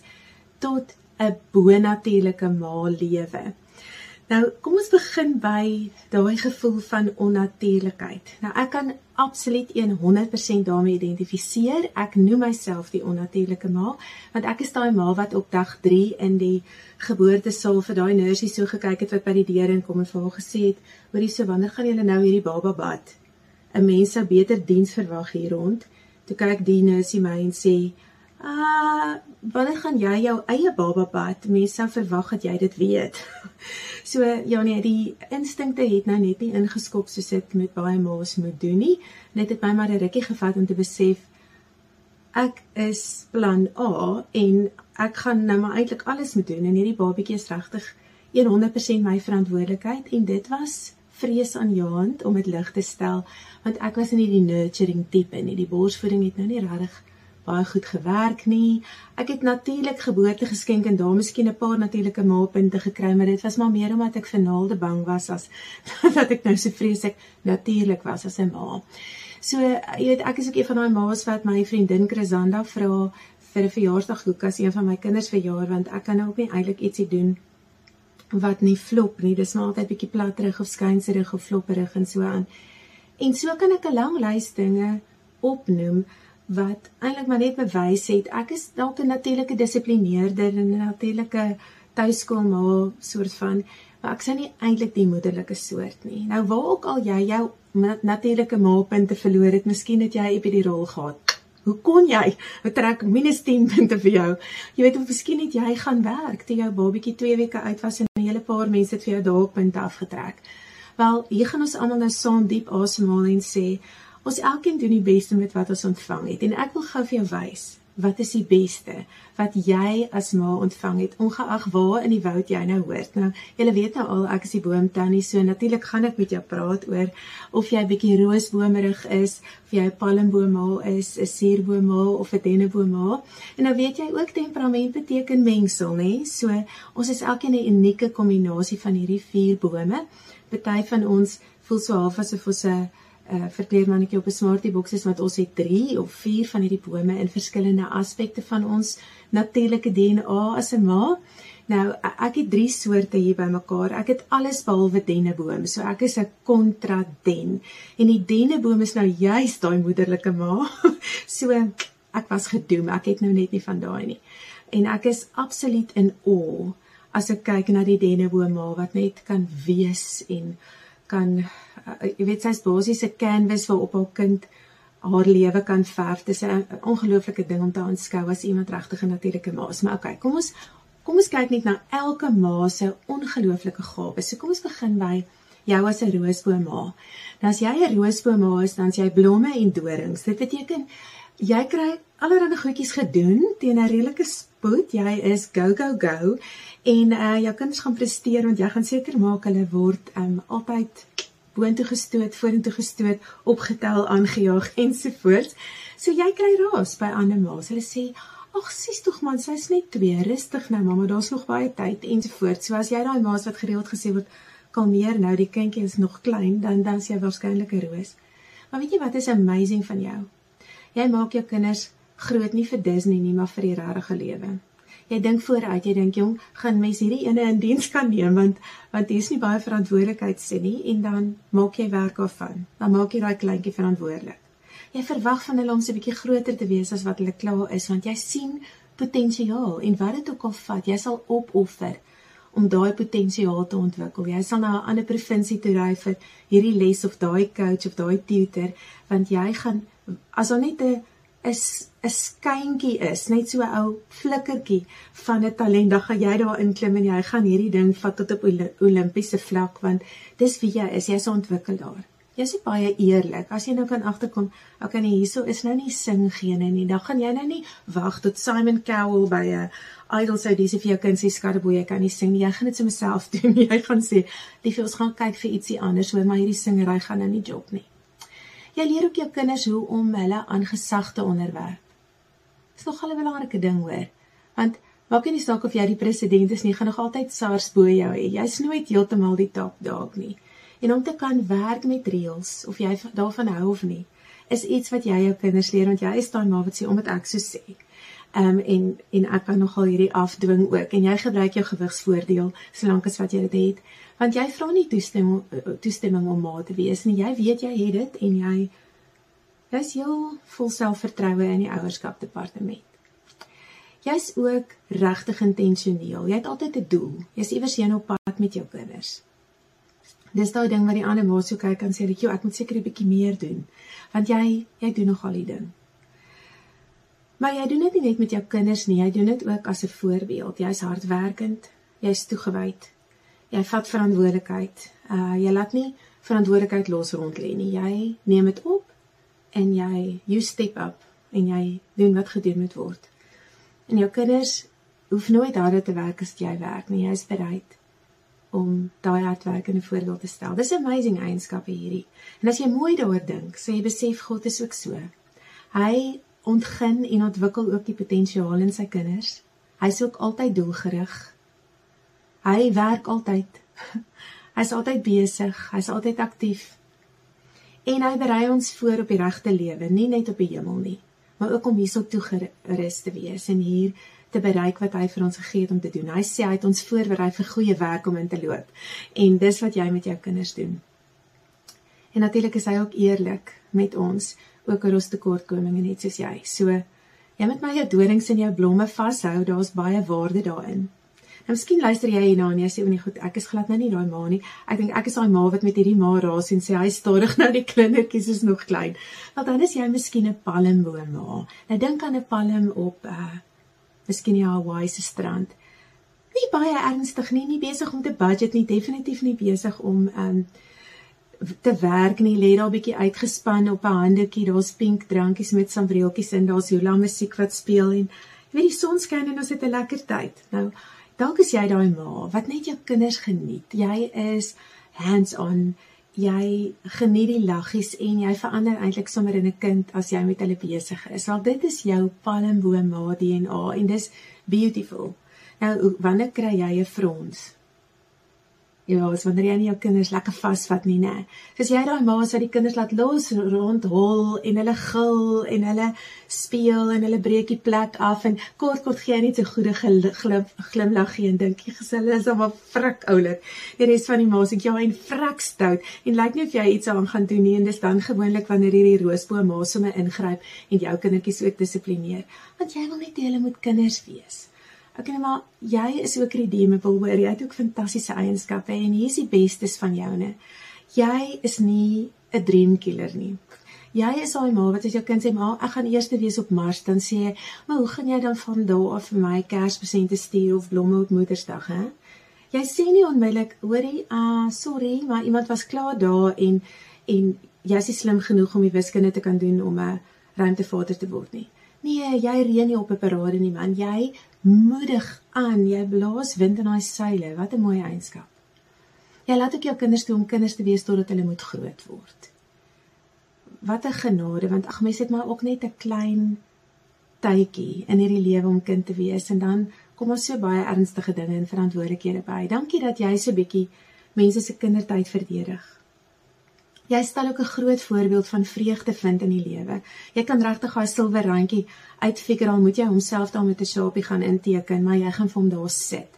tot 'n bonatuurlike ma lewe. Nou, kom ons begin by daai gevoel van onnatuurlikheid. Nou, ek kan absoluut 100% daarmee identifiseer. Ek noem myself die onnatuurlike ma, want ek is daai ma wat op dag 3 in die geboortesaal vir daai nursie so gekyk het wat by die deur inkom en vir haar gesê het: "Hoorie, so wanneer gaan julle nou hierdie baba bad?" 'n Mens sou beter diens verwag hier rond. Toe kyk die nursie my en sê: "Ah, wanneer gaan jy jou eie baba bad? Mense sou verwag dat jy dit weet." So ja nee, die instinkte het nou net nie ingeskop soos dit met baie ma's moet doen nie. Net het my maar 'n rukkie gevat om te besef ek is plan A en ek gaan nou maar eintlik alles moet doen en hierdie babatjie is regtig 100% my verantwoordelikheid en dit was vreesaanjaend om dit lig te stel want ek was nie die nurturing tipe nie. Die borsvoeding het nou nie regtig baie goed gewerk nie. Ek het natuurlik geboorte geskenk en daar miskien 'n paar natuurlike maalpunte gekry, maar dit was maar meer omdat ek vir naalde bang was as dat ek nou so vreeslik natuurlik was as 'n ma. So, jy weet, ek is ook een van daai ma's wat my vriendin Chrisanda vra vir 'n verjaarsdagkoek as een van my kinders verjaar want ek kan nou ook nie eintlik ietsie doen wat nie flop nie. Dis maar altyd bietjie platterig of skynserig of flopperig en so aan. En so kan ek 'n lang lys dinge opnoem wat eintlik maar net bewys het ek is dalk 'n natuurlike dissiplineerder en 'n natuurlike tuiskoolma soort van maar ek sien nie eintlik die moederlike soort nie. Nou waar ook al jy jou natuurlike maapunte verloor het, miskien het jy epidurol gehad. Hoe kon jy? Ek trek minus 10 punte vir jou. Jy weet of miskien het jy gaan werk toe jou babatjie 2 weke uit was en 'n hele paar mense het vir jou daag punte afgetrek. Wel, hier gaan ons almal nou saam diep asemhaal en sê ons elkeen doen die beste met wat ons ontvang het en ek wil gou vir jou wys wat is die beste wat jy as ma ontvang het ongeag waar in die woud jy nou hoort. Nou, julle weet nou al ek is die boomtannie, so natuurlik gaan ek met jou praat oor of jy bietjie roosbomerig is, of jy 'n palmboomhaal is, 'n suurboomhaal of 'n denneboomhaal. En nou weet jy ook temperament beteken mengsel, nê? So ons is elkeen 'n unieke kombinasie van hierdie vier bome. Party van ons voel so half asof ons 'n uh, verkleermannetjie op 'n smartie boks is wat ons het 3 of 4 van hierdie bome in verskillende aspekte van ons natuurlike DNA as 'n ma. Nou ek het 3 soorte hier bymekaar. Ek het alles behalwe denneboom. So ek is 'n kontraden. En die denneboom is nou juist daai moederlike ma. so ek was gedoem. Ek het nou net nie van daai nie. En ek is absoluut in awe as ek kyk na die denneboom ma wat net kan wees en kan jy weet sy's basies 'n canvas waarop haar kind haar lewe kan verf. Dit is 'n ongelooflike ding om te aanskou as iemand regtig 'n natuurlike ma is. Maar okay, kom ons kom ons kyk net na elke ma se ongelooflike gawes. So kom ons begin by jou as 'n roosboom ma. Nou as jy 'n roosboom ma is, dan jy blomme en dorings. Dit beteken jy kry allerlei goedjies gedoen teen 'n redelike spoed. Jy is go go go en uh jou kinders gaan presteer want jy gaan seker maak hulle word um altyd boontoe gestoot, vorentoe gestoot, opgetel, aangejaag ensovoorts. So jy kry raas by ander ma's. Hulle sê, "Ag, sies tog man, sy's net 2, rustig nou mamma, daar's nog baie tyd" ensovoorts. So as jy daai ma's wat gereeld gesê word, "Kalmeer nou, die kindjie is nog klein," dan dan is jy waarskynlik 'n roos. Maar weet jy wat is amazing van jou? Jy maak jou kinders groot nie vir Disney nie, maar vir die regte lewe jy dink vooruit, jy dink jong, gaan mens hierdie ene in diens kan neem want want hier's nie baie verantwoordelikheid sien nie en dan maak jy werk daarvan. Dan maak jy daai kleintjie verantwoordelik. Jy verwag van hulle om so 'n bietjie groter te wees as wat hulle klaar is want jy sien potensiaal en wat dit ook al vat, jy sal opoffer om daai potensiaal te ontwikkel. Jy sal na 'n ander provinsie toe ry vir hierdie les of daai coach of daai tutor want jy gaan as daar net 'n is 'n skyntjie is, net so 'n ou flikkertjie van 'n talent, dan gaan jy daar inklim en jy gaan hierdie ding vat tot op Olimpiese vlak want dis wie jy is, jy's ontwikkel daar. Jy's baie eerlik. As jy nou kan agterkom, okay, nee, hierso is nou nie sing gene nie. Dan gaan jy nou nie wag tot Simon Cowell by 'n Idols audisie vir jou kind sê skadeboe, jy kan nie sing nie. Jy gaan dit sommer self doen. Jy gaan sê, "Liefie, ons gaan kyk vir ietsie anders, hoor, maar hierdie singery gaan nou nie job nie." Jy leer ook jou kinders hoe om hulle aan gesag te onderwerf. Dis nog 'n belangrike ding hoor. Want maak nie saak of jy die president is nie, gaan nog altyd SARS bo jou hê. Jy's nooit heeltemal die top dog nie. En om te kan werk met reëls of jy daarvan hou of nie, is iets wat jy jou kinders leer want jy is daai ma wat sê om dit ek so sê. Ehm um, en en ek kan nogal hierdie afdwing ook en jy gebruik jou gewigsvoordeel solank as wat jy dit het want jy vra nie toestemming toestemming om ma te wees nie jy weet jy het dit en jy jy's heel vol selfvertroue in die ouerskap departement jy's ook regtig intentioneel jy het altyd 'n doel jy's iewers heen op pad met jou kinders dis daai ding wat die ander ma so kyk en sê dat jy ek moet seker 'n bietjie meer doen want jy jy doen nog al die ding Maar jy doen dit nie net met jou kinders nie, jy doen dit ook as 'n voorbeeld. Jy's hardwerkend, jy's toegewyd. Jy vat verantwoordelikheid. Uh jy laat nie verantwoordelikheid los rond lê nie. Jy neem dit op en jy you step up en jy doen wat gedoen moet word. En jou kinders hoef nooit harder te werk as jy werk nie. Jy's bereid om daai hardwerkende voorbeeld te stel. Dis 'n amazing eienskap hierdie. En as jy mooi daaroor dink, sê jy besef God is ook so. Hy ontgin en ontwikkel ook die potensiaal in sy kinders. Hy's ook altyd doelgerig. Hy werk altyd. Hy's altyd besig, hy's altyd aktief. En hy berei ons voor op die regte lewe, nie net op die hemel nie, maar ook om hierso toe gerus te wees en hier te bereik wat hy vir ons gegee het om te doen. Hy sê hy het ons voorberei vir goeie werk om in te loop. En dis wat jy met jou kinders doen. En natuurlik is hy ook eerlik met ons ook oor ons tekortkominge net soos jy. So jy moet maar jou dorings en jou blomme vashou. Daar's baie waarde daarin. Nou miskien luister jy hierna en jy sê o nee goed, ek is glad nou nie daai ma nie. Ek dink ek is daai ma wat met hierdie ma raas en sê hy stadig nou die kindertjies is nog klein. Want dan is jy miskien 'n palmboom ma. Nou dink aan 'n palm op uh miskien die Hawaii se strand. Nie baie ernstig nie, nie besig om te budget nie, definitief nie besig om um te werk nie, lê daar bietjie uitgespan op 'n handdoekie, daar's pink drankies met sambreeltjies in, daar's hula musiek wat speel en jy weet die son skyn en ons het 'n lekker tyd. Nou dalk is jy daai ma wat net jou kinders geniet. Jy is hands-on. Jy geniet die laggies en jy verander eintlik sommer in 'n kind as jy met hulle besig is. Want dit is jou palmboom ma DNA en dis beautiful. Nou wanneer kry jy 'n frons? Ja, as wanneer jy nie jou kinders lekker vasvat nie, nê. Soos jy daai ma's wat die kinders laat los rondhol en hulle gil en hulle speel en hulle breek die plek af en kort kort gee jy net 'n goeie glim glimlaggie en dink jy geselle is almal frik oulik. Die res van die ma's ek ja en frik stout en lyk nie of jy iets aan gaan doen nie en dis dan gewoonlik wanneer hierdie roosboom ma sommer ingryp en jou kindertjies ook dissiplineer. Want jy wil net hê hulle moet kinders wees. Ek okay, maar jy is ook redeemable hoor. Jy het ook fantastiese eienskappe en hier is die bestes van joune. Jy is nie 'n dream killer nie. Jy is daai ma wat as jou kind sê, "Ma, ek gaan eers wees op Mars," dan sê jy, "Maar hoe gaan jy dan van daar af vir my Kerspresente stuur of blomme op Moedersdag, hè?" Jy sê nie onmiddellik, "Hoorie, ah, uh, sorry, maar iemand was klaar daar en en jy's nie slim genoeg om die wiskunde te kan doen om 'n ruimtevader te word nie." Nee, jy reën nie op 'n parade nie, man. Jy moedig aan. Jy blaas wind in daai seile. Wat 'n mooi eienskap. Jy laat ook jou kinders toe om kinders te wees totdat hulle moet groot word. Wat 'n genade, want ag mense het maar ook net 'n klein tydjie in hierdie lewe om kind te wees en dan kom ons so baie ernstige dinge en verantwoordelikhede by. Dankie dat jy so bietjie mense se kindertyd verdedig. Jy stel ook 'n groot voorbeeld van vreugde vind in die lewe. Jy kan regtig daai silwer randjie uitfigure al moet jy homself daar met 'n sharpie gaan inteken, maar jy gaan vir hom daar sit.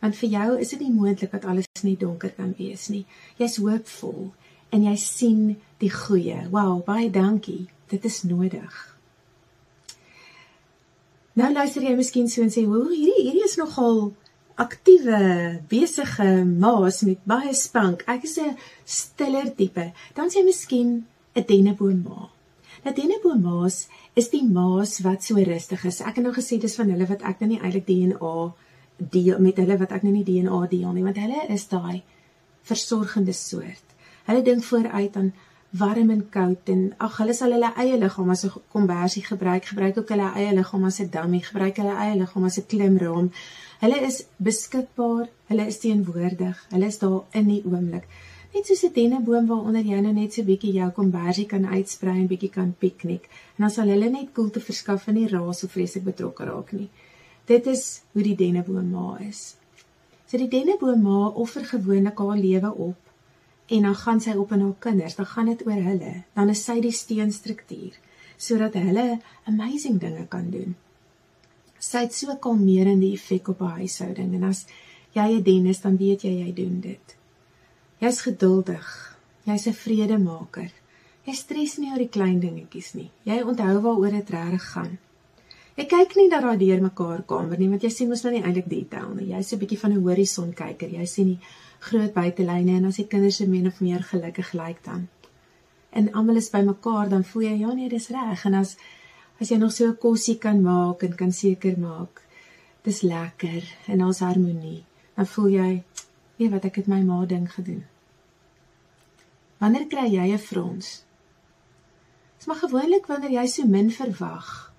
Want vir jou is dit nie moontlik dat alles net donker kan wees nie. Jy's hoopvol en jy sien die goeie. Wow, baie dankie. Dit is nodig. Nou luister jy miskien so en sê, "Hoe hierdie hierdie is nogal aktiewe, besige maas met baie spank. Ek is 'n stiller tipe." Dan sê jy miskien 'n denneboom ma. Nou denneboom maas is die maas wat so rustig is. Ek het nou gesê dis van hulle wat ek nou nie eintlik DNA deel met hulle wat ek nou nie DNA deel nie, want hulle is daai versorgende soort. Hulle dink vooruit aan warm en koud en ag hulle sal hulle eie liggaam as 'n kombersie gebruik, gebruik ook hulle eie liggaam as 'n dummy, gebruik hulle eie liggaam as 'n klimraam. Hulle is beskikbaar, hulle is teenwoordig, hulle is daar in die oomblik. Net soos 'n denneboom waaronder jy nou net so bietjie jou kombersie kan uitsprei en bietjie kan piknik. En dan sal hulle net koelte verskaf en nie raas of vreeslik betrokke raak nie. Dit is hoe die denneboom ma is. So die denneboom ma offer gewoonlik haar lewe op en dan gaan sy op aan haar kinders, dan gaan dit oor hulle. Dan is sy die steenstruktuur sodat hulle amazing dinge kan doen. Sy het so 'n kalmerende effek op 'n huishouding en as jy 'n den is, dan weet jy jy doen dit. Jy's geduldig. Jy's 'n vredemaker. Jy stres nie oor die klein dingetjies nie. Jy onthou waaroor dit regtig gaan. Jy kyk nie dat daar deur mekaar kamer nie, want jy sien mos nou nie eintlik detail nie. Jy's 'n bietjie van 'n horisonkyker. Jy sien die groot buitelyne en as die kinders se min of meer gelukkig lyk dan. En almal is bymekaar, dan voel jy ja nee, dis reg. En as as jy nog so 'n kosie kan maak en kan seker maak dis lekker en daar's harmonie, dan voel jy weet wat ek het my ma ding gedoen. Wanneer kry jy 'n frons? Dis maar gewoonlik wanneer jy so min verwag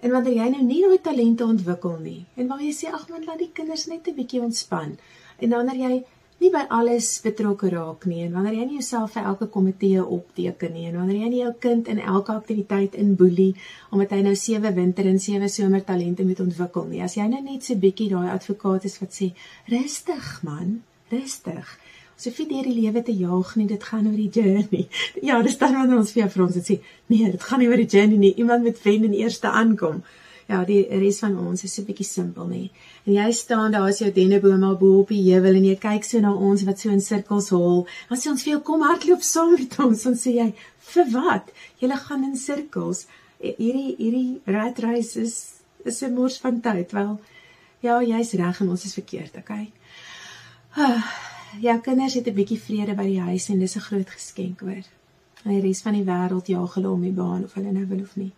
en wanneer jy nou nie daai talente ontwikkel nie en waar jy sê ag man laat die kinders net 'n bietjie ontspan en wanneer jy nie by alles betrokke raak nie en wanneer jy nie jouself vir elke komitee opteken nie en wanneer jy nie jou kind in elke aktiwiteit inboelie omdat hy nou sewe winter en sewe somer talente moet ontwikkel nie. As jy nou net so bietjie daai advokaat is wat sê rustig man rustig. So vir deur die lewe te jaag nie dit gaan oor die journey. Ja dis dan wanneer ons vir jou vir ons sê nee dit gaan nie oor die journey nie. Iemand moet wen en eerste aankom. Ja, die res van ons is so bietjie simpel nê. En jy staan daar as jou denneboom al bo op die heuwel en jy kyk so na ons wat so in sirkels hol. Dan sê ons vir jou kom hardloop saam met ons. Dan sê jy, "Vir wat? Julle gaan in sirkels. E, Hierdie hierdie rat race is is 'n mors van tyd." Wel, ja, jy's reg en ons is verkeerd, okay? Ah, jou kinders het 'n bietjie vrede by die huis en dis 'n groot geskenk hoor. En die res van die wêreld jaag hulle om die baan of hulle nou wil of nie.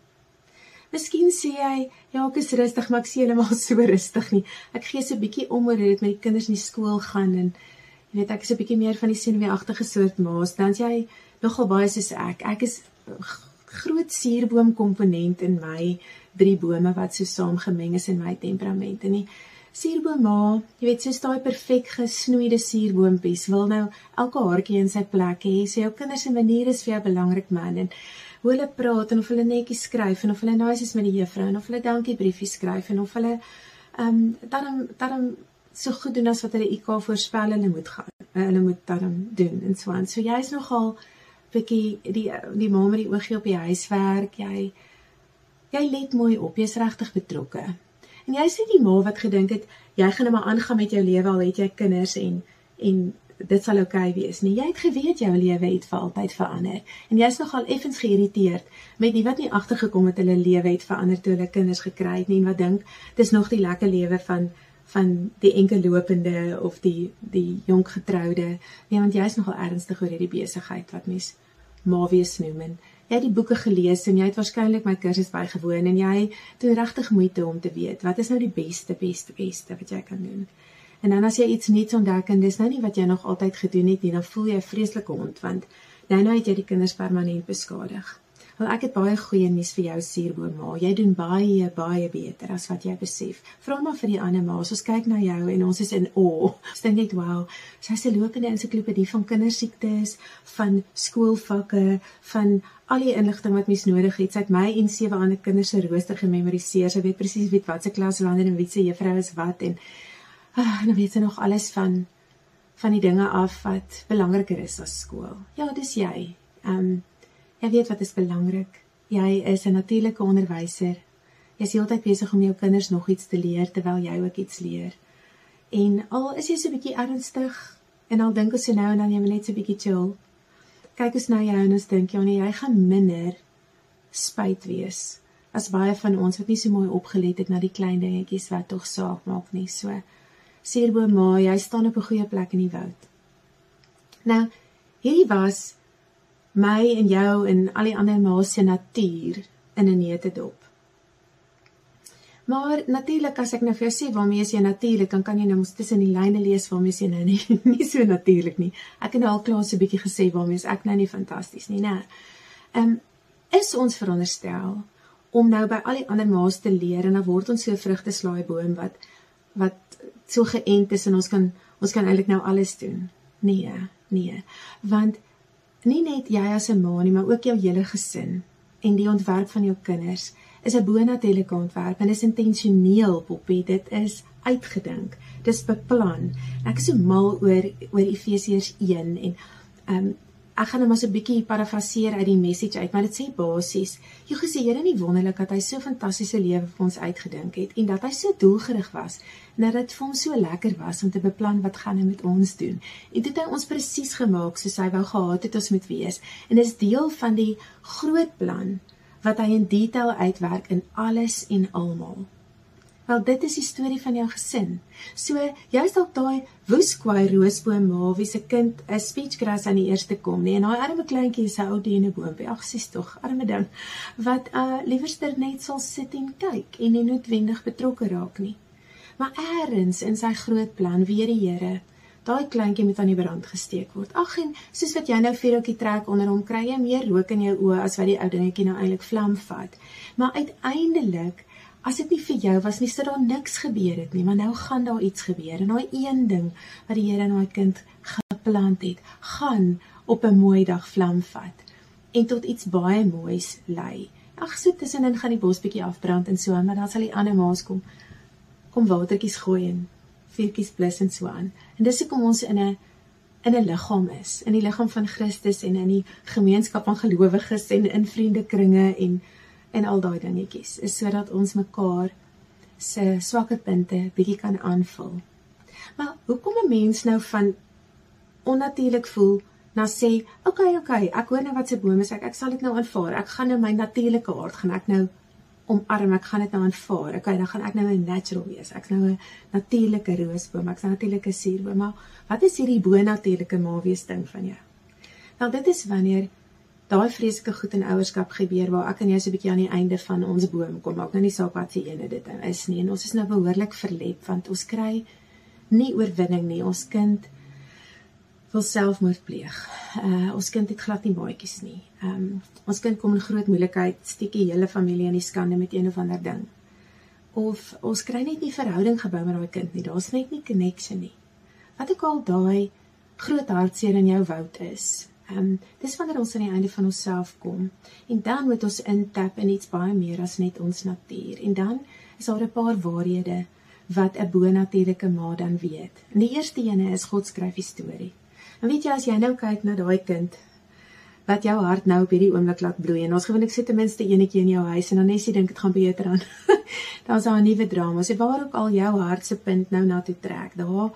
Miskien sê jy, ja, ek is rustig, maar ek sien heeltemal so rustig nie. Ek gee so 'n bietjie om oor hoe dit met die kinders in die skool gaan en jy weet ek is 'n bietjie meer van die senuweeagtige soort maas. Dan jy nogal baie soos ek. Ek is groot suurboom komponent in my drie bome wat so saamgemeng is in my temperamente nie. Suurboom ma, jy weet soos daai perfek gesnoeide suurboompies wil nou elke haartjie in sy plek hê. So jou kinders se manier is vir jou belangrik man en hoe hulle praat en of hulle netjies skryf en of hulle nice is met die juffrou en of hulle dankie briefies skryf en of hulle ehm um, dan dan so goed doen as wat hulle IK voorspel hulle moet gaan. Uh, hulle moet dan doen en so aan. So jy's nogal bietjie die die ma met die oogie op die huiswerk. Jy jy let mooi op. Jy's regtig betrokke. En jy's nie die ma wat gedink het jy gaan net maar aangaan met jou lewe al het jy kinders en en dit sal oukei okay wees nie. Jy het geweet jou lewe het vir altyd verander. En jy's nogal effens geïrriteerd met die wat nie agtergekom het hulle lewe het verander toe hulle kinders gekry het nie en wat dink dis nog die lekker lewe van van die enkellopende of die die jonk getroude. Nee, want jy's nogal ernstig oor hierdie besigheid wat mens ma wees noem en jy het die boeke gelees en jy het waarskynlik my kursus bygewoon en jy doen regtig moeite om te weet wat is nou die beste beste beste wat jy kan doen. En dan as jy iets nuuts ontdek en dis nou nie wat jy nog altyd gedoen het nie, dan voel jy 'n vreeslike hond want nou nou het jy die kinders permanent beskadig. Wel ek het baie goeie nuus vir jou suurboom ma. Jy doen baie baie beter as wat jy besef. Vra maar vir die ander ma's. Ons kyk na jou en ons is in awe. Ons dink net wow, sy's 'n lopende ensiklopedie van kindersiektes, van skoolvakke, van al die inligting wat mens nodig het. Sy het my en sewe ander kinders se rooster gememoriseer. Sy weet presies wie wat se klas wanneer en wie se juffrou is wat en ah, en dan weet sy nog alles van van die dinge af wat belangriker is as skool. Ja, dis jy. Ehm um, jy weet wat is belangrik. Jy is 'n natuurlike onderwyser. Jy's heeltyd besig om jou kinders nog iets te leer terwyl jy ook iets leer. En al is jy so 'n bietjie ernstig en al dink ons so nou en dan jy moet net so 'n bietjie chill. Kyk ons na jou en ons dink ja nee, jy gaan minder spyt wees as baie van ons wat nie so mooi opgelet het na die klein dingetjies wat tog saak maak nie. So Suurboom ma, jy staan op 'n goeie plek in die woud. Nou, hierdie was my en jou en al die ander ma's se natuur in 'n neutedop. Maar natuurlik as ek nou vir jou sê waarmee is jy natuurlik, dan kan jy nou mos tussen die lyne lees waarmee is jy nou nie nie so natuurlik nie. Ek het nou al klaar so 'n bietjie gesê waarmee is ek nou nie fantasties nie, né? Ehm um, is ons veronderstel om nou by al die ander ma's te leer en dan word ons so 'n vrugteslaaiboom wat wat so geënt is en ons kan ons kan eintlik nou alles doen. Nee, nee. Want nie net jy as 'n ma nie, maar ook jou hele gesin en die ontwerp van jou kinders is 'n bonatuurlike ontwerp en is intentioneel, Poppie. Dit is uitgedink. Dis beplan. Ek is so mal oor oor Efesiërs 1 en ehm um, ek gaan net maar so 'n bietjie parafraseer uit die message uit, maar dit sê basies: "Jy gesê Here nie wonderlik dat hy so fantastiese lewe vir ons uitgedink het en dat hy so doelgerig was en dat dit vir hom so lekker was om te beplan wat gaan hy met ons doen. En dit het hy ons presies gemaak soos hy wou gehad het ons moet wees. En dit is deel van die groot plan wat hy in detail uitwerk in alles en almal. Wel dit is die storie van jou gesin. So jy's dalk daai woeskwai roosboom ma wie se kind 'n speechgrass aan die eerste kom, nee, en daai arme kleintjie is 'n ou deneboompie. Ag sies tog, arme ding. Wat uh liewerster net sal sit en kyk en nie noodwendig betrokke raak nie. Maar eers in sy groot plan weer die Here Daai kleintjie moet aan die brand gesteek word. Ag en soos wat jy nou vuurtjie trek onder hom kry jy meer rook in jou oë as wat die ou dingetjie nou eintlik vlam vat. Maar uiteindelik As dit nie vir jou was nie, sou daar niks gebeur het nie, maar nou gaan daar iets gebeur. En daai een ding wat die Here in daai kind geplant het, gaan op 'n mooi dag vlam vat en tot iets baie moois lei. Ag, so tussenin gaan die bos bietjie afbrand en so, maar dan sal die ander maas kom kom watertjies gooi en vuurtjies blus en so aan. En dis hoekom ons in 'n in 'n liggaam is, in die liggaam van Christus en in die gemeenskap van gelowiges en in vriendekringe en en al daai dingetjies is sodat ons mekaar se swakker punte bietjie kan aanvul. Maar hoekom 'n mens nou van onnatuurlik voel na sê, "Oké, okay, oké, okay, ek hoor nou wat se boom is ek, ek sal dit nou aanvaar. Ek gaan nou my natuurlike aard gaan ek nou omarm, ek gaan dit nou aanvaar. Okay, dan gaan ek nou 'n natural wees. Ek's nou 'n natuurlike roosboom, ek's 'n natuurlike suurboom. Maar wat is hierdie bo-natuurlike maawees ding van jou? Nou dit is wanneer daai vreeslike goed in ouerskap gebeur waar ek en jy so 'n bietjie aan die einde van ons boom kom. Maak nou nie saak wat se ene dit nou is nie. En ons is nou behoorlik verlep want ons kry nie oorwinning nie. Ons kind wil selfmoord pleeg. Uh ons kind het glad nie maatjies nie. Um ons kind kom in groot moeilikheid, steek die hele familie in die skande met een of ander ding. Of ons kry net nie verhouding gebou met daai kind nie. Daar's net nie connection nie. Wat ook al daai groot hartseer in jou woud is. Um dis wanneer ons aan die einde van onsself kom en dan moet ons intap in iets baie meer as net ons natuur. En dan is daar 'n paar waarhede wat 'n bonatuurlike ma dan weet. En die eerste ene is God skryf die storie. En weet jy as jy nou kyk na daai kind wat jou hart nou op hierdie oomblik laat bloei en ons gewoonlik sit ten minste eenetjie in jou huis en dan net jy dink dit gaan beter aan. Daar's daar 'n nuwe drama. So waar ook al jou hart se punt nou na toe trek, daar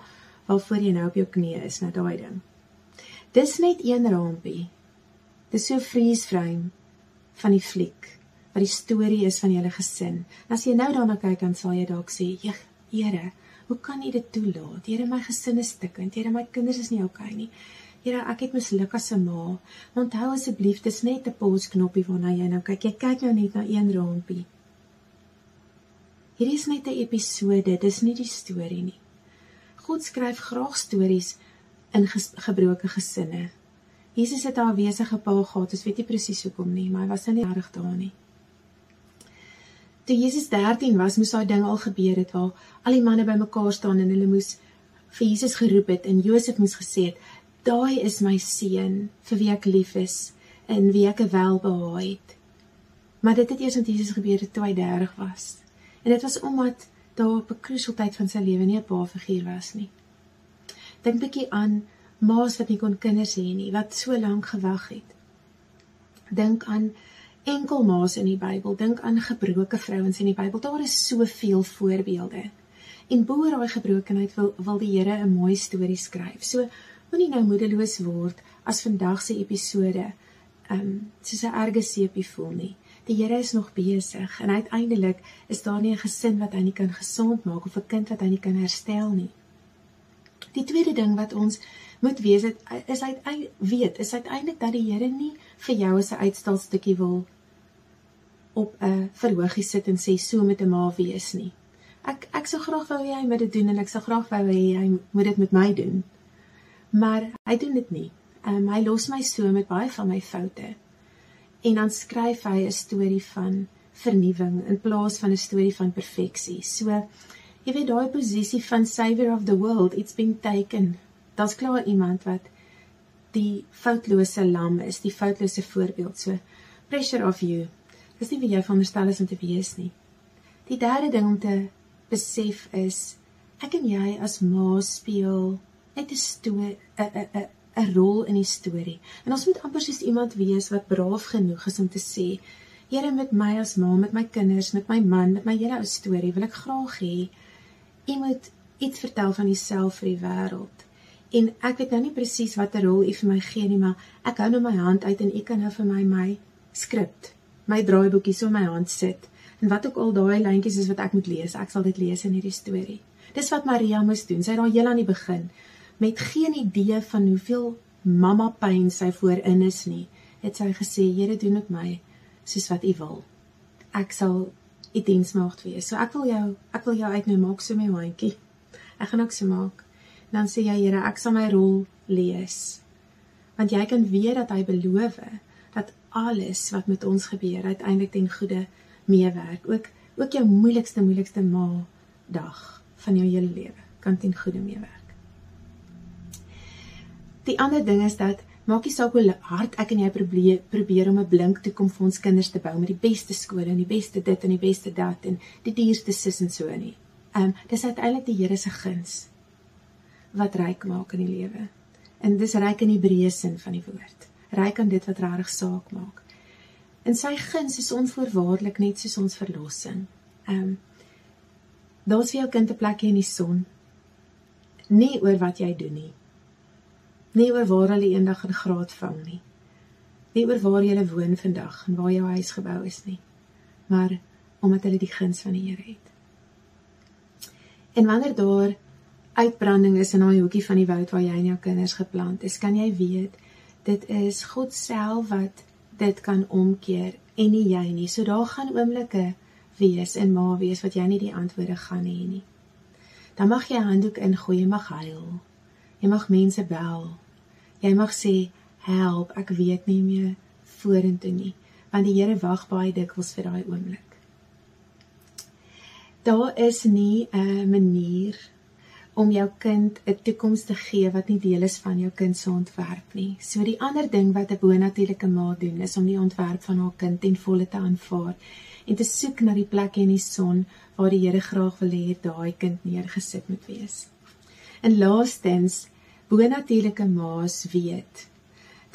waarvoor jy nou op jou knieë is, nou daai ding. Dis net een rampie. Dis so freeze frame van die fliek wat die storie is van julle gesin. En as jy nou daarna kyk dan sal jy dalk sê, "Jeg, Here, hoe kan U dit toelaat? Here, my gesin is stikkend. Here, my kinders is nie oukei nie. Here, ek het misluk as 'n ma. Onthou asseblief, dis net 'n pause knoppie waarna jy nou kyk. Jy kyk nou net na een rampie. Hierdie is net 'n episode, dis nie die storie nie. God skryf graag stories in ges gebroke gesinne. Jesus het daar wesige pa gehad, ons weet nie presies hoekom nie, maar hy was nou nie reg daar nie. Toe Jesus 13 was, moes daai ding al gebeur het waar al die manne bymekaar staan en hulle moes vir Jesus geroep het en Josef moes gesê het, "Daai is my seun vir wie ek lief is en wie ek welbehaag het." Maar dit het eers met Jesus gebeur toe hy 30 was. En dit was omdat daar op 'n krusialtyd van sy lewe nie 'n pa figuur was nie. Dink bietjie aan ma's wat nie kon kinders hê nie, wat so lank gewag het. Dink aan enkel ma's in die Bybel, dink aan gebroke vrouens in die Bybel. Daar is soveel voorbeelde. En bo daai gebrokenheid wil wil die Here 'n mooi storie skryf. So moenie nou moedeloos word as vandag se episode ehm um, soos 'n erge seepie voel nie. Die Here is nog besig en uiteindelik is daar nie 'n gesin wat hy nie kan gesond maak of 'n kind wat hy nie kan herstel nie. Die tweede ding wat ons moet weet is is uit weet is uiteindelik dat die Here nie vir jou as 'n uitstalstukkie wil op 'n verhoogie sit en sê so met 'n ma wees nie. Ek ek sou graag wou hê hy moet dit doen en ek sou graag wou hê hy moet dit met my doen. Maar hy doen dit nie. Um, hy los my so met baie van my foute. En dan skryf hy 'n storie van vernuwing in plaas van 'n storie van perfeksie. So jy weet daai posisie van savior of the world, it's been taken. Daar's klaar iemand wat die foutlose lam is, die foutlose voorbeeld. So pressure of you. Dis nie wie jy veronderstel is om te wees nie. Die derde ding om te besef is ek en jy as ma speel net 'n storie 'n 'n 'n rol in die storie. En ons moet amper soos iemand wees wat braaf genoeg is om te sê, Here met my as ma, met my kinders, met my man, met my hele ou storie, wil ek graag hê u moet iets vertel van jouself vir die wêreld. En ek weet nou nie presies watter rol u vir my gee nie, maar ek hou nou my hand uit en u kan nou vir my my skrip, my draaiboekie so in my hand sit. En wat ook al daai lyntjies is wat ek moet lees, ek sal dit lees in hierdie storie. Dis wat Maria moes doen. Sy het daar heel aan die begin met geen idee van hoeveel mamma pyn sy voorin is nie, het sy gesê, Here doen met my soos wat U wil. Ek sal U diensmaagd wees. So ek wil jou, ek wil jou uitnooi maak so my handjie. Ek gaan ook so maak. Dan sê jy, Here, ek sal my rol lees. Want jy kan weet dat hy beloof dat alles wat met ons gebeur uiteindelik ten goeie meewerk. Ook ook jou moeilikste moeilikste ma dag van jou hele lewe kan ten goeie meewerk. Die ander ding is dat maak nie saak hoe hard ek en jy probeer probeer om 'n blink toekoms vir ons kinders te bou met die beste skole en die beste dit en die beste dat en die duurste sis en so nie. Ehm um, dis uiteindelik die Here se guns wat ryk maak in die lewe. En dis ryk in die breë sin van die woord. Ryk aan dit wat regtig saak maak. En sy guns is onvoorwaardelik net soos ons verlossing. Ehm um, daar's vir jou kind 'n plekjie in die son. Nie oor wat jy doen nie. Nie oor waar hulle eendag in graad vang nie. Nie oor waar jy woon vandag en waar jou huis gebou is nie. Maar omdat hulle die guns van die Here het. En wanneer daar uitbranding is in daai hoekie van die woud waar jy en jou kinders geplant is, kan jy weet dit is God self wat dit kan omkeer en nie jy nie. So daar gaan oomblikke wees en ma wees wat jy nie die antwoorde gaan hê nie. Dan mag jy 'n handdoek ingooi, mag huil. Jy mag mense bel. Jy mag sê, "Help, ek weet nie meer vorentoe nie." Want die Here wag baie dikwels vir daai oomblik. Daar is nie 'n manier om jou kind 'n toekoms te gee wat nie deel is van jou kind se ontwerp nie. So die ander ding wat 'n bonatuurlike ma doen is om die ontwerp van haar kind ten volle te aanvaar en te soek na die plek in die son waar die Here graag wil hê daai kind neergesit moet wees. En laastens, bonatuurlike ma's weet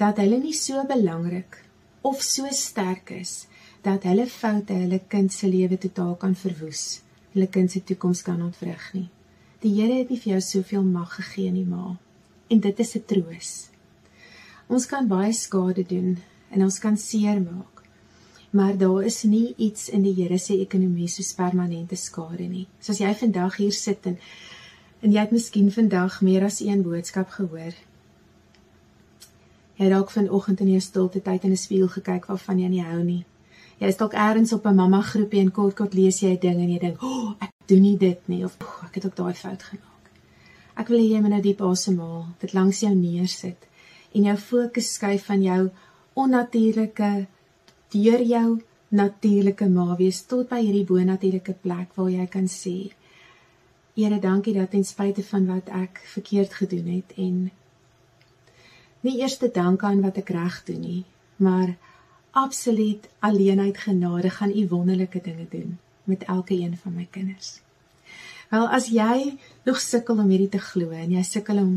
dat hulle nie so belangrik of so sterk is dat hulle foute hulle kind se lewe totaal kan verwoes, hulle kind se toekoms kan ontwrig nie. Die Here het nie vir jou soveel mag gegee nie, ma. En dit is 'n troos. Ons kan baie skade doen en ons kan seermaak. Maar daar is nie iets in die Here se ekonomie soos permanente skade nie. Soos jy vandag hier sit en en jy het miskien vandag meer as een boodskap gehoor. Jy het dalk vanoggend in jou stilte tyd in 'n spieël gekyk waarvan jy nie hou nie. Jy is dalk eers op 'n mamma groepie en kort kort lees jy 'n ding en jy dink, "O, oh, ek doen nie dit nie of oh, ek het ook daai fout gemaak." Ek wil hê jy moet nou diep asemhaal, dit langs jou neersit en jou fokus skuif van jou onnatuurlike deur jou natuurlike ma wees tot by hierdie bonatuurlike plek waar jy kan sê, Here, dankie dat ten spyte van wat ek verkeerd gedoen het en nie eers te dank aan wat ek reg doen nie, maar absoluut alleen uit genade gaan u wonderlike dinge doen met elke een van my kinders. Wel as jy nog sukkel om hierdie te glo en jy sukkel om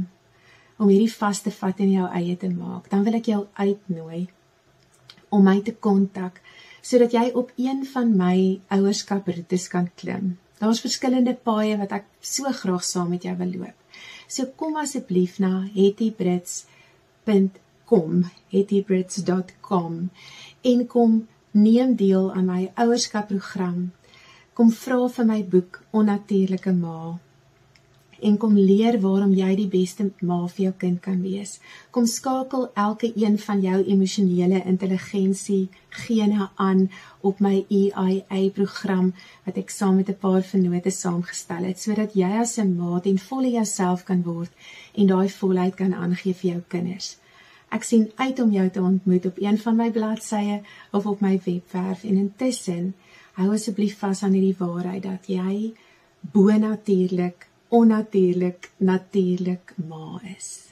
om hierdie vas te vat in jou eie te maak, dan wil ek jou uitnooi om my te kontak sodat jy op een van my ouerskaproetes kan klim. Daar's verskillende paaie wat ek so graag saam met jou wil loop. So kom asseblief na hettybrits.com, hettybrits.com en kom neem deel aan my ouerskapprogram. Kom vra vir my boek Onnatuurlike Ma en kom leer waarom jy die beste ma vir jou kind kan wees. Kom skakel elke een van jou emosionele intelligensie gene aan op my EIA program wat ek saam met 'n paar vennote saamgestel het sodat jy as 'n ma ten volle jouself kan word en daai volheid kan aangee vir jou kinders. Ek sien uit om jou te ontmoet op een van my bladsye of op my webwerf en intussen hou asseblief vas aan hierdie waarheid dat jy bonatuurlik onnatuurlik natuurlik ma is.